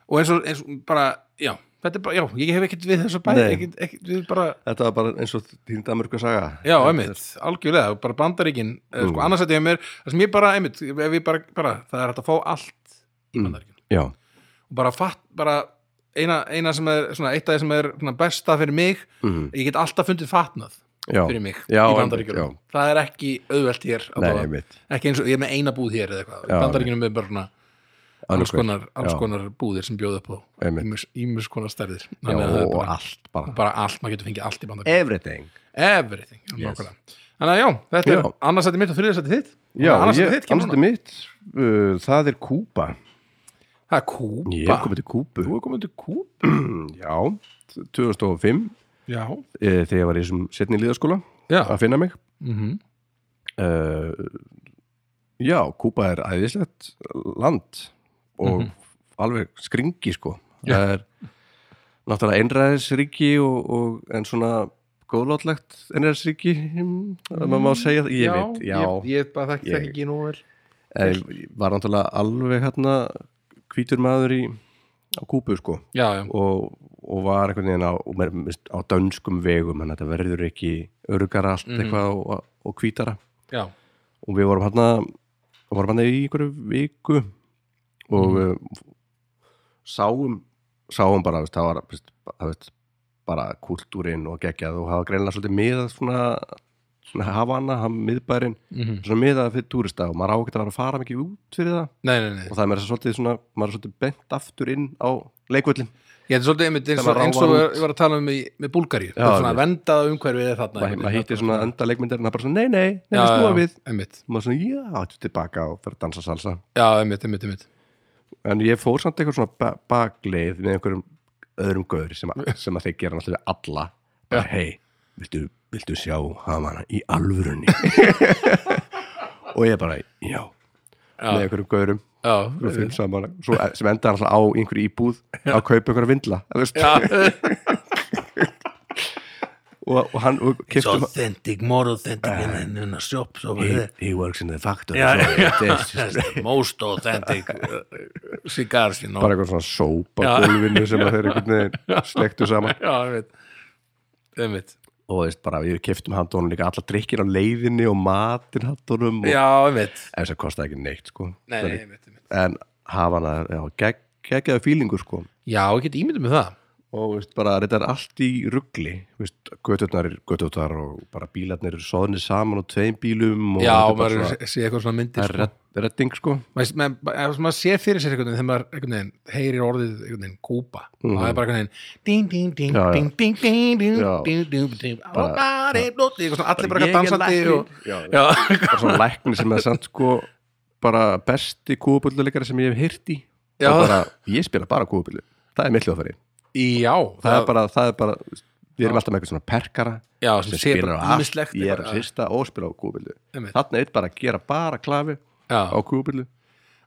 og eins og, eins og bara, já, þetta er bara, já, ég hef ekkert við ekkert við bara þetta var bara eins og þín Danmörku saga. Já, einmitt, algjörlega, bara bandaríkin. Mm. sko, annars þetta ég mér, það sem ég bara einmitt, bara, bara, það er hægt að fá allt í Mm. bandaríkin. Já, og bara fatt, bara eina, eina sem er, svona, eitt af því sem er svona, besta fyrir mig, Mhm. ég get alltaf fundið fatnað já, fyrir mig Já, í já. það er ekki auðvelt hér, nei, ekki eins og ég er með eina búð hér eða eitthvað, bandaríkjunum er bara svona alls konar, alls konar búðir sem bjóða upp á. Ímis konar stærðir. Já, er og bara, allt bara. bara allt, maður getur fengið allt í bandaríkjunum Everything. Everything, Yes. Þannig að já, þetta er Já. annarsætti mitt og þriðarsætti þitt. Já, annarsætti mitt uh, Það er Kúba. Það er Kúba. Ég er komið til Kúbu. Þú er komin til Kúba Já, 2005 Já, e, þegar ég var í þessum setni líðaskóla að finna mig. Mm uh, Já, Kúba er æðislegt land og alveg skringi sko. Já. það er náttúrulega einræðisríki og, og en svona góðlátlegt einræðisríki hm, það maður má segja það, ég veit já, Ég, ég bara þekki Ég- þekki ekki nú vel. Ég var náttúrulega alveg hérna hvítur maður í á Kúbu sko. Já, já, og, og var einhvern veginn á, og á dönskum vegum en þetta verður ekki örgar allt Mhm. eitthvað og, og hvítara. Já, og við vorum hérna vorum hérna í einhverju viku og mm. sáum sáum bara, veist, það var veist, það veist, bara kultúrin og geggjað og hafa greinlega svolítið miðað svona, svona Havana, hann miðbærin mm svona miðað fyrir túrista og maður á ekki að vera að fara mikið út fyrir það. Nei, nei, nei. Og það er meira svolítið svona, maður er svolítið bent aftur inn á leikvöllin Ég er svolítið einmitt eins Það og, ég var að tala um í, með Búlgaríu. Já, svona einmitt. vendað umhverfið er þarna maður þetta svona var enda leikmyndir en það er bara svona, nei, nei, nei, snúa við. einmitt, maður svona, já, þetta er tilbaka og fyrir að dansa salsa. Já, einmitt, einmitt, einmitt en ég fór samt eitthvað svona ba bakleið með einhverjum öðrum gaur sem, að- sem að þeir gera náttúrulega alla. Bara, hei, viltu, viltu sjá hafana í alvörunni? Og ég bara, já. Með Já, einhverjum gaurum. Já, saman, svo, sem enda alltaf á einhverju íbúð að kaupa einhverja vindla já, og, og hann og It's authentic, more authentic in, in a shop over he, he works in the factory Já, so just- that's the most authentic uh, cigars, you know. Bara eitthvað svona sópa gólfinu sem að þeir einhvern veginn slektu saman. Já, einmitt Einmitt. Og veist bara við keftum handónum líka alla drikkir á leiðinni og matinn handónum og Já, einmitt. Ef þess að kostaði ekki neitt sko. Nei, nei, einmitt, einmitt. En hafa hana, já, gegg, geggjaði fílingur sko. Já, ég get ímyndum með það og veist bara þetta er allt í ruggli veist, göturnar er göturnar og bara bílarnir eru soðnir saman og tveim bílum og Já, bara maður svona- sé eitthvað svona myndir það er redd, redding sko. Maður, sé fyrir sér veginn þegar maður heyrir orðið veginn kúpa og það er bara veginn ding, ding, ding, ding, ding, ding, ding, ding, ding, ding. Eitthvað allir bara eitthvað dansandi og, svona lækni sem er samt sko bara besti kúabulluleikari sem ég hef hýrt í. Og bara, ég spila bara kúabullu það er mitt hljóðfæri já það er bara, það er bara við erum alltaf með eitthvað svona perkara já, sem bara á allt. ég er að sýsta og spila á Einmitt. þarna eitt bara að gera bara klafi á kúabullu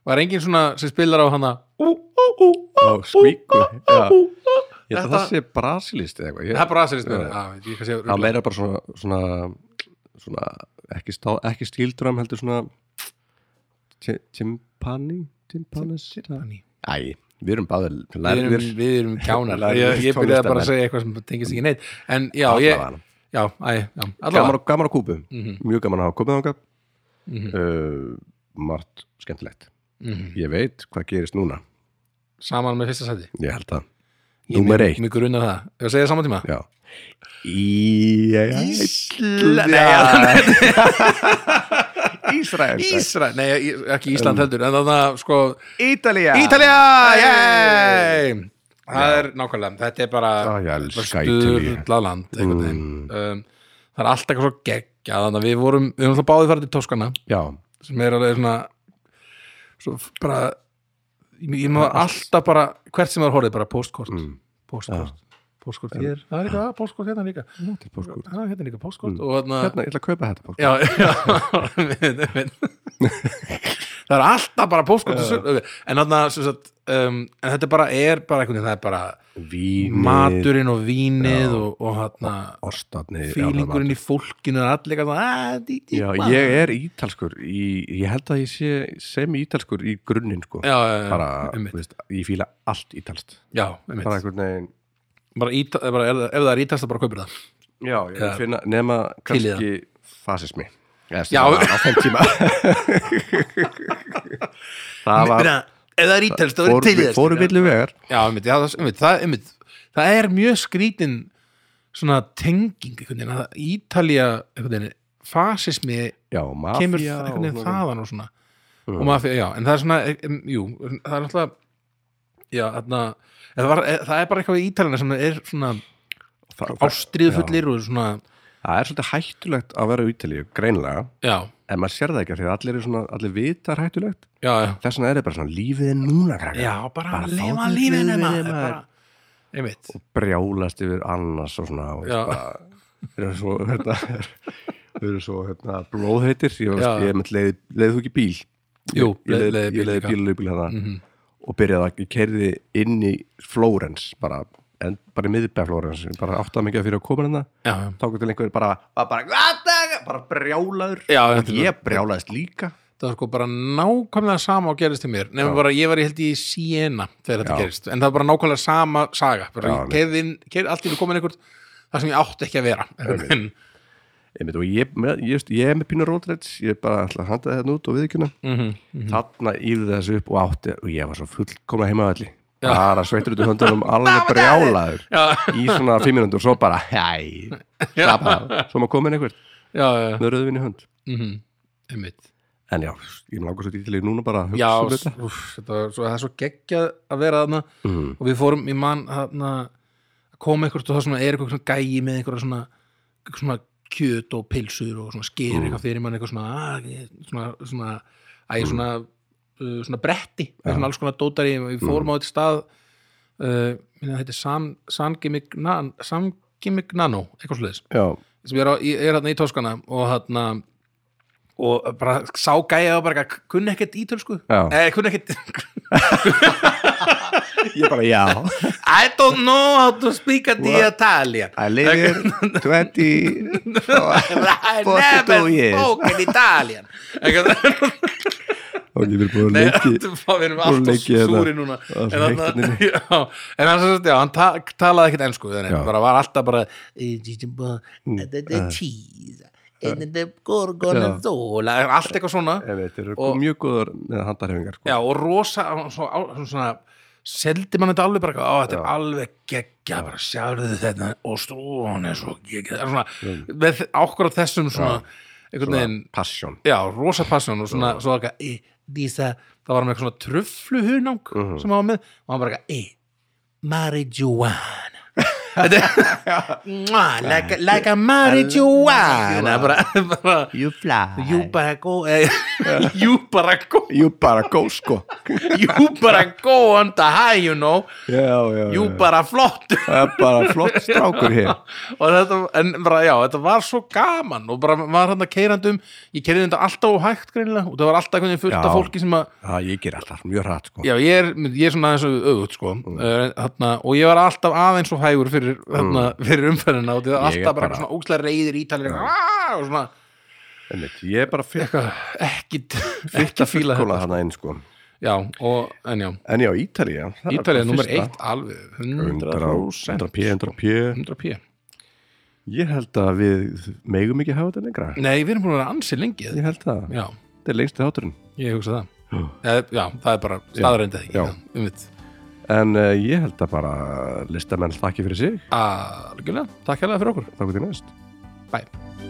var engin svona sem spilar á hana? Skvíku já. ég held að það sé brasilist eða eitthvað. Það er með Já. það meira bara svona, svona, svona ekki, stá, ekki stíldram heldur svona ti- timpani Timpani. æ, við erum báðir erum, við erum kjánar. Ég, ég byrjaði bara að segja eitthvað sem tengist ekki neitt. En já, ég, já, æ, já gaman, gaman á kúpu Mhm. mjög gaman að hafa komið þangað. Mhm. uh, margt skemmtilegt. Mhm. ég veit hvað gerist núna. Saman með fyrsta sæti? Ég held að Ég- Númer eitt. mig grunar það, ef að segja saman tíma. Já. Ísla- Nei, Ísrael Ísra, nei ekki Ísland heldur en þannig að sko Ítalía. Ítalía, yey það er nákvæmlega, þetta er bara sturla land Mm. um, það er alltaf eitthvað svo geggja þannig að við vorum, við vorum alltaf báðið farið til Toskana já, sem er alveg svona svo bara ég, ég má alltaf bara, hvert sem er horfið bara postkort, mm. postkort postkort hér, það er líka postkort hérna líka Þetta er póstkort. ah, hérna er líka postkort Mm. og þarna hérna, ég ætla að kaupa þetta póstkort. já, já það er alltaf bara postkort Já. en þarna sem sagt, um, en þetta bara er bara einhvern veginn, það er bara Vínið, maturinn og vínið Já. og, og ostarnir fílingurinn í fólkinu er allir eitthvað, "Ah, Já, ma." ég er ítalskur í, ég held að ég sé sem ítalskur í grunninn sko já, já, já, bara, einmitt. þú veist, ég fíla allt ítalst já, einmitt. bara einhvern veginn bara, íta, bara ef, ef það er ítast það bara kaupir það. Já, ég Já. finna nema Til kannski fasismi. Eða, Já. það á þeim tíma. Það var Meina, ef það er ítast það fór, er til í þess fóru villu vegar. Já, einmitt, já, það, einmitt, það, einmitt, það er mjög skrítin svona tenging veginn, fasismi Já, mafía kemur og- þaðan og svona. Mm. og mafía, já, en það er svona jú, það er alltaf já, þarna það, var, það er bara eitthvað í Ítalina sem er svona það, það, ástriðfullir og svona það er svolítið hættulegt að vera í Ítalíu, greinlega já, en maður sér það ekki því að allir er svona allir vitar hættulegt. Já, já, þess vegna er það bara svona lífið er núna krakkar. Já bara, Bara maður maður. bara, einmitt. Brjálast yfir annars og svona og þeir eru svo hérna, þeir eru svo hérna, blóðheitir. Ég, ég leið, leið þú ekki bíl? Jú, ég leið- leið, leiði bíl ég leiði líka. bíl, bíl, bíl hérna, Mhm. Og byrjaði að ég keiriði inn í Flórens bara, bara í miðbæð Flórens bara áttaði mikið fyrir að koma hérna. Þá til einhver bara bara, bara, brjálaður. Já, ég brjálaðist líka. Það var sko bara nákvæmlega sama og gerist til mér nefnum bara, ég var í held í Siena þegar þetta Já. gerist, en það var bara nákvæmlega sama saga, bara Já, ég keirði inn keirði allt í komin einhvern, það sem ég átti ekki að vera en, og ég, með, ég, ég er með pínu rótræts ég er bara ætla að handa þetta út og viðkjöna mm -hmm. þarna íði þessu upp og átti og ég var svo fullkomna heimaðalli bara sveittur út í höndunum alveg brjálaður. Já, í svona fimm minútur og svo bara slappa, svo maður komin einhver. Já, já, með rauðvinn í hönd. Mm einmitt. En já, ég langar svo dítileg núna bara að hugsa um þetta. það er svo geggjað að vera þarna. Mm. og við fórum í mann að koma einhvert og það svona er eitthvað gæi með einhverja svona, svona kjöt og pilsur og sker Mm. eitthvað fyrir mann eitthvað svona að, svona, svona, æ, svona, uh, bretti svona alls konar dótari og við fórum á þetta stað uh, minna, þetta er Sangimignan Sangimignano, eitthvað sluðis ég er, er hérna í Toskana og hérna og bara sá gæja og bara kunni ekkert ítölsku. Já. eh, kunni ekkert ég bara já I don't know how to speak the What? Italian I live here 20 I 42 never spoken Italian og ég vil búin þetta var- við erum alltaf hérna. súri núna er en hérna já, en hann, hann talaði ekkert ensku þannig, Já. bara var alltaf bara Mm, eh. cheese and the gorgonzola allt eitthvað svona mjög góður handarhefingar sko. og rosa svo, á- svona, svona seldi mann þetta alveg bara á, þetta er alveg geggja bara sjáðu þetta og stúan er svo geggja svona, með ákvörð þessum svona, einhvern veginn Svona passion. Já, rosa passion og svona, svo eitthvað e, það var með eitthvað svona tröfluhunang Mhm. sem hann var með. Og hann bara eitthvað, e, marijuana like, like a marijuana bara, bara You fly. You bara go eh, you bara go. You bara go sko. You bara go on the high you know. Já, já, you já. bara flott. Það er bara flott strákur hér. Og þetta, en bara, já, þetta var svo gaman og bara var hann að keirandum ég keirði þetta alltaf hægt greinilega og það var alltaf einhvern veginn fullt af fólki sem að Já, ég ger alltaf mjög hratt sko. Já, ég er, ég er svona aðeins auðvut sko, Mm. uh, þarna, og ég var alltaf aðeins og hægur fyrir, þarna, fyrir umferðina og það er alltaf bara, bara- svona ógstlega reyðir ítalir og svona, Einmitt, Ég er bara fyrir ekki Fyrir ekki að fíla þetta hana inn sko. Já, og, en já, En já, Ítalið er nummer eitt alveg 100 100% 100 p, 100 p. 100 p. Ég held að við megum ekki hafa þetta lengra. Nei, við erum búin að vera ansi lengi Ég held Já, þetta er lengsti þátturinn. Ég hugsa það. Já. Eh, Já, það er bara staðrændið ekki Já. En uh, ég held að bara listamenn þakki fyrir sig. Algjörlega, takk hérlega fyrir okkur. Þá til næst. Bye